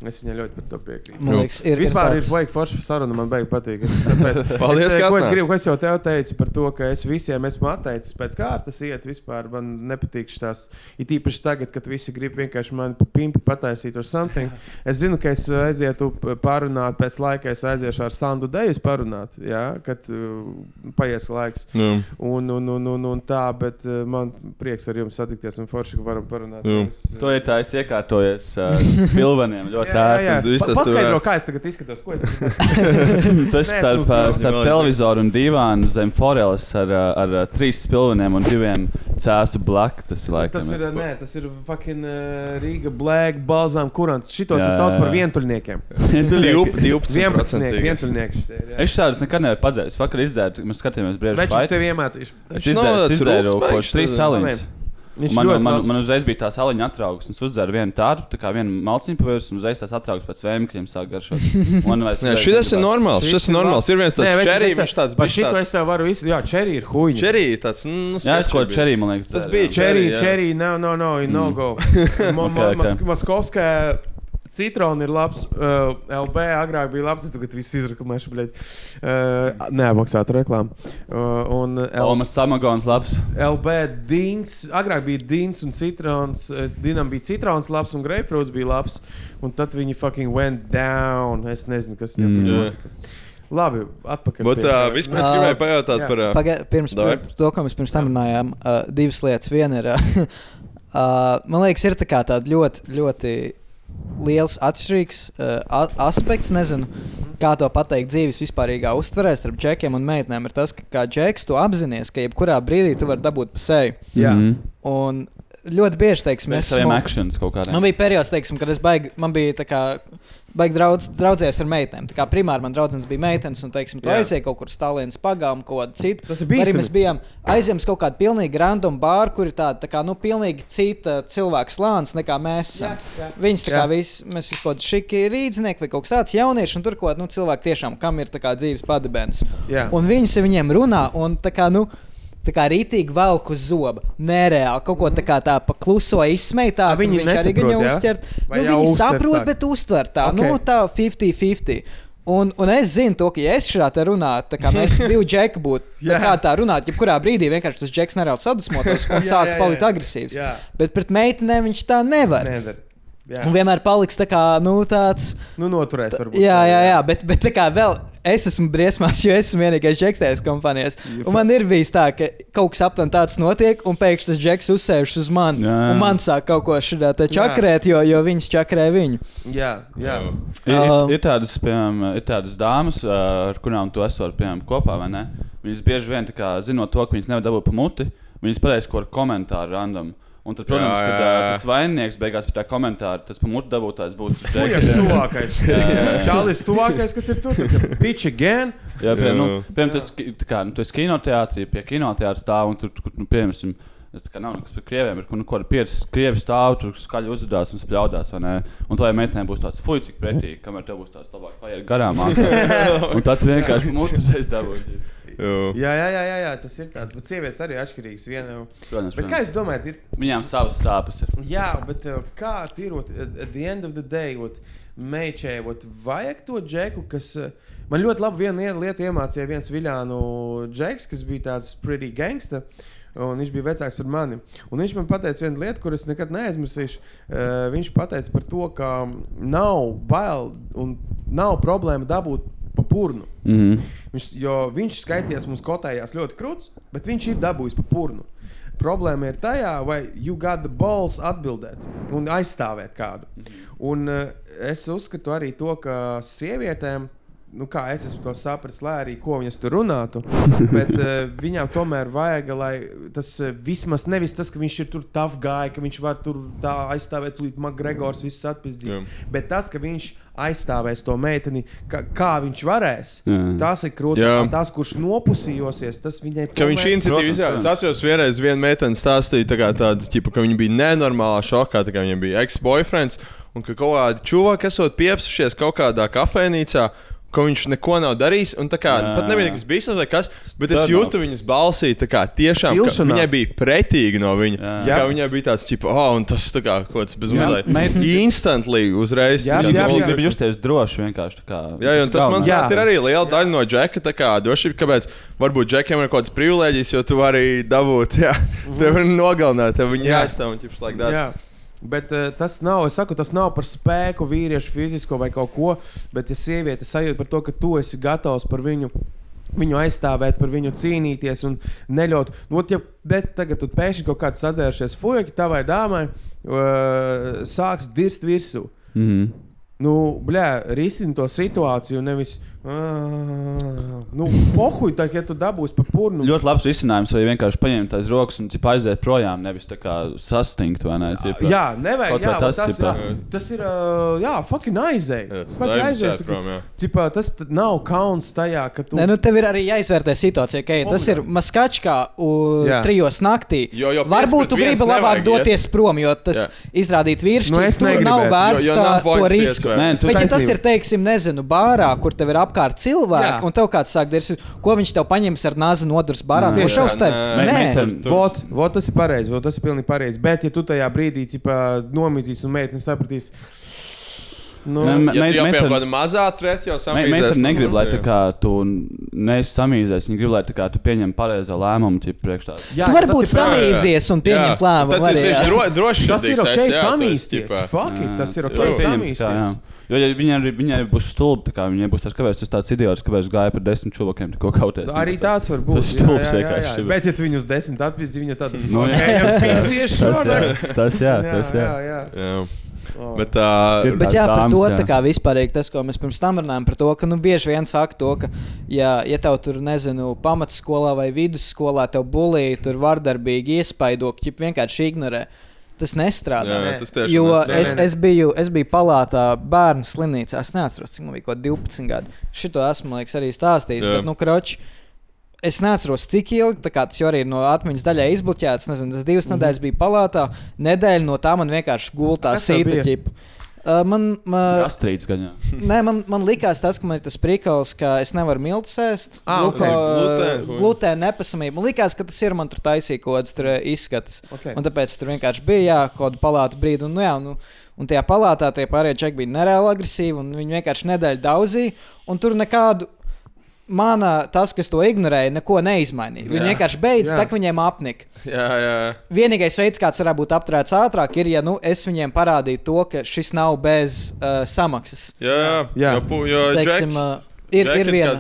Es viņai ļoti par to piekrītu. Man liekas, ir, Vispār ir ir tāds- baigi forša saruna, man beigas patīk. Es, tāpēc, Paldies, es, ka ko es gribu, ko es jau tev teicu par to, ka es visiem esmu atteicis pēc kārtas iet. Vispār man nepatīk šīs. Ir īpaši tagad, kad visi grib vienkārši mani pa pimpi pataisīt ar something. Es zinu, ka es aizietu p- parunāt, pēc laika es aiziešu ar Sandu Dejas parunāt, jā, kad uh, paies laiks. Nu, Un, un, un, un, un tā, bet uh, man prieks ar jums satikties un forši, ka varam parunāt. Jā. Es, uh, To ir tā, es iekārtojos uh, spilveniem viss Pa, tas paskaidro, kā es tagad izskatos. Ko es. Tas starp, starp televizoru un divānu zem foreles ar, ar uh, trīs spilveniem un diviem cēsu blakus. Tas ir laikam. Tas ir, nē, tas ir fucking uh, Rīga, Black, Balzām, kurants. Šitos Jā, es saucu jā, par vientuļniekiem. Div- 12%. 11. vientuļnieki. ir. Es šādus nekad nevaru padzert. Es vakar izdzēru, mēs skatījāmies brīvā Večus tev iemācīšu. Es izdzēru, izdzēru baigs, kādus trīs saliņus. Viņš Man, man, labs. man uzreiz bija tā saliņa atraugs. Es uzdzēru vienu tādu, tā kā vienu malciņu pavirs, un uzreiz tās atraugs pēc vēmekļiem sāk garšot. Man uzreiz šis ir negribās. normāls. Šis ir normāls. Ir viens tāds bet čerī, viņš tāds bišķi šito tāds- es tev varu visu. Jā, čerī ir huīņa. Čerī tāds. Nu, Jā, es ko čerī, man liekas, Tas bija. Čerī, čerī, no, no, no, no go. Ma- citrona ir labs. Uh, LB agrāk bija labs. Es tagad visu izreklamēšu, bļaļ. Uh, neapmaksāta reklāma. Uh, un L Omas samagons labs. LB dīns. Agrāk bija dīns un citrons. uh, Dinam bija citrons labs un grapefruits bija labs. Un tad viņi fucking went down. Es nezinu, kas viņam tur Mm. notika. Labi, atpakaļ. Bet uh, vispār es gribēju pajautāt jā. par. ā, Paga, pirms par to, ko mēs pirms tam runājām, uh, divas lietas. Viena ir, uh, uh, man liekas, ir tā kā tāda ļoti, ļoti liels atšķirīgs uh, aspekts. Nezinu, kā to pateikt dzīves vispārīgā uztverē starp džekiem un meitenēm. Ir tas, ka kā džeks tu apzinājies, ka jebkurā brīdī tu vari dabūt pa seju. Jā. Mhm. Un ļoti bieži, teiksim, Mēs es saviem esmu- actions kaut kādiem. Man bija periods, teiksim, kad es baigi, man bija tā kā. Baigi draudz, draudzējies ar meitenēm. Tā kā primāri man draugs bija meitenes, un, teiksim, tu Jā. aizēji kaut kur stāvlienas pagām, kaut ko citu. Tas Arī bīstami. mēs bijām aizjām uz kaut kādu pilnīgi random bāru, kur ir tāda, tā kā, nu, pilnīgi cita cilvēka slānis nekā mēs esam. Viņas tā kā Jā. visi, mēs visi kaut kādi šiki rīznieki vai kaut kas tāds jaunieši, un tur kaut nu, cilvēki tiešām, kam ir tā kā dzīves padebens. Jā. Un viņas ar viņiem runā, un tā kā, nu, tā kā rītīgi velk uz zoba. Nereāli kaut ko tā kā tā pa kluso izsmeitā. Viņi arī viņu jā? uzķert. Vai Nu, jau viņi uztver saprot, sāk? bet uztver tā, Ok. nu, tā 50-50. Un, un es zinu, to, ka, ja es šādi runātu, kā mēs divi džeki būtu, tā kā tā runāt, jebkurā brīdī vienkārši tas džeks nereāli sadusmotos un Jā, sāktu jā, palikt agresīvs. Bet pret meitenēm viņš tā nevar. Nedara. Jā. Un vienmēr paliks tā kā, nu, tāds. Nu, noturēs, varbūt. Jā, jā, jā, bet, bet tā kā vēl es esmu briesmās, jo es esmu vienīgais džeks tajās kompānijās. Un man ir bijis tā, ka kaut kas aptuveni tāds notiek, un pēkšņi tas džeks uzsēžas uz mani. Jā, jā. Un man sāk kaut ko šādā te čakarēt, jo, jo viņas čakarē viņu. Jā, jā. Ir, Um, ir, ir, tādas, piemēram, ir tādas dāmas, ar kurām tu esi piemēram, kopā, vai ne? Viņas bieži vien tā kā, zinot to, ka viņas nevar dabūt pa muti, viņas pateiks kaut kādu komentāru random. Un tad, protams, Jā, kad jā, ā, jā. tas vaininieks beigās pie tā komentāra, tas pa muti dabūtājs būs Fujas tuvākais. Čālis tuvākais, kas ir tu? Pitch again. Jā, pie, nu, Jā. piemēram, tas, kā, nu, tu esi kinoteātrī, pie kinoteātra stāv un tur, tur nu, piemēram, tas tā kā nav nekas par krieviem, ir, kur, nu, kaut kādi pieci krievi stāv, tur skaļi uzvedās un spļaudās? Un tā, ja meitenē būs tāds, fuj, cik pretīgi, kamēr tev būs tāds labāk paiet garām. un tad vienkārši mutus aizdabūji. Jā. Jā, jā, jā, jā, tas ir tāds. Bet sievietes arī atšķirīgas. Viena... Protams, Bet kā jūs domājat, ir Viņām savas sāpes ir. Jā, bet uh, kā tīrot, at at the end of the day, what, meičē, what, vajag to džeku, kas. Uh, man ļoti labi viena ie- lieta iemācīja viens viļānu džeks, kas bija tāds pretty gangsta. Un viņš bija vecāks par mani. Un viņš man teica vienu lietu, kuras nekad neaizmirsīšu. Uh, viņš teica par to, ka nav bail un nav problēma dabūt pa purnu. Mm -hmm. Viņš, jo viņš skaitījās mums kotējās ļoti krūts, bet viņš ir dabūjis pa purnu. Problēma ir tajā, vai you got the balls atbildēt un aizstāvēt kādu. Un uh, es uzskatu arī to, ka sievietēm. Nu, kā es to sapratis, lai arī ko viņas tur runātu. Bet uh, viņām tomēr vajag, lai tas uh, vismaz nevis tas, ka viņš ir tur tough guy, ka viņš var tur tā aizstāvēt, līdz Makgregors viss atpizdīs. Jā. Bet tas, ka viņš aizstāvēs to meiteni, ka, kā viņš varēs, Jā. tas ir krūtis. Jā. Tas, kurš nopusījosies, tas viņai Ka viņš Protams, izrādīja. Es atceros, vienreiz viena meitene stāstīja, tā kā tāda, ķipa, ka viņa bija nenormālā šokā, tā kā viņam bija ex-boyfriends, un ka kaut kādi čuvaki esot piepsušies kaut kādā kafejnīcā. Ka viņš neko nav darījis. Un tā kā Jā, pat nebija jā. nekas bijis, vai kas, bet es jūtu viņas balsī, tā kā tiešām viņai bija pretīgi no viņa. Jā. Jā, kā viņai bija tāds, tipo, oh, un tas tā kā kaut kāds bezmazliet. meitene- Instantly uzreiz. Jā, jā, nolika- jā. Gribu justies droši vienkārši. tā Kā, Jā, un tas man Jā. ir arī liela daļa no džeka. tā Kā, drošība, kāpēc varbūt džekiem ir kaut kādas privilēģijas, jo tu vari dabūt, jā, tev var nogalināt, tev viņi Jā. jāizstāv un ķips like that. Jā. Bet uh, tas nav, es saku, tas nav par spēku, vīriešu fizisko vai kaut ko. Bet, ja sieviete sajūt par to, ka tu esi gatavs par viņu. Viņu aizstāvēt, par viņu cīnīties un neļaut. Nu, ja, bet tagad tu pēkšņi kaut kāds sazēršies fueki tavai dāmai, uh, sāks dirst virsū. Mm -hmm. Nu, blē, risini to situāciju, nevis Uh, nu, pohuj, tā, ja tu dabūsi pa purnu. Ļoti labs risinājums, vai vienkārši paņemt tās rokas un ķipa, aiziet projām, nevis tā kā sastingt. vai Ne, ķipa. Jā, nevajag. Jā, tas, tas, jā, tas ir. uh, Jā, fucking aizēj. Jā, tas Fucking jāiet prom, jā. Cipā, tas nav kauns tajā, ka tu. Nē, nu tev ir arī jāizvērtē situācija, ka ej, tas ir maskačkā Jā. trijos naktī. Jo- jo Varbūt tu gribi labāk nevajag iet. doties prom, jo tas Jā. izrādīt vīrišķi. Nu, nav vērts jo- jo tā, to risku. Bet, ja tas ir, teiksim, nezinu, bārā, kur tev ir apkārt cilvēki, Jā. un tev kāds sāk darīt, ko viņš tev paņems ar nāzi nodurs bārā, Nē. no šaus tev? Nē, meitene- Vot, vot, tas ir pareizi, vot, tas ir pilnīgi pareizi. Bet, ja tu tajā brīdī cipā, nomizīs un meitene sapratīs, nu, Ja tu jau meitene- kaut kāda mazā tret jau Me- Meitene negrib, lai tā kā tu neesi samīzies. Viņa grib, lai tā kā tu pieņem pareizo lēmumu, ķip, priekš tā. jā, tu varbūt samīzies un pieņemt lēmumu. Tas ir droši. Tas ir ok, samīsties. Fuck it, tas ir ok, samīsties. Jo, ja viņa arī, viņa arī būs stulba, tā kā viņa būs tāds, kāpēc tas tāds idiots, kāpēc gāja par desmit čuvakiem, ko kauties. Arī tāds var būt. Tas jā, stulbs jā, jā, vienkārši. jā. Bet, ja tu viņu uz desmit atpūsti, viņa tad Nu, jā. tieši Tas, šodien. jā, tas, jā, tas, jā. jā, jā. Jā. Oh. Bet tā Ir- Bet jā, par to jā. tā kā vispārīgi tas, ko mēs pirms tam runājām, par to, ka nu, bieži vien saka to, ka, ja, ja tev tur, nezinu, pamatskolā vai vidusskolā tev bulīja, tur vardarbīgi iespaido, ka ķip vienkārši ignorē. Tas nestrādā. Jā, tas tiešām Jo nestrādā. es, es, biju, es biju palātā bērnu slimnīcā. Es neatceros, cik man bija kaut kādi 12 gadi. Šito esmu liekas, arī stāstījis. Jā. Bet, nu, kroči, es neatceros, cik ilgi tā kā tas jau arī no atmiņas daļai izbloķēts. Nezinu, tas divas nedēļas bija palātā. Nedēļa no tā man vienkārši gultā sīta ķipa. Uh, man, man, Gastrīts gan. Nē, man, man likās tas, ka man ir tas prikals, ka es nevaru miltus ēst. Ah, ok. Glutēnu, vai? glutēna nepasamība. Man likās, ka tas ir man tur taisīja kaut kāds tur izskats. Ok. Un tāpēc tur vienkārši bija jā, kaut kāda palāta brīdi. Un, nu, jā, nu, un tajā palātā tie pārējie čeki bija nereāli agresīvi. un Viņi vienkārši nedēļu daudzīja. Un tur nekādu. Mana, tas, kas to ignorēja, neko neizmainīja. Viņi Jā. vienkārši beidz, Jā. tā kā viņiem apnika. Jā, jā. Vienīgais veids, kāds varētu būt apturēts ātrāk, ir, ja nu, es viņiem parādītu to, ka šis nav bez uh, samaksas. Jā, jā. Jā. Jo, pu- jo Teiksim, uh, ir, ir viena.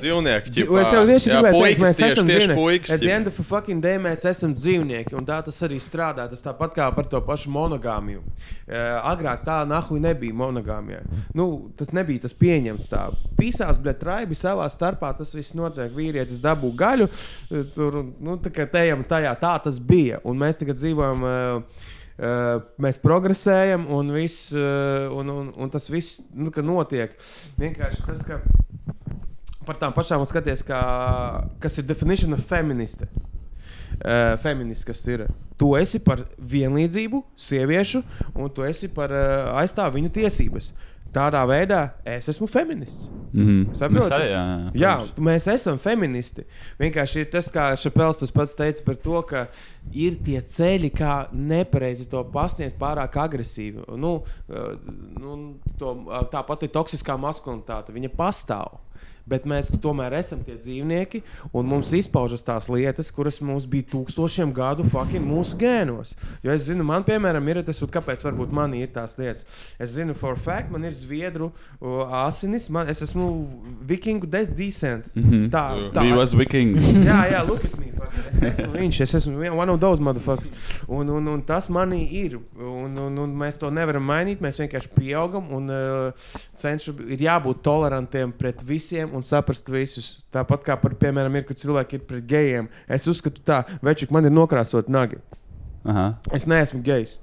Dzi- ķipā. Es tev tieši gribēju teikt, puikas mēs tieši- esam tieši dzīvnieki. puikas, At the end of the fucking day mēs esam dzīvnieki, un tā tas arī strādā. Tas tāpat kā par to pašu monogāmiju. Uh, agrāk tā nahuj nebija monogāmija. Nu, tas nebija tas pieņemts tā. Pisās, bet traibi savā starpā tas viss notiek. Vīrietis dabū gaļu, eh, tur, nu, tā kā tejam tajā, tā tas bija. Un mēs tagad dzīvojam. Uh, Uh, mēs progresējam, un, viss, uh, un, un, un tas viss nu, ka notiek. Vienkārši tas, ka par tām pašām skaties, kā, kas ir definition of feministe. Uh, feminists, kas ir. Tu esi par vienlīdzību, sieviešu, un tu esi par uh, aizstāvu viņu tiesības. Tādā veidā es esmu feminists. Mhm. Saproti? Mēs arī, jā, jā, Jā, mēs esam feministi. Vienkārši ir tas, kā Šapels pats teica par to, ka ir tie ceļi, kā nepareizi to pasniegt pārāk agresīvi. Nu, eh, nu, to, tā pati toksiskā maskulinitāte, viņa pastāv. Bet mēs tomēr esam tie dzīvnieki, un mums izpaužas tās lietas, kuras mums bija tūkstošiem gadu fucking mūsu gēnos. Jo es zinu, man, piemēram, ir tas, un kāpēc varbūt man ir tās lietas. Es zinu, for fact, man ir zviedru uh, asinis, man, es esmu vikingu de decent. Mhm. Tā, tā. We was viking. Jā, jā, look at me. fucking. Es esmu viņš, es esmu one of those motherfuckers. Un, un, un tas manī ir. Un, un, un mēs to nevaram mainīt. Mēs vienkārši pieaugam un uh, cenšamies, ir jābūt tolerantiem pret visiem un saprast visus. Tāpat kā, par, piemēram, ir, kad cilvēki ir pret gejiem. Es uzskatu tā, večuk, man ir nokrāsot nagi. Aha. Es neesmu gejs.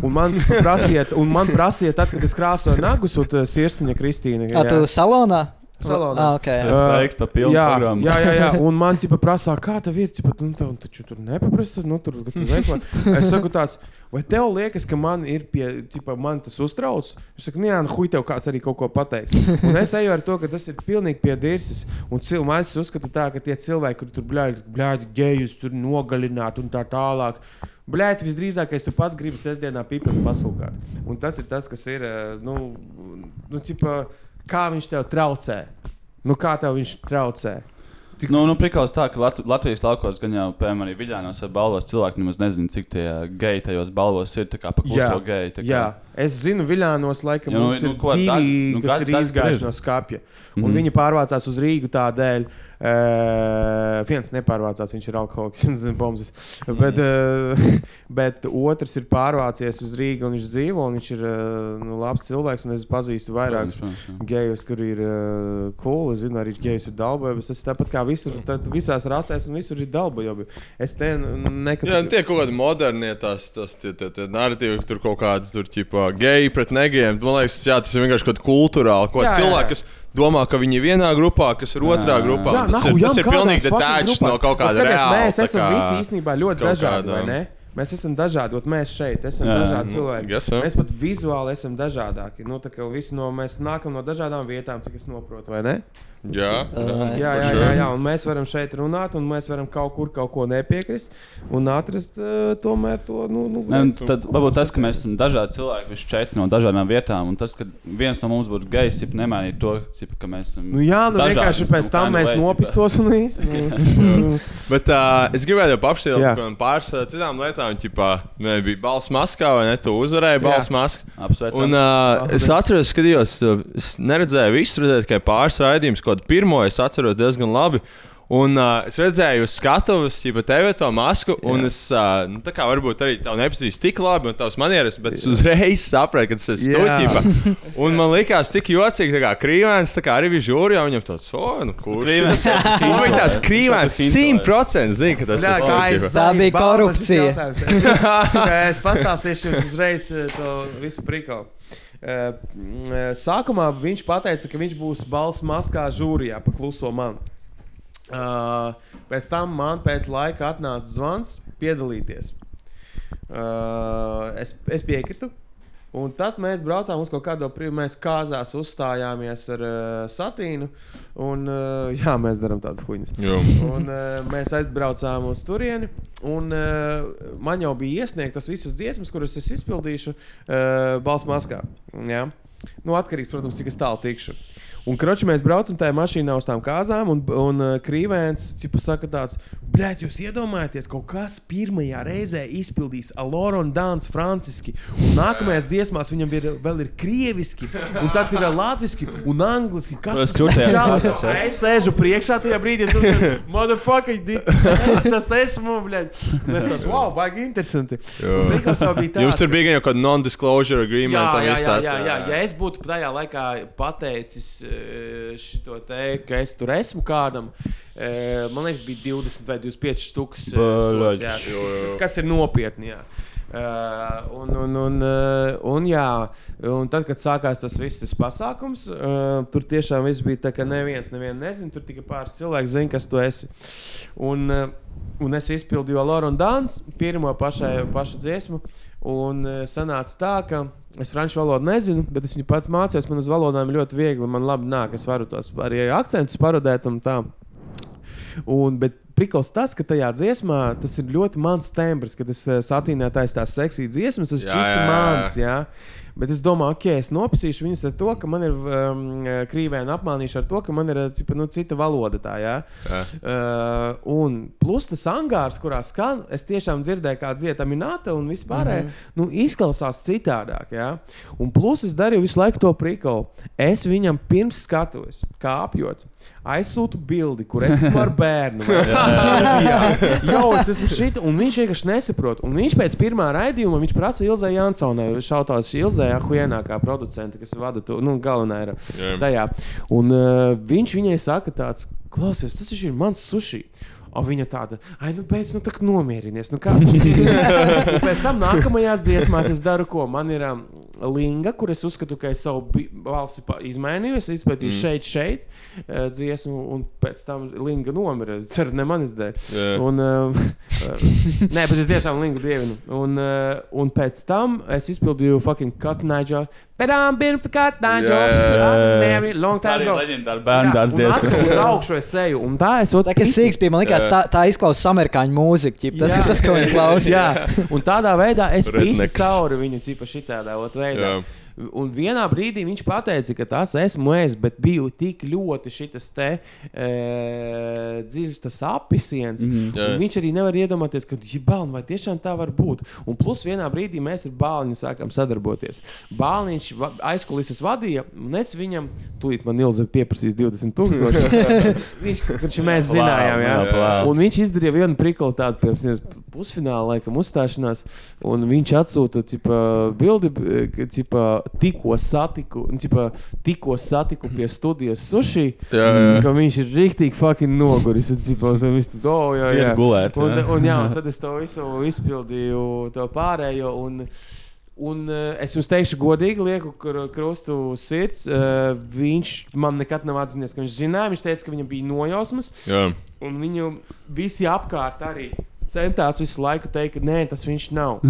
Un man prasiet, un man prasiet tad, kad es krāsoju nagus, un sirsniņa Kristīna. Kā tu salonā? Salonā. Ah, okay, jā. Respekt par pilnu jā, programmu. jā, jā, jā, un man cipa prasā, kā tev ir. Cipa, nu, tev taču tur nepaprasa, nu, tur, ka tu veiklā. Es saku tāds, vai tev liekas, ka man ir pie, cipa, man tas uztrauc? Es saku, nu, jā, nu, huj, tev kāds arī kaut ko pateiks. Un es eju ar to, ka tas ir pilnīgi pie dirses. Un cilvēks uzskata tā, ka tie cilvēki, kur tur bļāģi, bļāģi gejus, tur nogalināt un tā tālāk. Bļāģi, visdrīzākais tu pats gribi sestdienā pīpēt pasulkāt. Un tas ir tas, kas ir, eh, nu, nu cipa, kā viņš tev traucē. Nu, kā tev viņš traucē? Tik- Nu, nu prikals tā, ka Lat Latvijas laukos gan jau, piemēram, arī Viļānos vai balvos cilvēki nemaz nezina, cik tie geji tajos balvos ir, tā kā pa kluso geji. kā- Jā, es zinu, Viljānos laikam Jā, nu, mums nu, ir ko, divi, tā- nu, kas kas- ir izgājuši no skapja. Un Mhm. viņi pārvācās uz Rīgu tādēļ. Uh, viens nepārvācās, viņš ir alkoholiķis, un zina, bombas. Mhm. Bet, uh, bet otrs ir pārvācies uz Rīgu, un viņš dzīvo, un viņš ir uh, nu, labs cilvēks. un Es pazīstu vairākus gejus, kur ir uh, cool. Es zinu, arī gejus ir dalbojuši. Tas tāpat kā visur, tad visās rasēs, un visur ir dalbojuši. Es te nekad. Jā, nu, tie kaut kādi modernie tās, tās tie, tie, tie narratīvi, tur kaut kādi tur, ķipā, geji pret negejiem. Man liekas, jā, tas ir vienkārši kaut kā kultūrāli. Ko Jā, jā, cilvēki, jā. Domā, ka viņi ir vienā grupā, kas ir otrā Jā, grupā. Jā, tas nahu, ir, tas ir pilnīgi detached no kaut kāda skaties, reāla. Mēs esam kā- visi īstenībā ļoti dažādi, vai ne? Mēs esam dažādi, un mēs šeit esam Jā, dažādi cilvēki. guess so. Mēs pat vizuāli esam dažādāki. Nu, no, mēs nākam no dažādām vietām, cik es saprotu, vai ne? Jā, Uh, Jā, jā, jā, jā, un mēs varam šeit runāt, un mēs varam kaut kur kaut ko nepiekrist un atrast uh, tomēr to. Nu, nu, Ne, un Tad varbūt tas, ka mēs esam dažādi cilvēki, visi četri no dažādām vietām, un tas, ka viens no mums būtu gejs, jau nemainīja to, ķipa, ka mēs esam. Nu, jā, nu dažādi, vienkārši pēc tam mēs nopistos un viss. Nu, Bet uh, es gribēju jau apstāties pāris uh, citām lietām. Ķipā, man bija balss maskā, vai ne? Tu uzvarēji balss maskā. Apsveicam. Un, uh, es atceros, ka skatījos, uh, es neredzēju visu, redzēju tikai pāris raidījumus, kaut kādu pirmo es atceros diezgan labi. Un uh, es redzēju, uz skatuves, jau tevi to masku, un Jā. es uh, nu, tā kā varbūt arī tevi nepazīstu tik labi, un tavs manieres, bet es uzreiz sapratu, ka tas ir Jā. stūķis. Un man likās tik jocīgi, tā kā krīvēns, tā kā arī bija žūrijā, viņam tāds, oh, nu, kurš Krīvēns. Nu, viņa tāds krīvēns. 100% zina, ka tas Jā, ir stūķis. es Tā bija korupcija. es pastāstīšu jums uzreiz to visu prikolu. Eh, eh, Sākumā viņš teica, ka viņš būs balss maskā žūrijā pa kluso manu. Uh, pēc tam man pēc laika atnāca zvans piedalīties. Es, es piekritu. Un tad mēs braucām uz kaut kādu brīdi, mēs kāzās uzstājāmies ar uh, satīnu. Un, uh, jā, mēs darām tādas huņas. Un, uh, mēs aizbraucām uz turieni. Un, uh, man jau bija iesniegtas visas dziesmas, kuras es izpildīšu uh, balss maskā. Jā. Nu, atkarīgs, protams, cik tālu tikšu. Un kroči mēs braucam tajā mašīnā uz tām kāzām, un, un uh, krīvēns cipa saka tāds, blēķ, jūs iedomājaties, kaut kas pirmajā reizē izpildīs Alora un Dāns franciski, un nākamajās dziesmās viņam ir, vēl ir krieviski, un tad ir latviski un angliski. Kas Tas jā. Es sēžu priekšā tajā brīdī, es domāju, motherfucker, di- es tas esmu, blēķ. Mēs tāds, wow, baigi interesanti. Tāds, Jums tur bija jau kāda non-disclosure agreement. Jā, jā, jā, tās, jā, jā. Ja es būtu tajā laikā pateicis šo te, ka es tur esmu kādam, eh, man liekas, bija 20 vai 25 stūks, Bāļaģ. kas, ir- nopietni. Jā. Uh, un, un, un, uh, un, jā, un tad, kad sākās tas viss pasākums, uh, tur tiešām viss bija tā, ka neviens nezina. Tur tikai pāris cilvēki zina, kas tu esi. Un, uh, un es izpildīju Loru un Dāns, pirmo pašai, pašu dziesmu. Un uh, sanāca tā, ka es franču valodu nezinu, bet es viņu pats mācījos. Man uz valodām ļoti viegli, man labi nāk. Es varu tos arī akcentus parodēt un tā. Un, bet prikals tas, ka tajā dziesmā tas ir ļoti mans tembrs, kad es satīnēju tās tās seksīgas dziesmas, tas ir čisti mans. Jā. Bet es domāju, ok, es nopisīšu viņus ar to, ka man ir um, krīvēni apmānīšu ar to, ka man ir uh, cipa, nu, cita valoda. Tā, jā. Jā. Uh, un plus tas angārs, kurā skan, es tiešām dzirdēju, kā dziedāta minēta un vispārējais, mm -hmm. nu, izklausās citādāk. Jā. Un plus es darīju visu laiku to prikolu. Es viņam pirms skatuves, kāpjot. Aizsūtu bildi, kur es esmu ar bērnu. Serbijā. Jo, es esmu šeit, un viņš vienkārši nesaprot. Un viņš pēc pirmā raidījuma viņš prasa Ilzai Jansonai, šautās Ilzai Ahuienākā producente, kas vada to, nu, galvenā ir Jā. tajā. Un uh, viņš viņai saka tāds, klausies, tas ir mans sushi. O viņa tāda, ah, nu, beidz, nu, tā kā nomierinies. Nu? Un pēc tam nākamajās dziesmās es daru, ko man ir um, linga, kur es uzskatu, ka es savu pa- izmainīju. Es izpētīju mm. šeit, šeit uh, dziesmu, un pēc tam linga nomira. Es ceru, ne manis dēļ. Jā. Un, uh, nē, bet es tiešām lingu dievinu. Un, uh, un pēc tam es izpildīju fucking cut night jobs. Bet I'm been for cut night Jā, jobs. jā, jā. I'm married long Tā time ago. leģendāra bērnu dārza dziesma. uz augšu es eju, un tā es Tā kā sīgs bija, man liekas, tā, tā izklausās amerikāņu mūzika. ķip. Tas Jā. ir tas, ko viņi klausās. Jā, un tādā veidā es pīsu cauri viņu cipa šitādā veidā. Jā. Un vienā brīdī viņš teica, ka tas esmu es, bet biju tik ļoti šis te e, dziļs apisiens. Mm Jā. -hmm. Viņš arī nevar iedomāties, ka bāliņš vai tiešām tā var būt. Un plus vienā brīdī mēs ar bāliņu sākām sadarboties. Bāliņš aizkulises vadīja, un es viņam, tūlīt man Ilze pieprasīs 20 tūkstoši. viņš, kurš mēs zinājām, jā. Jā, plāv. Un viņš izdarīja vienu prikolu tādu pirms pusfināla laikam uzstāšanās, un viņš atsūta cipa, bildi, ka cipa, tikko satiku, un, cipa, tikko satiku pie studijas sushi. Jā, jā. Ka viņš ir rīktīgi fucking noguris. Un, cipa, un tad viņš tur, oh, jā, jā. Gulēt, Un, jā. un, jā, un tad es to visu izpildīju, to pārējo. Un, Un, uh, es jums teikšu, godīgi, lieku kr- krustu sirds. Uh, viņš man nekad nav atzinies, ka viņš zināja. Viņš teica, ka viņam bija nojausmas. Jā. Un viņu visi apkārt arī centās visu laiku teikt, ka nē, tas viņš nav.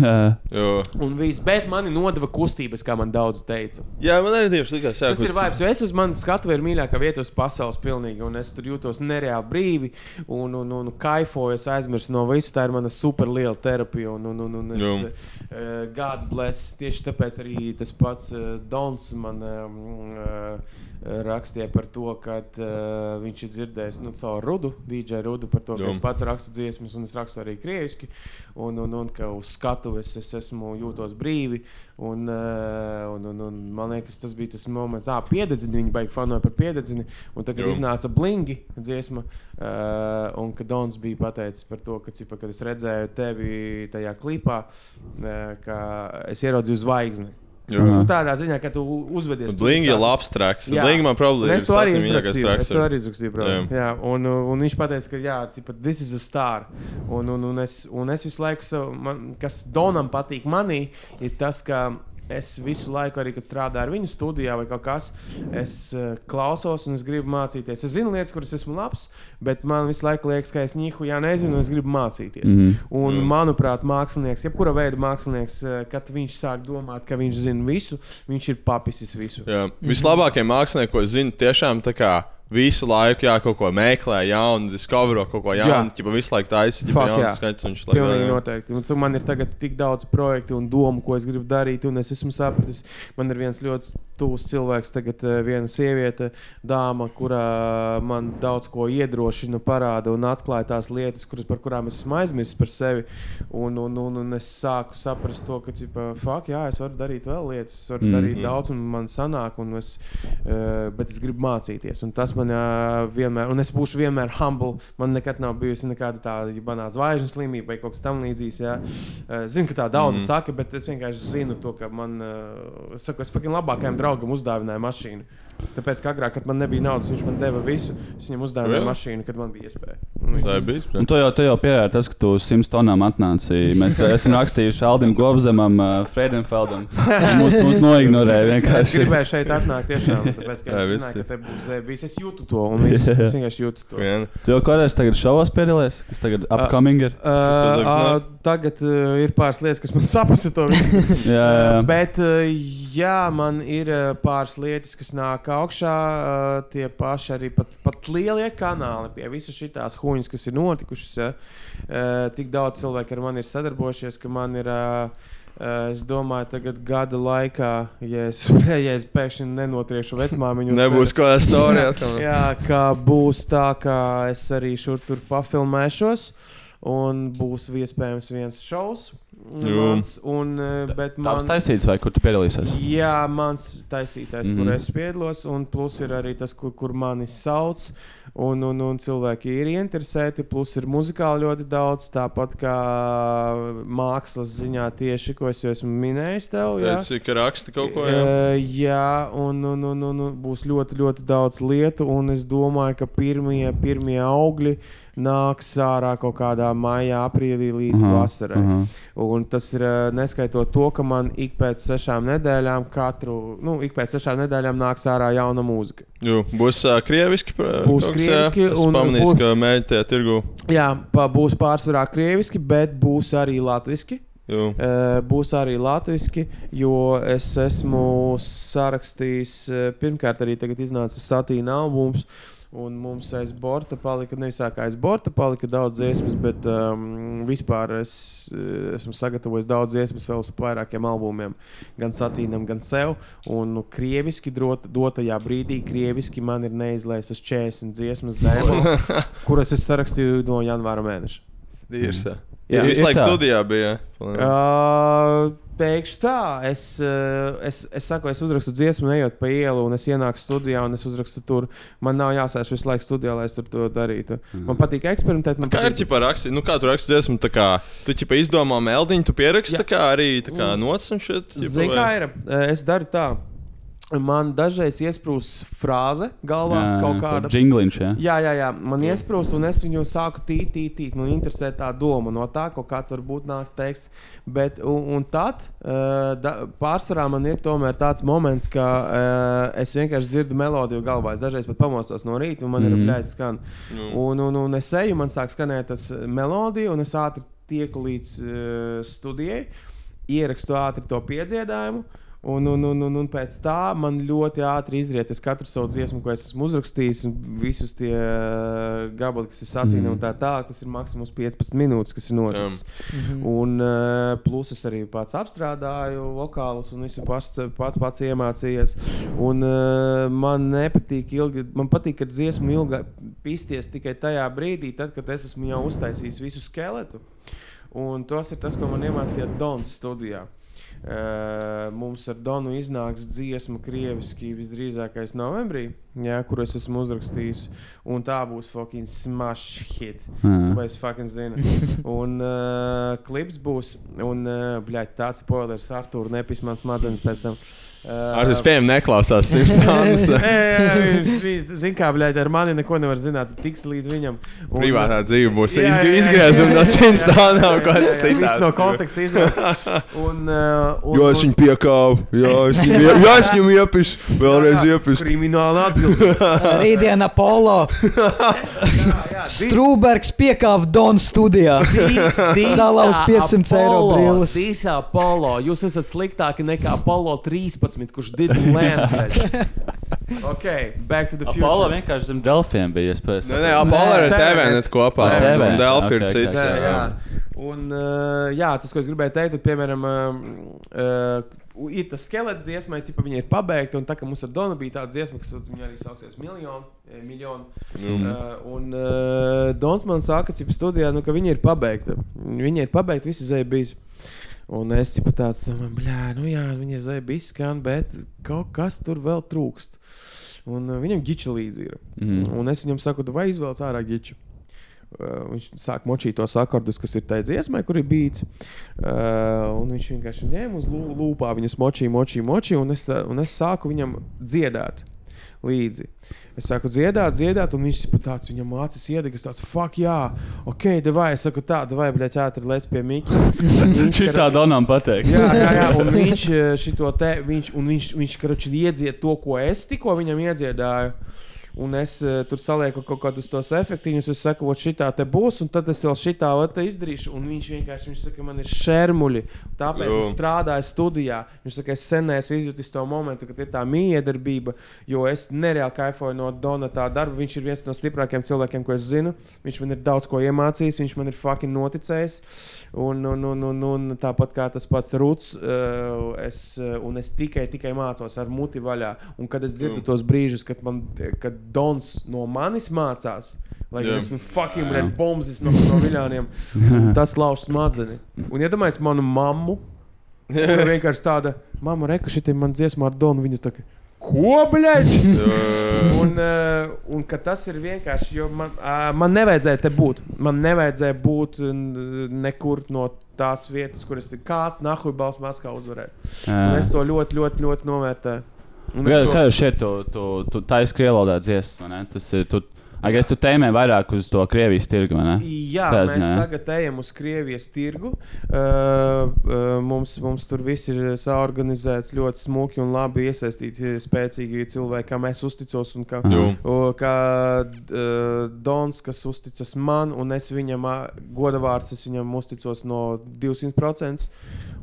Un viss, bet mani nodeva kustības, kā man daudz teica. Jā, man arī tieši likās, jā, Tas ir vibes, jo es uz manas skatu ir mīļākā vieta uz pasaules pilnīgi, un es tur jūtos nereāli brīvi un, un, un kaifoju, es aizmirsu no visu. Tā ir mana super liela terapija, un, un, un, un es Jā. uh, God bless. Tieši tāpēc arī tas pats uh, Dons man um, uh, rakstīja par to, ka uh, viņš ir dzirdējis nu, caur Rudu, DJ Rudu, par to, ka Jā. es pats rakstu dziesmas, un es rakstu arī krieviski, un, un, un ka uz skatuves es esmu jūtos brīvi. Un, uh, un, un, un man liekas, tas bija tas moments, kā piededzini. Viņi beigās fanoja par piededzini. Un tagad Jā. iznāca blingi dziesma. Uh, un kad Dons bija pateicis par to, ka, cipa, kad es redzēju tevi tajā klipā, uh, ka es ieraudzīju zvaigzni. Nu, tādā ziņā, ka tu uzvedies. Blingi ir labs traks. Jā. Blingi man problēma Es to arī izrakstīju. Es to arī izrakstīju, bro. Jā. Jā, un, un viņš teica, ka jā, tipa, this is a star. Un, un, un, es, un es visu laiku, savu, man, kas Donam patīk manī, ir tas, ka es visu laiku, arī kad strādāju ar viņu studijā vai kaut kas, es uh, klausos un es gribu mācīties. Es zinu lietas, kuras esmu labs, bet man visu laiku liekas, ka es nihu jā, nezinu, un es gribu mācīties. Mm. Un, manuprāt, mākslinieks, jebkura veida mākslinieks, eh, kad viņš sāk domāt, ka viņš zina visu, viņš ir papisis visu. Jā. Vislabākie mākslinieki, ko es zinu, tiešām tā kā visu laiku jā, kaut ko meklē, jaunu, discover kaut ko jaunu, ja visu laiku taisa, Fuck, jaunu jā. skaits. Viņš Pilnīgi jā. noteikti. Un, man ir tagad tik daudz projektu un domu, ko es gribu darīt. Un es esmu sapratis, man ir viens ļoti tuvs cilvēks, tagad eh, viena sieviete, dāma, kurā man daudz ko iedrošina, parāda un atklāja tās lietas, kuras, par kurām es esmu aizmirsis par sevi. Un, un, un, un es sāku saprast to, ka, cipa, fuck, jā, es varu darīt vēl lietas, es varu mm. darīt daudz, un man sanāk, un es, uh, bet es gribu mācīties. Un tas man uh, vienmēr, un es būšu vienmēr humble. Man nekad nav bijusi nekāda tāda banā zvaigžņu slimība vai kaut kas tamlīdzīgs. Uh, zinu, ka tā daudz mm. saka, bet es vienkārši zinu to, ka man, uh, es saku, es fucking labākajam draugam uzdāvināju mašīnu. Tāpēc, ka agrāk, kad man nebija naudas, viņš man deva visu. Es viņam uzdāvināju Jā. mašīnu, kad man bija iespēja. Tā bijis. Un tu jau, tu jau pierādīji tas, ka tu 100 tonām atnāci. Mēs esam rakstījuši Aldim Gobzemam, uh, Fredenfeldam. Mūs, mūs noignorēja Es vienkārši. gribēju šeit atnākt tiešām, tāpēc, ka es zināju, ka te būs zēbīs. Es jūtu to, un viss, es vienkārši jūtu to. Vien. Tu jau kādreiz tagad šovos piedalījies, kas tagad upcoming ir? Uh, uh, tagad uh, ir pāris lietas, kas man saprast to visu. Jā, jā, jā. Bet, uh, jā, man ir uh, pāris lietas, kas nāk augšā. Uh, tie paši arī pat, pat lielie kanāli pie visas šīs huņas, kas ir notikušas. Ja? Uh, tik daudz cilvēku ar mani ir sadarbojušies, ka man ir. Uh, uh, Es domāju, tagad gada laikā, ja es, ja es pēkšņi nenotriešu vecmāmiņu, uz Nebūs ko stāstīt. Jā, kā būs tā, ka es arī šur tur pafilmēšos. Un būs iespējams viens šovs. Mans, un, eh, bet Tavs man, taisīts vai kur tu piedalīsies? jā, mans taisītājs, mm. kur Mhm. es piedalos, un plus ir arī tas, kur, kur mani sauc. Un, un, un cilvēki ir interesēti, plus ir muzikāli ļoti daudz. Tāpat kā mākslas ziņā, tieši ko es jau esmu minējis tev. jā. Teici, ka raksti kaut ko. Jā. Uh, jā, un, un, un, un, un būs ļoti, ļoti daudz lietu. Un es domāju, ka pirmie, pirmie augļi nāks ārā kaut kādā maijā, aprīlī līdz Aha, vasarai. aha. Un tas ir uh, neskaitot to, ka man ik pēc sešām nedēļām, katru, nu, ik pēc sešām nedēļām nāks ārā jauna mūzika. Jū, būs uh, krieviski. pra- Būs jā. krieviski Es un pamanīju, būs- ka mēģināja tirgu. Jā, pa, būs pārsvarā krieviski, bet būs arī latviski. Jū. Uh, būs arī latviešu, jo es esmu sarakstījis, uh, pirmkārt, arī tagad iznāca satīna albums. Un mums aiz borta palika, nevis aiz borta palika daudz dziesmas, bet um, vispār es eh, esmu sagatavojis daudz dziesmas vēl uz vairākiem albumiem. Gan satīnam, gan sev. Un nu, krieviski drot, dotajā brīdī, krieviski man ir neizlaists 40 dziesmas dēmon, kuras es sarakstīju no janvāra mēneša. Dīrs. Jā. Jā, visu Ir laiku tā. studijā bija. Uh, Pēkšņi tā, es, uh, es, es saku, es uzrakstu dziesmu, ejot pa ielu, un es ienāku studijā, un es uzrakstu tur. Man nav jāsēž visu laiku studijā, lai es tur to darītu. Man patīk eksperimentēt. Man Kā ir patīk... ģipā rakstīt? Nu, kā tu raksti dziesmu? Tā kā tu ģipā izdomā meldiņu, tu pieraksti tā kā arī tā kā nots un šit. Zini, kā ir? Es daru tā. Man dažreiz iesprūst frāze galvā kaut kāda. Jingliņš, jā. Jā, jā, jā, man iesprūst, un es viņu sāku tīt, tīt, tīt. Man interesē tā doma no tā, ko kāds varbūt nāk teiks. Bet, un, un tad uh, da, pārsvarā man ir tomēr tāds moments, ka uh, es vienkārši dzirdu melodiju galvā. Es dažreiz pat pamostos no rīta, un man mm. ir Mhm. apgājis skan. Un, un, un es eju, man sāk skanēt tas melodija, un es ātri tieku līdz uh, studijai, ierakstu ātri to piedziedājumu. Un, un, un, un, un pēc tā man ļoti ātri izriet. Es katru savu dziesmu, ko es esmu uzrakstījis, un visus tie uh, gabali, kas ir satīni mm. un tā tālāk, tas ir maksimums 15 minūtes, kas ir noticis. Mm. Un uh, plus es arī pats apstrādāju vokālus un visu pats, pats, pats iemācījies. Un uh, man nepatīk ilgi, man patīk, ka dziesmu ilgi pisties tikai tajā brīdī, tad, kad es esmu jau uztaisījis visu skeletu. Un tas ir tas, ko man iemācīja Dons studijā. Uh, mums ar Donu iznāks dziesma, krieviski visdrīzākais novembrī, jā, kur es esmu uzrakstījis. Un tā būs fucking smash hit. Jā. Vai es fucking zinu? Un uh, klips būs, un uh, bļaļ, tāds spoilers, Artur, nepis man smadzenes pēc tam. Uh, Ar tas spējām neklausās simts Zini, kā bļaļ, ar mani neko nevar zināt. Tiks līdz viņam. Un, Privātā dzīve būs izgriezuma no nav jā, kaut kas cits. viss No konteksta uh, un, Jo es viņu piekāpu, jā, es viņu, ie- jā, es viņu iepišu, vēlreiz iepišu. Krimināla atbildība. Rītdiena Apollo. Strūbergs piekāva Donu studijā. Salauz 500 eiro brilles. Dīsā polo. Jūs esat sliktāki nekā Apollo 13, kurš didn't land. ok, back to the future. Apollo vienkārši zem Delfiem bija iespējas. Nē, nē, Apollo ir Nē, TVNets kopā. Nē, Un TVN, Delfi ir cits. Jā, jā. jā. Un, uh, jā, tas, ko es gribēju teikt, tad, piemēram, uh, uh, ir tas skelets dziesmai, cik viņa ir pabeigta. Un tā kā mums ar Donu bija tāda dziesma, kas viņa arī sauksies miljonu. eh, miljonu. Mm. Uh, un uh, Dons man saka, cik studijā, nu, ka viņa ir pabeigta. Viņa ir pabeigta, viss ir bijis. Un es tipu tāds, blē, nu jā, viņa zēja bija skan, bet kaut kas tur vēl trūkst. Un uh, viņam giča līdzi ir. Mhm. Un es viņam saku, vai izvēlēties ārā giču. Uh, viņš sāk močīt tos akordus, kas ir tajā dziesmā, kur ir bijis. Uh, un viņš vienkārši ņēma uz lū- lūpā, viņas močīja, močīja, močīja, un es, tā- un es sāku viņam dziedāt līdzi. Es sāku dziedāt, dziedāt, un viņš pat tāds viņam mācīs, iedegas tāds, fuck, jā, ok, vai es saku tā, vai bļaļ, ātri lec pie Mika. Viņš Šī tā Donam pateikt. Jā, jā, jā, un viņš eh, šito te, viņš, un viņš, viņš karoči iedzied to, ko es tikko viņam iedziedāju. Un es uh, tur salieku kaut kādus tos efektīvus, es saku, ot šitā te būs, un tad es vēl šitā ot izdarīšu. Un viņš vienkārši, viņš saka, man ir šermuļi, tāpēc Jo. es strādāju studijā. Viņš saka, es sen esmu izjutis to momentu, kad ir tā miedarbība, jo es nereāli kaifoju no Dona tā darba. Viņš ir viens no stiprākajiem cilvēkiem, ko es zinu. Viņš man ir daudz ko iemācījis, viņš man ir fucking noticējis. Un, un, un, un, un tāpat kā tas pats Rūts, uh, es, uh, un es tikai, tikai mācos ar muti vaļā. Un kad es dzirdu tos brīžus, kad, man, kad Dons no manis mācās, lai gan esmu fucking red bombs no, no viļņiem, tas lauž smadzeni. Un iedomājieties manu mammu. Viņa ir vienkārši tāda, mama, reka, šī man dziesma ar Donu. Viņas tā kā, ko, blēģi? un, uh, un ka tas ir vienkārši, jo man, uh, man nevajadzēja te būt. Man nevajadzēja būt nekur no tās vietas, kur es kāds nahuj balss maskā uzvarēju. Un es to ļoti, ļoti, ļoti novērtēju. Un Kā, es to- kā jūs šeit to, to, to taisnīgi krievalodā dziesmu? vai ne? Tas ir. Tu, Agais, tu tēmē vairāk uz to Krievijas tirgu? Jā, Tā mēs ziņā, tagad ejam uz Krievijas tirgu. Uh, uh, mums, mums tur viss ir saorganizēts ļoti smuki un labi iesaistīti spēcīgi cilvēki, kam es uzticos. Un kā, o, kā uh, Dons, kas uzticas man, un es viņam ā, godavārds, es viņam uzticos no 200%.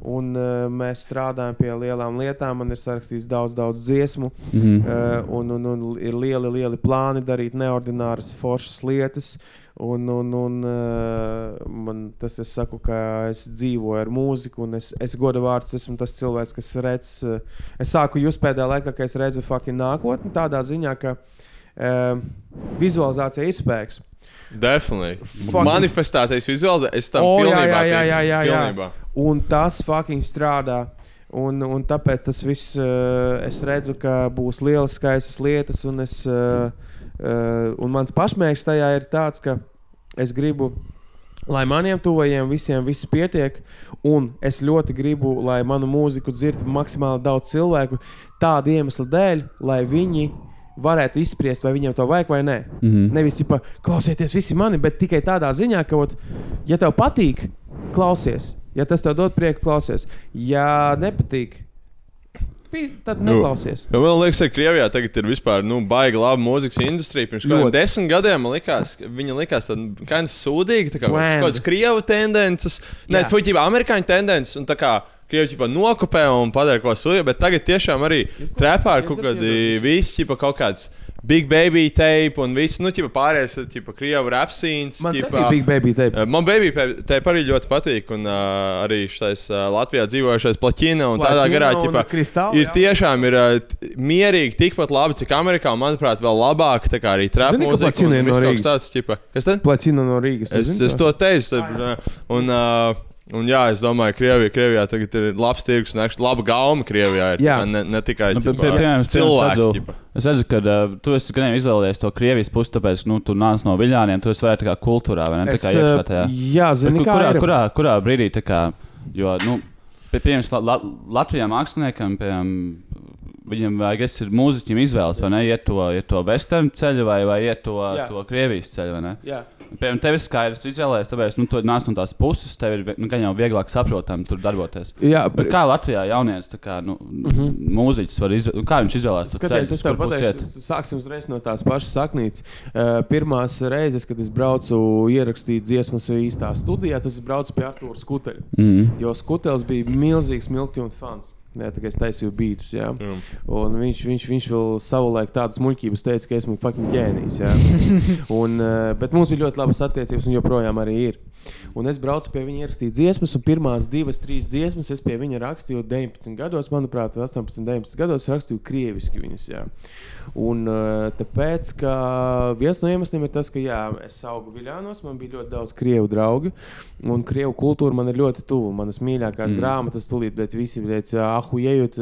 Un, uh, mēs strādājam pie lielām lietām. Man ir sarakstīts daudz, daudz dziesmu. Mhm. Uh, un, un, un ir lieli, lieli plāni darīt neordināras, foršas lietas. Un, un, un uh, man tas ir saku, ka es dzīvoju ar mūziku, un es, es godu vārds esmu tas cilvēks, kas redz. Uh, es sāku just pēdējā laikā, ka es redzu fucking nākotni tādā ziņā, ka uh, vizualizācija ir spēks. Definitīvi. Fucking- Manifestācijas vizuāli, es tam O, jā, pilnībā jā, jā, jā, jā, jā. Pilnībā. Un tas fucking strādā. Un, un tāpēc tas viss, uh, es redzu, ka būs lielas, skaistas lietas, un, es, uh, uh, un mans pašmērķis tajā ir tāds, ka es gribu, lai maniem tuvajiem visiem viss pietiek, un es ļoti gribu, lai manu mūziku dzirdētu maksimāli daudz cilvēku, tādu iemeslu dēļ, lai viņi varētu izspriest, vai viņiem to vajag vai nē. Mm. -hmm. Nevis tikai klausieties visi mani, bet tikai tādā ziņā, ka, ot, ja tev patīk, klausies. Ja tas tev dod prieku, klausies. Ja nepatīk, pi- tad neklausies. Jo man liekas, ka Krievijā tagad ir vispār nu, baigi laba mūzikas industrija. Pirms kādiem Ļoti. desmit gadiem man likās, viņa likās tāda sūdīga, tā kā kaut kādas krievu tendences, ne Jā. fuģība, amerikāņu tendences. Krievi ķipa, nokopē un padara ko sūdzīgu, bet tagad tiešām arī trepā ir kaut kādi visi ķipa, kaut kāds. Big baby tape un viss, nu, ķipa, pārējais, ķipa, krievu rapsīns. Man arī Big Baby teipa. Uh, Man baby tape arī ļoti patīk, un uh, arī šis uh, Latvijā dzīvojušais plaķina un tādā Plaķina garā, ķipa, Kristāli, ir jā. tiešām ir uh, mierīgi, tikpat labi, cik Amerikā, un, manuprāt, vēl labāk, tā kā arī trap Zini, ka mūzika. Plaķina no Rīgas? tāds, ķipa. Kas tad? Placina no Rīgas. Es, zini es to teicu, tad, un, uh, un jā, es domāju, ka Krievijā, Krievijā tagad ir labs tirgus un actually laba gauma Krievijā. Ir, Jā. tā ne, ne tikai Nu, ķipa, pie- piemēram, es cilvēki. Es redzu, ka uh, tu esi gan izvēlējies to Krievijas pusi, tāpēc, ka nu, tu nāc no viļņiem, tu esi vairāk tā kā kultūrā, vai ne? Tā Es, kā iekšā tajā. jā, Bet zini, kā kurā, ir. kurā, kurā brīdī, tā kā, jo, nu, pie, piemēram, la, la, Latvijā māksliniekam, piemēram, viņam vajag, es ir mūziķim izvēles, vai ne, iet to, iet to western ceļu vai, vai iet to, Jā. to Krievijas ceļu, vai ne? Jā. Piemēram, tev ir skaidrs, tu izvēlējies, tāpēc, nu, tu nāc no tās puses, tev ir, nu, jau vieglāk saprotami tur darboties. Jā, Bet kā Latvijā jaunietis, tā kā, nu, mm -hmm. mūziķis var izvēlēties, kā viņš izvēlējās to Skaties, ceļu, es tev pateikšu, sāksim uzreiz no tās pašas saknītes. Uh, pirmās reizes, kad es braucu ierakstīt dziesmas īstā studijā, tas braucu pie Arthūra Skuteļa. Mhm. Jo Skuteļs bija milzīgs milkti un fans. Jā, tā kā es taisīju beidus. Viņš, viņš, viņš vēl savulaik tādas muļķības teica, ka esmu fucking ģēnijs. Un, uh, bet mums ir ļoti labas attiecības, un joprojām arī ir. Un es braucu pie viņa ierakstīt dziesmas, un pirmās divas, trīs dziesmas es pie viņa rakstīju 19 gados, manuprāt, 18, 19 gados rakstīju krieviski viņas. Jā. Un uh, tāpēc, ka viens no iemesliem ir tas, ka jā, es augu Viļānos, man bija ļoti daudz krievu draugu, un krievu kultūra man ir ļoti tuva. Manas mīļākās mm. grāmatas, tūlīt, bet visi teica, ejot,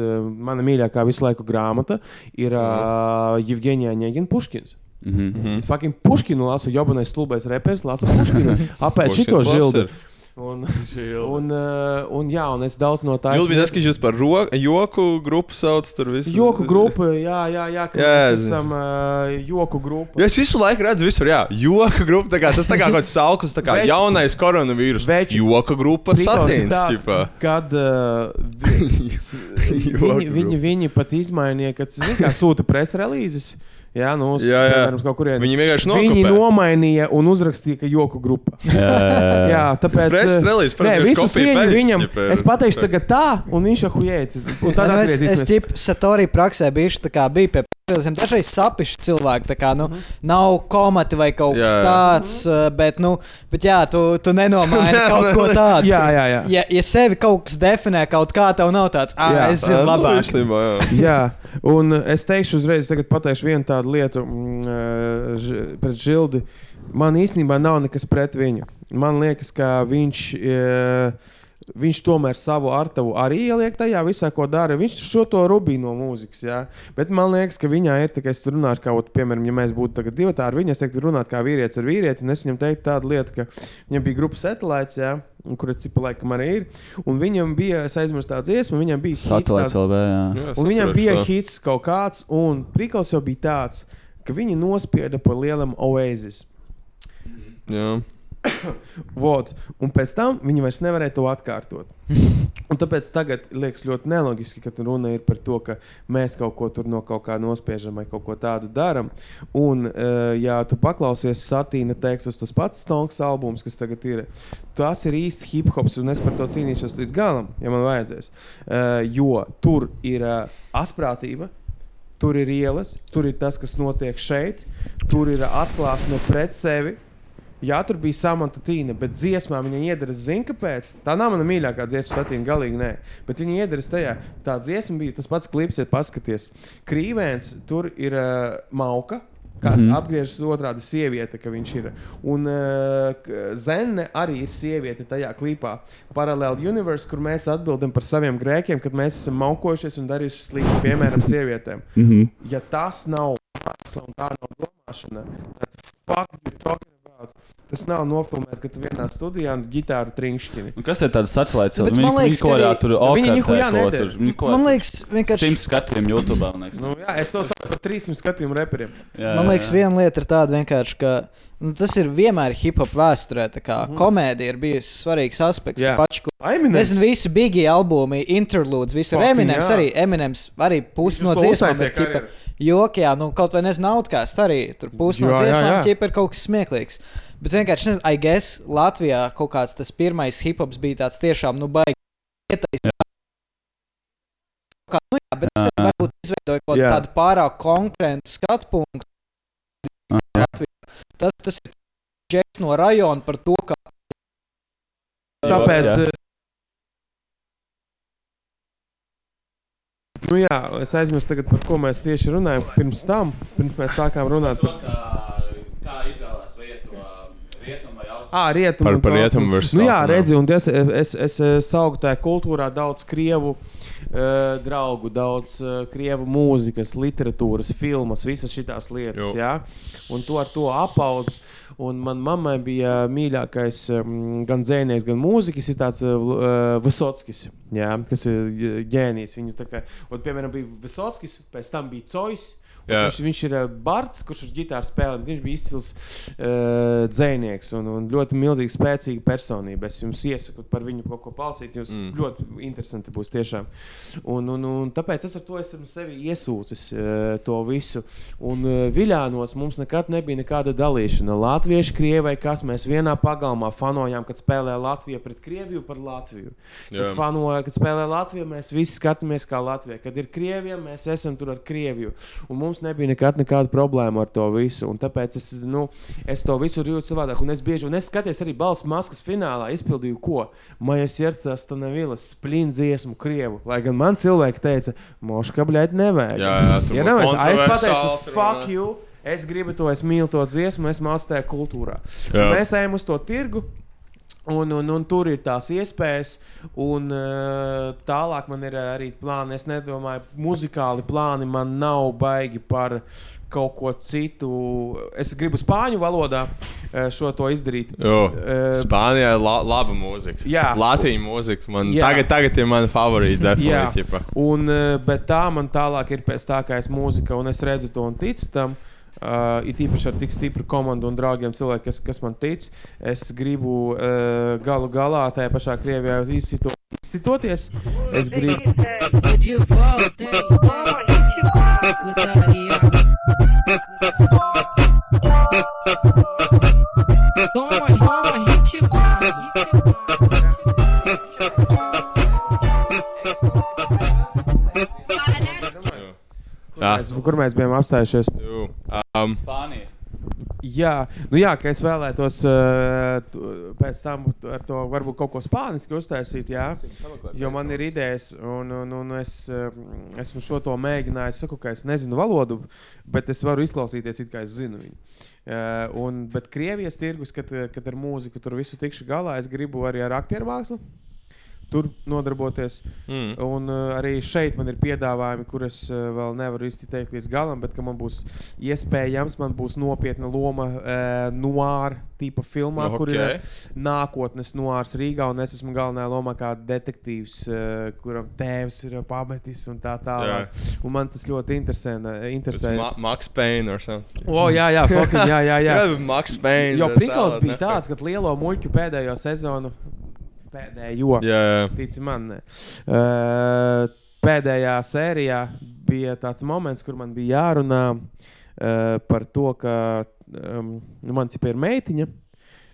mana mīļākā visu laiku grāmata ir uh, Jevģīnija Ņēgina Puškins. Mhm. Mm -hmm. Es fucking Puškinu lasu, jobanais stulbais repers, lasu Puškinu. Apēc šito žildu. ir. Un, un, uh, un, jā, un es daudz no tā Jūs bijat tas, ka jūs par ro, joku grupu sauc tur visu. Joku grupa, jā, jā, jā, ka Jā, mēs esam uh, joku grupa. Ja es visu laiku redzu, visur, jā, joka grupa. tā Kā, tas tā kā kaut kāds sauklis, tā kā Veči- jaunais koronavīrus. Veči- Joka grupa satīns. Kad uh, vi, Joku viņi, viņi, viņi pat izmainīja, kad kā sūta presa relīzes. Jā, nu, uz, Jā, jā. piemēram, kaut kurien. Viņi vienkārši Viņi nokopē. nomainīja un uzrakstīja, ka joku grupa. Jā, Jā, tāpēc. Eh, release, Nē, visu cieņu viņam. ķipa, Es pateikšu tagad tā, un viņš ahujēts. Un tad Nu, es, es atgriezīsimies. ķipu Satorī praksē bijuši, tā kā bija pie pilsēm. Dažreiz sapiši cilvēki, tā kā, nu, nav komati vai kaut kas Jā, jā. tāds, uh, bet, nu, bet jā, tu, tu nenomaini kaut ko tādu. Jā, jā, jā. Ja, ja sevi kaut kas definē kaut kā, tev nav tāds, ah, Jā. es zinu Nu, labāk. īstenībā, jā. Jā, un es teikšu uzreiz, tagad pateikšu vienu tādu lietu mm, eh, ž- pret Žildi. Man īstenībā nav nekas pret viņu. Man liekas, ka viņš. eh, Viņš tomēr savu artavu arī ieliek tajā visā, ko dara. Viņš šo to rubīju no mūzikas. Jā. Bet man liekas, ka viņā ir tā, ka es runāšu, kā, ot, piemēram, ja mēs būtu tagad divi tādi, viņa es teiktu, runāt kā vīrietis ar vīrieti. Un es viņam teiktu tādu lietu, ka viņam bija grupas satelīts, kur cipa laikam arī ir. Un viņam bija, es aizmirsu tādu dziesmu, viņam bija hits Satelīts tāds- LB, jā. Jā, Un viņam bija to. hits kaut kāds, un prikals jau bija tāds, ka viņi nospieda pa lielam oāzis. Jā. Vot, un pēc tam viņi vairs nevarēja to atkārtot. Un tāpēc tagad liekas ļoti neloģiski, ka runa ir par to, ka mēs kaut ko tur no kaut kā nospiežam vai kaut ko tādu darām. Un, uh, ja tu paklausies satīna tekstus, tas pats Stonks albums, kas tagad ir, tas ir īsts hip hops, un es par to cīnīšos līdz galam, ja man vajadzēs. Uh, jo tur ir uh, asprātība. Tur ir ielas, tur ir tas, kas notiek šeit, tur ir atklāsme pret sevi, Jā, tur bija samanta tīna, bet dziesmā viņa iedara zina, kāpēc. Tā nav mana mīļākā dziesma, satīna, galīgi nē. Bet viņa iedara tajā. Tā dziesma bija tas pats klips, ja paskaties. Krīvēns tur ir uh, mauka. Kāds mm -hmm. apgriežas otrādi sieviete, ka viņš ir. Un uh, Zene arī ir sieviete tajā klipā. Paralēli universe, kur mēs atbildam par saviem grēkiem, kad mēs esam maukojušies un darījuši slikti, piemēram, sievietēm. Mm -hmm. Ja tas nav māksla un tā nav domāšana, tad fuck you talking. Tas nav nofilmēts, ka tu vienā studijā ģitāru trinkšķini. Un kas ir tāds satelīts? Viņi man liekas, ko jā, tur nihujā ko nedara. tur, viņi ko Man liekas, vienkārši. Simt skatiem YouTube. Nu, jā, es to saucu par 300 skatījumu reperiem. Jā, Man jā, liekas, jā. viena lieta ir tāda vienkārši, ka nu, tas ir vienmēr hip hop vēsturē. mm. Komēdija ir bijusi svarīgs aspekts. Pači, ko- Eminem. Nezinu, visi bigi albumi, interludes, visur Fucking Eminems jā. arī. Eminems arī pusi no dziesmām ir ķipa, joki, jā, nu kaut vai nezinu, outcast arī. Tur pusi no dziesmām ķipa ir kaut kas smieklīgs. Bet vienkārši, nezinu, I guess, Latvijā kaut kāds tas pirmais hip hops bija tāds tiešām, nu, baigi. Kā, nu, jā, bet arī varbūt izveidoju kaut Jā. tādu pārāk konkrētu skatu punktu. Jā. Latvijā. Tas, tas ir džeks no rajona par to, kā Tāpēc. Jā. Nu jā, es aizmirsu, tagad, par ko mēs tieši runājam. Pirms tam, pirms mēs sākām runāt par Kā izvēlēties vietu, rietumu vai austrumu? Ah, rietumu. Par- par to- rietumu versus Nu, jā, redzi, un es, es, es, es saucu tajā kultūrā daudz krievu uh, draugu, daudz uh, krievu mūzikas, literatūras, filmas, visas šīs lietas. Jā? Un to ar to apaudz. Un man mammai bija mīļākais um, gan dzēnieks, gan mūziķis, ir tāds uh, Visockis, jā, kas ir ģēnijs. Viņu tā kā, un, piemēram, bija Visockis, pēc tam bija Cojs. Viņš, viņš ir uh, Barts, kurš uz ģitāras spēlē. bet Viņš bija izcils uh, dzinieks un, un ļoti milzīga, spēcīga personība. Es jums iesaku par viņu kaut ko palasīt. Jums mm. ļoti interesanti būs tiešām. Un, un, un tāpēc es ar to esmu sevi iesūcis uh, to visu. Un uh, Viļānos mums nekad nebija nekāda dalīšana. Latvieši, krievi, kas mēs vienā pagalmā fanojām, kad spēlē Latvija pret Krieviju par Latviju. Kad, Jā. fanoja, kad spēlē Latviju, mēs visi skatāmies kā Latvija. Kad ir Krievija, mēs esam tur ar Krieviju. Un mums nebija nekad nekāda problēma ar to visu. Un tāpēc es, nu, es to visu jūtu savādāk. Un es bieži, un es skaties arī balss maskas finālā, izpildīju ko? Maja sirdsā Stanavilas splīna dziesmu Krievu. Lai gan man cilvēki teica, moška, bļaigi, nevajag. Jā, jā, ja nevajag. Es pateicu, fuck you. Es gribu to, es mīlu to dziesmu, es mācu tajā kultūrā. Mēs ejam uz to tirgu. Un, un, un tur ir tās iespējas, un uh, tālāk man ir arī plāni. Es nedomāju, muzikāli plāni man nav baigi par kaut ko citu. Es gribu spāņu valodā uh, šo to izdarīt. Jo, Eh, Spānijā ir la, laba mūzika. Jā. Latvijas mūzika. Man Jā. tagad, tagad ir mana favorīta. Jā, un, uh, bet tā man tālāk ir pēc tā, kā es mūzika, un es redzu to un ticu tam. Uh, it īpaši ar tik stipru komandu un draugiem, cilvēki, kas, kas man tic. Es gribu uh, galu galā tajā pašā Krievijā izsito, izsitoties. Es gribu. Toma, toma, ritmar, Kur mēs, kur mēs bijām apstājušies? Um, Spānija. Jā, nu jā, ka es vēlētos uh, pēc tam ar to varbūt kaut ko spāniski uztaisīt. Jā, jo man ir idejas, un, un, un es uh, esmu šo to mēģinājis. Es saku, ka es nezinu valodu, bet es varu izklausīties, it kā es zinu viņu. Uh, un, bet Krievijas tirgus, kad, kad ar mūziku tur visu tikšu galā, es gribu arī ar aktieru mākslu. Tur nodarboties. Mm. Un uh, arī šeit man ir piedāvājumi, kurus uh, vēl nevaru izteikt līdz galam, bet man būs iespējams, man būs nopietna loma uh, noāra tipa filmā, okay. kur ir nākotnes noārs Rīgā, un es esmu galvenajā lomā kā detektīvs, uh, kuram tēvs ir pametis un tā tālāk. Un man tas ļoti interesē. interesē. Ma Max Payne or something. O, jā, jā, fucking, jā, jā, jā. Jā, Max Payne. Jo tālāk bija tāds, ka lielo muļķu pēdējo sezonu, pēdējo, Jā, jā. tici man. Uh, pēdējā sērijā bija tāds moments, kur man bija jārunā uh, par to, ka um, nu, man ir meitiņa.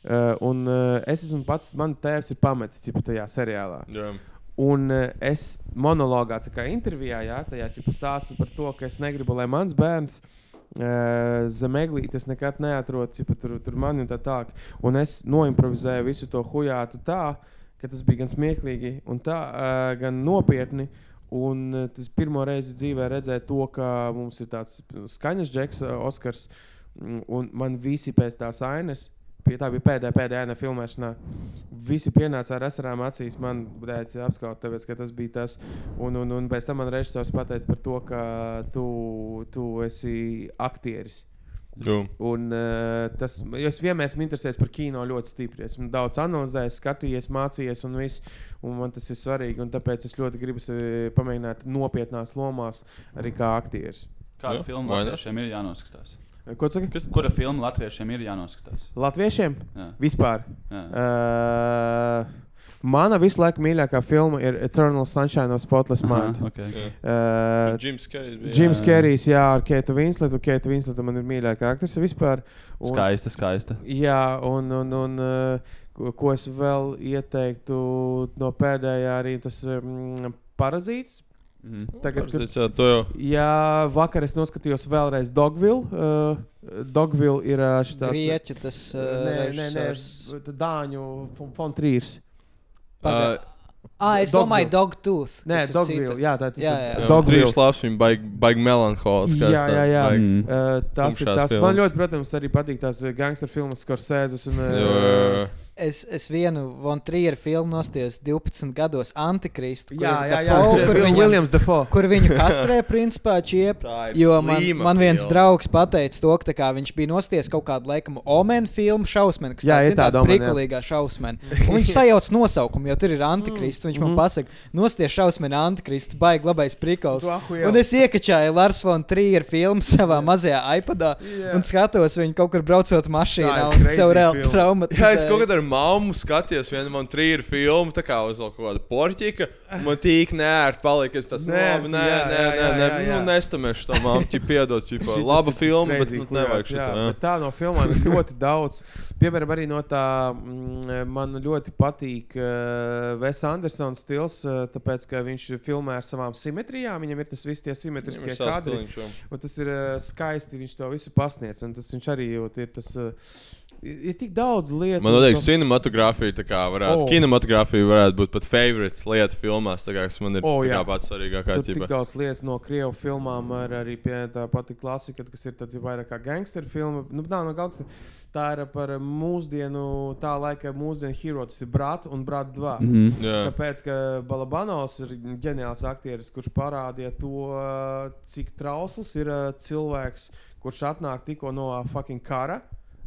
Uh, un uh, es esmu pats, man tēvs ir pametis cipa tajā seriālā. jā. Un uh, es monologā, tā kā intervijā, jā, tajā stāstu par to, ka es negribu, lai mans bērns uh, zem eglītes nekad neatrod cipa, tur, tur mani un tā tālāk. Un es noimprovizēju visu to hujātu tā, ka tas bija gan smieklīgi, tā, uh, gan nopietni. Un uh, tas pirmo reizi dzīvē redzēja to, ka mums ir tāds skaņas džeks, uh, Oskars, un man visi pēc tās ainas. Tā bija pēdējā, pēdējā aina filmēšanā. Visi pienāca ar asarām acīs. Man bija apskaut, tāpēc, ka tas bija tas. Un, un, un pēc tam man režisors pateica par to, ka tu, tu esi aktieris. Jā. Un, uh, tas, jo es vienmēr esmu interesējies par kino ļoti stipri. Esmu daudz analizējis, skatījies, mācījies, un, viss, un man tas ir svarīgi. un Tāpēc es ļoti gribu sevi pamēģināt nopietnās lomās, arī kā aktieris. Vai ne? latviešiem ir jānoskatās? Ko tu saki? Kura filma latviešiem ir jānoskatās? Latviešiem? Jā. Vispār. Jā. Uh, mana visu laiku mīļākā filma ir Eternal Sunshine of Spotless Aha, Mind. okay. Uh, Jims jā. Kerijs, jā, ar Keitu Winsletu. Keita Winsleta man ir mīļākā aktrise vispār. Un- Skaista, skaista. Jā, un, un, un uh, ko, es vēl ieteiktu no pēdējā, arī tas um, parazīts. Mhm. Tagad, kad, jā, to jau. jā, vakar es noskatījos vēlreiz Dogville. Uh, Dogville ir uh, šī Grieķu tas uh, Nē, nē, nē, Dāņu Fontrīrs. Paga- Ah, es Dogville. domāju, Dogtooth. Nē, Dogville. Jā, tā ir jā. Jā, Dogville. Labs, viņa baigi baig melanholisks. Jā, jā, jā. Mm. Uh, tas ir tas. Man filmas. ļoti, protams, arī patīk tās uh, gangster filmas, Scorsese un uh, Jā, jā, jā. Es, es vienu Von Trieru filmu nostājos 12 gados, Antikristu. kur Jā, ir jā, jā. Dafoe, kur, Bill viņam, Williams Defoe. kur viņu kastrē, principā, čiep. Jo man, slīma man viens filma. draugs pateica to, ka tā kā viņš bija nostājis kaut kādu laikam Omen filmu šausmeni, kas Jā, tāds ir tāda jā. prikulīgā šausmeni. Un viņš sajauc nosaukumu, jo tur ir Antikrists. Viņš Mhm. man pasaka, nosties šausmeni Antikrists, baigi labais ahujel. Un es iekačāju Lars Von Trieru filmu savā mazajā iPadā Jā. un skatos viņu kaut kur braucot mašīnā Tā ir un sev reāli traumatizēju. Jā, mammu skatījos, viena man trījā filmu, tā kā uz kaut kāda porķika. Man tīk nērti palika, es tas labi, nē, jā, nē, jā, nē, jā, nē, jā, jā. nu nestamēšu tam mammu, ķip Šitas laba ir filma, bet nu, nevajag jā, šitā. bet Tā no filmām ir ļoti daudz. Piemēram, arī no tā mm, man ļoti patīk uh, Vēs Andersons stils, uh, tāpēc, ka viņš filmē ar savām simetrijām. Viņam ir tas viss tie simetriskie ir kadri. jā. Tas ir uh, skaisti, viņš to visu pasniedz. Un tas viņš arī jūt, ir tas. Uh, ir, ir tik daudz lietu. Man liekas, ko- cinematogrāfija, tā kā varētu, oh. kinematogrāfija varētu būt pat favorite lieta filmās, tā kā kas man ir O, tā kā jā. pats svarīgākā. Tur tik ķipa. daudz lietas no krievu filmām, ar, arī pie tā pati klasika, kas ir vairāk kā gangsteru filma. Nu, tā, no gangster, tā ir par mūsdienu, tā laika mūsdienu hero. Tas ir Brāta un Brāta 2. Mhm. Jā. Tāpēc, ka Balabanovs ir ģeniāls aktieris, kurš parādīja to, cik trausls ir cilvēks, kurš atnāk tikko no fucking kara.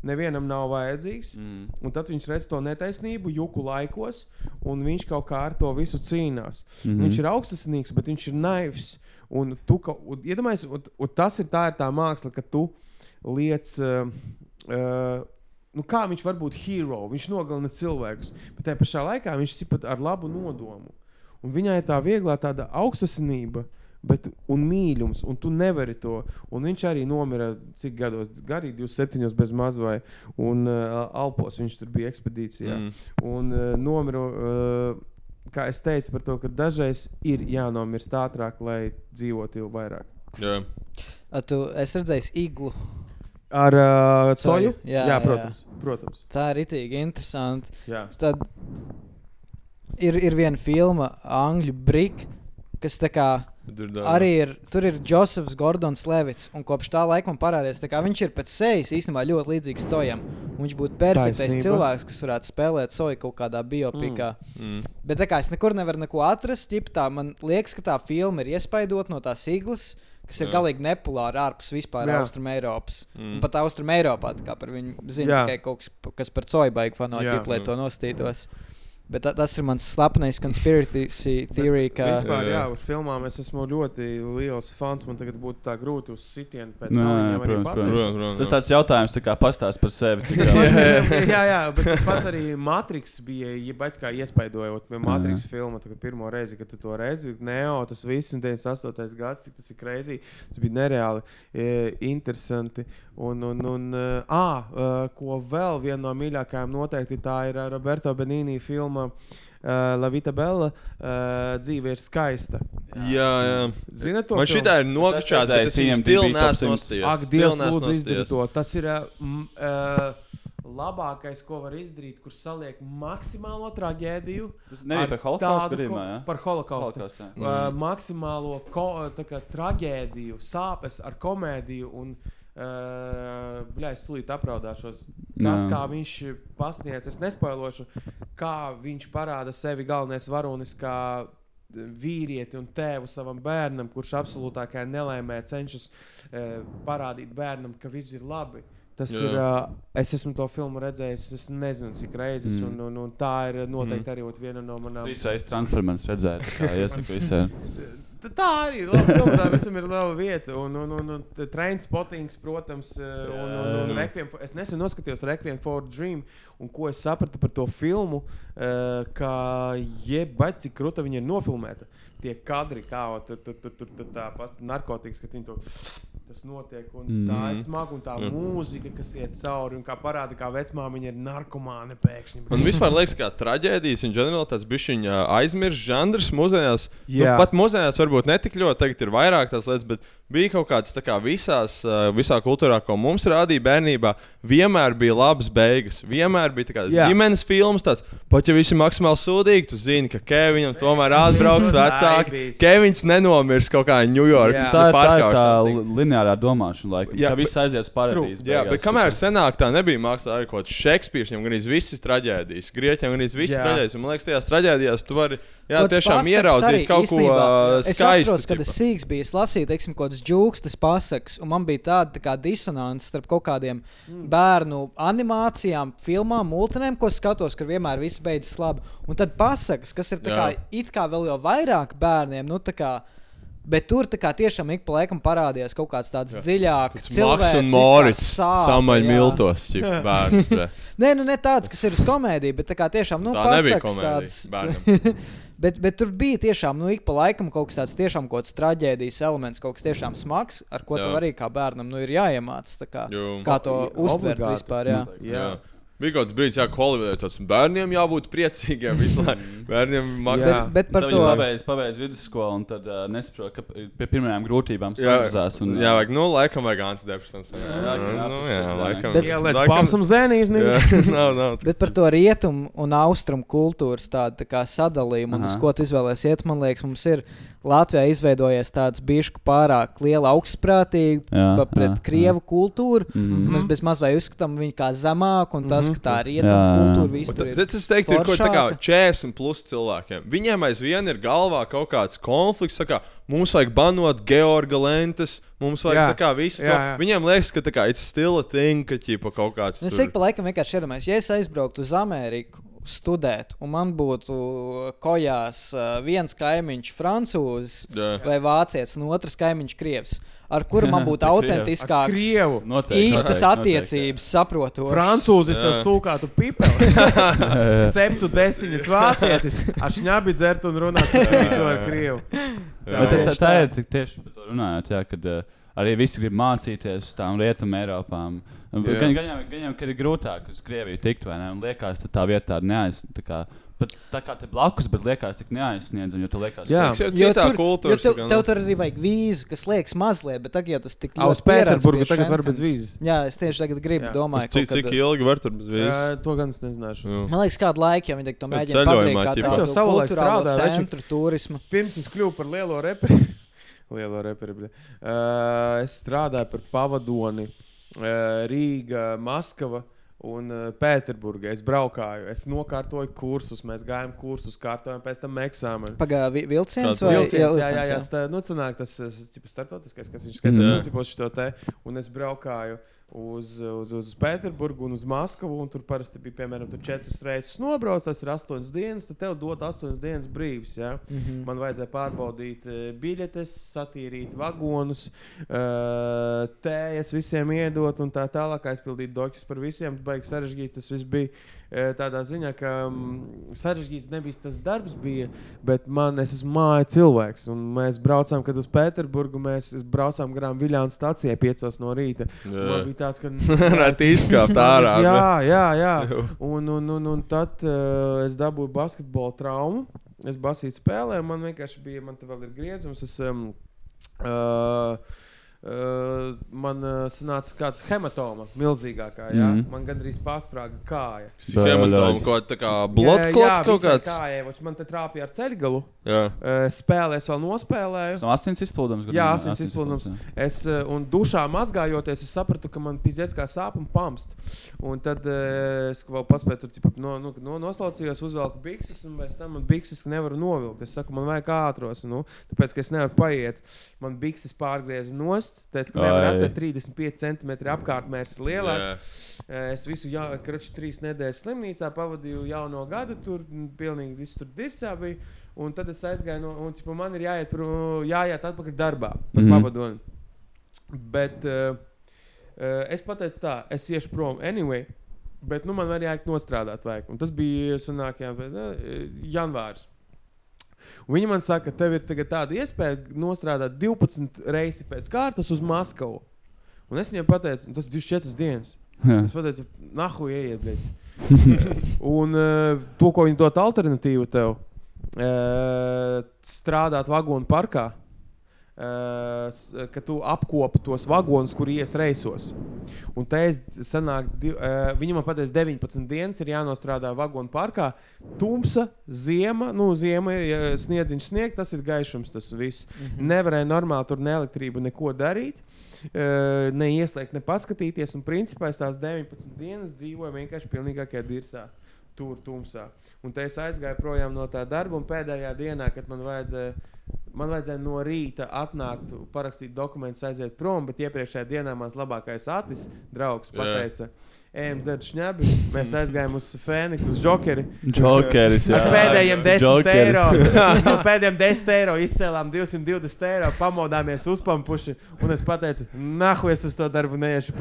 Nevienam nav vajadzīgs. Mm. Un tad viņš redz to netaisnību, juku laikos, un viņš kaut kā ar to visu cīnās. Mm. -hmm. Viņš ir augstasinīgs, bet viņš ir naivs. Un tu, ka, un, iedomājies, un, un tas ir tā, ir tā māksla, ka tu liec. Uh, uh, Nu, kā viņš var būt hero? Viņš nogalina cilvēkus, bet tajā pašā laikā viņš ir pat ar labu nodomu. Un viņai tā vieglā tāda augstasinība, bet, un mīlums, un tu nevari to. Un viņš arī nomira cik gados, garīgi 27, bez maz vai, un uh, Alpos viņš tur bija ekspedīcijā. Mm. Un uh, nomira, uh, kā es teicu, par to, ka dažreiz ir jānomirst ātrāk, lai dzīvotu ilgi vairāk. Jā. A, Tu esi redzējis iglu. Ar uh, coju? Jā, jā, jā. protams. protams. Tā ir itī interesanti. Jā. Tad ir, ir viena filma, Angļu brīka, kas tā kā Tur ir, Arī ir, tur ir Josefs Gordons Levits, un kopš tā laika man parādījās, tā kā viņš ir pēc sejas īstenībā ļoti līdzīgs Tojam. Un Viņš būtu perfektais Taisnība. cilvēks, kas varētu spēlēt soju kaut kādā biopikā. Mm. Bet tā kā es nekur nevaru neko atrast, ķip, tā, man liekas, ka tā filma ir iespaidota no tās iglas, kas ir Jā. galīgi nepolāra ārpus vispār Jā. Austrum Eiropas. Mm. Un pat Austrum Eiropā tā kā par viņu zina tikai kaut kas, kas par soju baigu Jā. fanātu, lai to nostītos. Bet tā, tas ir mans slepenais conspiracy theory, ka Vispār, jā, Jā. uz filmām es esmu ļoti liels fans. Man tagad būtu tā grūti uz sitienu pēc protams. Tas tāds jautājums, tā kā pastāst par sevi. kā- jā, jā, jā, bet tas pats arī Matrix bija. Ja baidz kā iespaidojot, Matrix filma, tagad pirmo reizi, kad tu to redzi. Neo, tas viss, un 98. gads, cik tas ir kreizī. Tas bija nereāli e, interesanti. Un, un, un uh, ah, uh, ko vēl viena no mīļākajām noteikti tā ir ā, Roberto Benīni filma. Uh, La Vita Bella uh, dzīve ir skaista. Jā, jā. Zinat, to Man šī ir nokačāta, bet es top neesmu 100. nostājies. Ak, Dievs, lūdzu, izdariet to. Tas ir uh, uh, labākais, ko var izdarīt, kur saliek maksimālo traģēdiju. Tas nebija ar par holokaustu gadījumā, jā? Par holokaustu. Holokaustu, jā. Uh, maksimālo ko, tā kā, traģēdiju, sāpes ar komēdiju. Un, Uh, Bļā, es tūlīt apraudāšos. Tas, Jā. kā viņš pasniedz, es nespoilošu, kā viņš parāda sevi galvenais varonis, kā vīrieti un tēvu savam bērnam, kurš absolūtākajā nelēmē cenšas uh, parādīt bērnam, ka viss ir labi. Tas Jā. ir. Uh, es esmu to filmu redzējis, es nezinu, cik reizes, Mm. mm. un, un, un tā ir noteikti arī ot viena no manām. Trīs reizes transformers redzēt, tā kā iesaku visiem. Tā arī ir laba filma, tā visam ir laba vieta. Un, un, un, un t- train spottings, protams, eh, un, un, un Requiem, for- es nesen noskatījos Requiem for Dream, un ko es sapratu par to filmu, uh, ka jebać cik krūta viņa ir nofilmēta. Tie kadri, kā o, tu- tu- tu- tu- tu- tāpat narkotikas, kad viņi to tas notiek. Un mm. Tā ir smaga un tā Jā. mūzika, kas iet cauri un kā parāda, kā vecmāmiņa ir narkomāne pēkšņi. Man vispār liekas, ka traģēdijas un ģenerāli tāds bišķiņa aizmirsts žanrs mūsdienās. Nu, Jā. pat mūsdienās varbūt netik ļoti, tagad ir vairāk tās lietas, bet bija kaut kāds tā kā visās, visā kultūrā, ko mums rādīja bērnībā, vienmēr bija labas beigas. Vienmēr bija tāds ģimenes filmas, tāds, pat ja visi ir maksimāli sūdīgi, tu zini, ka Kevinam tomēr atbrauks vecāki. Kevins nenomirs kaut kā Ņujorkas. Tā ir tā, ir tā lineārā domāšana, laikam. Jā, ka viss aiziet uz paradīzi. Jā, beigās. bet kamēr senāk tā nebija mākslā, arī kaut kāds Šekspīrs, viņam gan visas traģēdijas, Grieķiem gan visas Jā. traģēdijas. Un Man liekas, tajās traģēdijās tu vari jā, kāds tiešām ieraudzīt arī kaut ko īstenībā. uh, Es skaistu. saprotu, kad es sīgs biju, es lasīju, teiksim, kaut kādas jūgstas pasakas, un man bija tāda tā kā disonance starp kaut kādiem mm. bērnu animācijām, filmām, multinēm, ko skatos, kur vienmēr viss beidzas labi. Un tad pasakas, kas ir tā kā, it kā vēl jau vairāk bērniem, nu tā kā. Bet tur tiešām ik pa laikam parādījās kaut kāds tāds dziļāks, Maks un Morits samaļ miltos, cik bērns. Nē, nu ne tāds, kas ir uz komēdiju, bet tā kā tiešām nu, Tā pasakas komēdija tāds- bet, bet tur bija tiešām, nu, ik pa laikam kaut kas tāds tiešām kaut kāds traģēdijas elements, kaut kas tiešām smags, ar ko Jā. tev arī kā bērnam nu, ir jāiemācās. tā Kā, kā to uztvert Obligāti. vispār. Jā. Jā. Bija kaut kāds brīdis, kolonizēt tāds bērniem jābūt priecīgiem visu laiku. Bērniem Jā. mag... Bet, bet par to pabeidz, pabeidz vidusskolu un tad uh, nesaprot, ka pie pirmajām grūtībām Jā, samazinās. Un, jā, vajag, nu, laikam vajag antidepresants. Jā, Jā, jā, nu, jā, jā, jā. laikam. Bet- Jā, lai laikam- spāpsam zēnīs. Jā, nav, nav. Bet par to rietumu un austrumu kultūras tādu tā kā sadalījumu, un uz ko tu izvēlēsies iet, man liekas, mums ir Latvijā izveidojies tāds bišķi pārāk liela augstprātība Jā, pa- pret jā, krievu kultūru. Mhm. Mēs bez maz vai uzskatām viņu kā zemāku, un tas, Mhm. ka tā Jā, rietumu jā. kultūra tur ir. tad Es teiktu, ir kaut kā foršāka. 40 plus cilvēkiem. Viņiem aizvien ir galvā kaut kāds konflikts. tā Kā, mums vajag banot Georga lentes, mums vajag Jā. tā kā visu to. Jā, jā. Viņiem liekas, ka tā kā it's still a thing, ka kaut kāds. Nu, Es tur- ik pa laikam vienkārši iedomājos, ja es aizbrauktu uz Ameriku studēt, un man būtu kojās uh, viens kaimiņš, francūzis Jā. vai vācietis, un otrs kaimiņš, krievs, ar kuru man būtu autentiskāks, Krievu. Noteikti, īstas noteikti, attiecības, saprotu. Francūzis tev Jā. sūkātu pipeli. Ceptu desiņas vācietis. Ar šņabi dzert un runāt ar krievu. Bet tā, tā, tā ir tik tieši par to runājot, jā, kad uh, arī visi grib mācīties uz tām rietumu Eiropām. Un Jā. Gan, gan, jau, gan jau, ka ir grūtāk uz Krieviju tikt, vai ne? Un liekas, ka tā vieta tāda neaiz. Tā kā, pat tā kā te blakus, bet liekas, tik neaizsniedzama, jo tu liekas, Jā. Tas jau Jo citā kultūrā. tev, tev tur arī vajag vīzu, kas liekas mazliet, bet tagad, tas tik ļoti pie tagad var bez vīzes. Jā, es tieši tagad gribu, Jā. domāju, Cik, kaut cik kad- ilgi var tur bez vīzes? Jā, to gan es nezināšu. Jā. Man liekas, kādu laiku, ja viņi to Bet ceļojumā, padarīt Es jau savulaik strādāju, centru turismu. Pirms es kļuvu par lielo reperu. Lielo reperu. Uh, es strādāju par pavadoni uh, Rīga, Maskava. Un uh, Pēterburgā es braukāju, es nokārtoju kursus, mēs gājām kursus, kārtojām pēc tam eksāmenu. Pagaidā, vilciens Kāds vai Vilciens, jā, jā, vilciens, jā, tā, nu, sanāk, tas ir starptautiskais, kas viņš skatās, Jā. mm. cipos šo te, un es braukāju uz, uz, uz Pēterburgu un uz Maskavu, un tur parasti bija, piemēram, tu četrus reisus nobrauc, tas ir astoņas dienas, tad tev dod astoņas dienas brīvs, jā. Mm -hmm. Man vajadzēja pārbaudīt eh, biļetes, satīrīt vagonus, uh, tējas visiem iedot un tā tālāk aizpildīt dokus par visiem, baigi sarežģīti tas viss bija. Eh, Tādā ziņā, ka um, sarežģīts nebija tas darbs, bija, bet man es esmu māja cilvēks. Mēs braucām, kad uz Pēterburgu mēs braucām garām Viljānu stācijai 5 no rīta. Un Man bija tāds, ka. Varētu izkāpt ārā. jā, jā, jā. Un, un, un, un tad uh, es dabūju basketbola traumu. Es basīju spēlēju, man vienkārši bija, man te vēl ir griezums. Es, um, uh, Uh, man uh, sanāca kāds hematoma, milzīgākā. Jā? Mm. Man gandrīz pārsprāga kāja. Hematom, ko tā kā bloodclots kaut kāds. Kājai, voč man te trāpīja ar ceļgalu. Jā. Uh, spēlēs vēl nospēlēju. Tas no asins izplūdums. Jā, asins izplūdums. Es, uh, un dušā mazgājoties, es sapratu, ka man pizdzēs kā sāp un pamst. Un tad uh, es vēl paspēju tur cipa, no, no, no, noslaucījos, uzvelku bikses, un pēc tam man bikses nevaru novilkt. Es saku, man vajag ātros, nu, tāpēc, ka es nevaru paiet. Man bikses pārgrieza nost, teica, ka nevar attēt 35 cm apkārtmērs ir lielāks. Uh, Es visu jā, kraču trīs nedēļas slimnīcā pavadīju jauno gadu, tur pilnīgi viss tur dirsā bija. Un tad es aizgāju, no, un cipa, man ir jāiet, jāiet atpakaļ darbā par mm. -hmm. pavadoni. Bet uh, uh, es pateicu tā, es iešu prom anyway. Bet nu, man arī jāiet nostrādāt, vajag. Un tas bija senākajā uh, janvārs. Un viņi man saka, ka tev ir tāda iespēja nostrādāt 12 reizes pēc kārtas uz Maskavu. Un es viņiem pateicu, tas ir 24 dienas. Jā. Es pateicu, nahu, ieiet, bļēc. Un uh, to, ko viņi dod alternatīvu tev, uh, strādāt vagonu parkā. Uh, ka tu apkopi tos vagonus, kur ies reisos. Un te es sanāk, div, uh, viņam man pateica, 19 dienas ir jānostrādā vagonu parkā. Tumsa, ziema, nu, ziema, ja sniedziņš sniegt, tas ir gaišums, tas viss. Mm -hmm. Nevarēja normāli tur ne elektrību, neko darīt. Uh, ne ieslēgt, ne paskatīties. Un principā es tās 19 dienas dzīvoju vienkārši pilnīgākajā dirzā, tur tumsā. Un te es aizgāju projām no tā darba, un pēdējā dienā, kad man vajadzēja, man vajadzēja no rīta atnākt, parakstīt dokumentus, aiziet prom, bet iepriekšējā dienā mans labākais atis, draugs, pateica, ejam dzert šņabi. Mēs mm. aizgājām uz Fēniksu, uz Džokeru. Džokeris, jā. Ar pēdējiem 10 eiro. no pēdējiem 10 eiro izcēlām 220 eiro, pamodāmies uzpampuši. Un es pateicu, nahu es uz to darbu neiešu.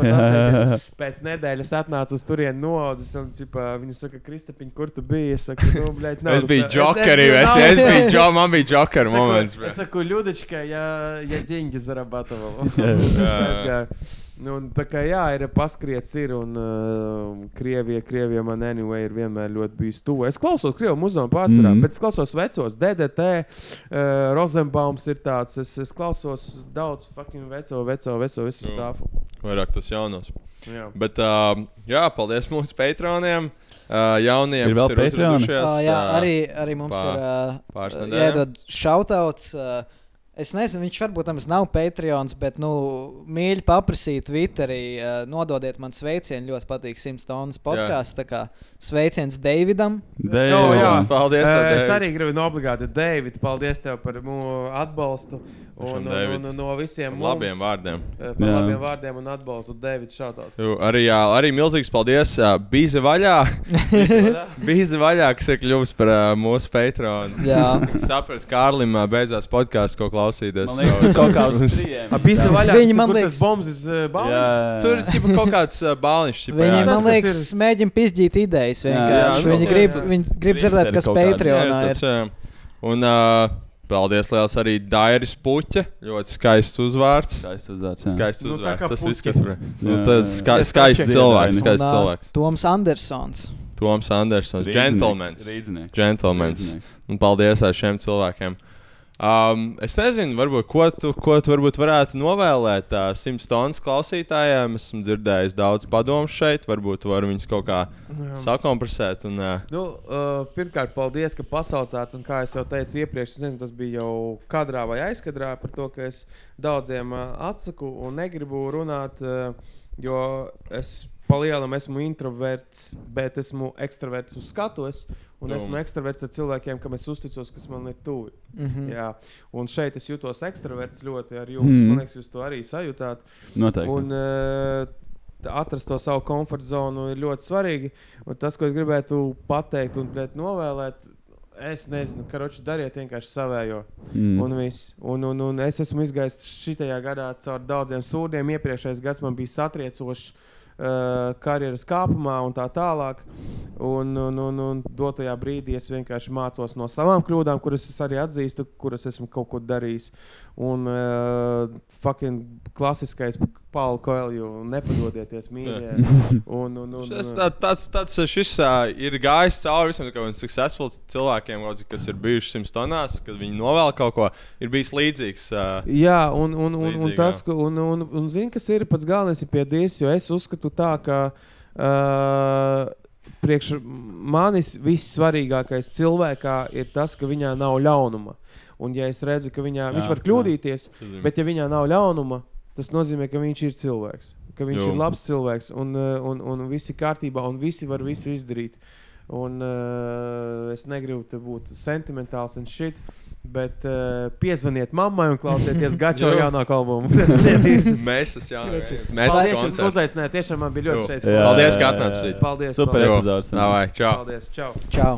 Pēc nedēļas atnācu uz turieni noaudzis. Un cipa, viņi saka, Kristapiņ, kur tu biji? Es saku, nu, bļaļ, nav. Es biju Džokeri, es, es, es biju Džo, man bija Džoker moments. Es saku, ļudička, ja, ja dziņģi zarabatoval. es aizgāju. Nu, un tā kā jā, ir paskriets, ir un uh, Krievija, Krievija man anyway ir vienmēr ļoti bijis tuvu. Es klausos Krievijas muzeja pārsvarā, mm. -hmm. bet es klausos vecos, DDT, uh, Rozenbaums ir tāds. Es, es klausos daudz fucking veco, veco, veco visu Jā. stāfu. Vairāk tas jaunos. Jā. Bet, uh, jā, paldies mūsu patroniem. Uh, jauniem, Ir vēl Patreoni? uzradušies, Uh, jā, arī, arī mums pā- pā, ir uh, jādod šautauts. Uh, es nezinu, viņš varbūt tam nav Patreons, bet, nu, mīļi paprasīt Twitterī, uh, nododiet man sveicienu. Ļoti patīk 100 tonnas podkāsts. Tā kā sveiciens Davidam. Dei- Jā, jā. Paldies, tev, es David. arī gribu obligāti, David, paldies tev par mūsu atbalstu. Un, un, David. un, no visiem Par labiem mums, vārdiem. Par Jā. labiem vārdiem un atbalstu. David. Tu, arī, jā, arī milzīgs paldies. Uh, Bīze vaļā. Bīze vaļā, kas ir kļuvis par uh, mūsu patronu. Jā. Sapratu, Kārlim uh, beidzās podkāsts, ko klausīties. Man liekas, tur kaut kā uz trījiem. Bija vaļā, Viņi, tas, man liekas- tas bombas uh, Jā, balons. Tur ir kaut kāds uh, bāliņš. ķipa, Viņi, jā. tas, man kas liekas, ir- mēģina pizdīt idejas Jā, vienkārši. jā, nu, viņi, jā, grib, jā. viņi grib dzirdēt, kas. Patreonā Jā, ir. tas, jā. Un uh, paldies liels arī Dairis Puķa. Ļoti skaists uzvārds. Skaists uzvārds. jā. Skaists Nu, uzvārds. kā Tas viss, kas var. Nu, Jā, tas jā. ska, skaists cilvēks. Skaists cilvēks. Toms Andersons. Toms Andersons. Gentlemans. Gentlemans. Un paldies ar šiem cilvēkiem. Um, es nezinu, varbūt, ko tu, ko tu varbūt varētu novēlēt uh, simts stundas klausītājiem. Esmu dzirdējis daudz padomu šeit. Varbūt var viņus kaut kā Jā. sakompresēt. Un, uh, Nu, uh, pirmkārt, paldies, ka pasaucāt. Un, kā jau teicu iepriekš, nezinu, tas bija jau kadrā vai aizkadrā par to, ka es daudziem uh, atsaku un negribu runāt, uh, jo es palielam esmu introverts, bet esmu ekstraverts uz skatuves. Un esmu ekstraverts ar cilvēkiem, kam es uzticos, kas man ir tuvi. Mhm. Jā, un šeit es jūtos ekstraverts ļoti ar jums. Mm. Man liekas, jūs to arī sajūtāt. Noteikti. Un, uh, atrast to savu komforta zonu ir ļoti svarīgi. Un tas, ko es gribētu pateikt un novēlēt, es nezinu, karoči, dariet vienkārši savējo. Mm. Un, viss. un, un, un es esmu izgājis šajā gadā caur daudziem sūdiem. Iepriekšējais gads man bija satriecošs. Uh, karjeras kāpumā un tā tālāk. Un, un, un, un dotajā brīdī es vienkārši mācos no savām kļūdām, kuras es arī atzīstu, kuras esmu kaut ko darījis. Un uh, fucking klasiskais Pauli Koelju nepadodieties mīļie. Un, un, un, Šis, tā, tāds, tāds šis uh, ir gājis cauri visam tādiem successful cilvēkiem, kaut cik, kas ir bijuši simts tonās, kad viņi novēl kaut ko. Ir bijis līdzīgs. Uh, Jā, un, un, un, un Līdzīgi, tas, ka, un, un, un zini, kas ir pats galvenais ir pie Dievs, jo es uzskatu tā, ka uh, priekš manis vissvarīgākais cilvēkā ir tas, ka viņā nav ļaunuma. Un, ja es redzu, ka viņā, jā, viņš var kļūdīties, jā. bet ja viņā nav ļaunuma, tas nozīmē, ka viņš ir cilvēks. Ka viņš Jo. ir labs cilvēks un, uh, un, un viss ir kārtībā, un visi var visu izdarīt. Un, uh, es negribu būt sentimentāls un šit, bet uh, piezvaniet mammai un klausieties Gačo jaunāko albumu. mēs esam jau Kroči. mēs esam jums, ka uzaicinājāt. Tiešām man bija ļoti šeit. Jā, Paldies, ka atnācāt šeit. Paldies. Super. Davai, čau! Paldies. Čau. Čau!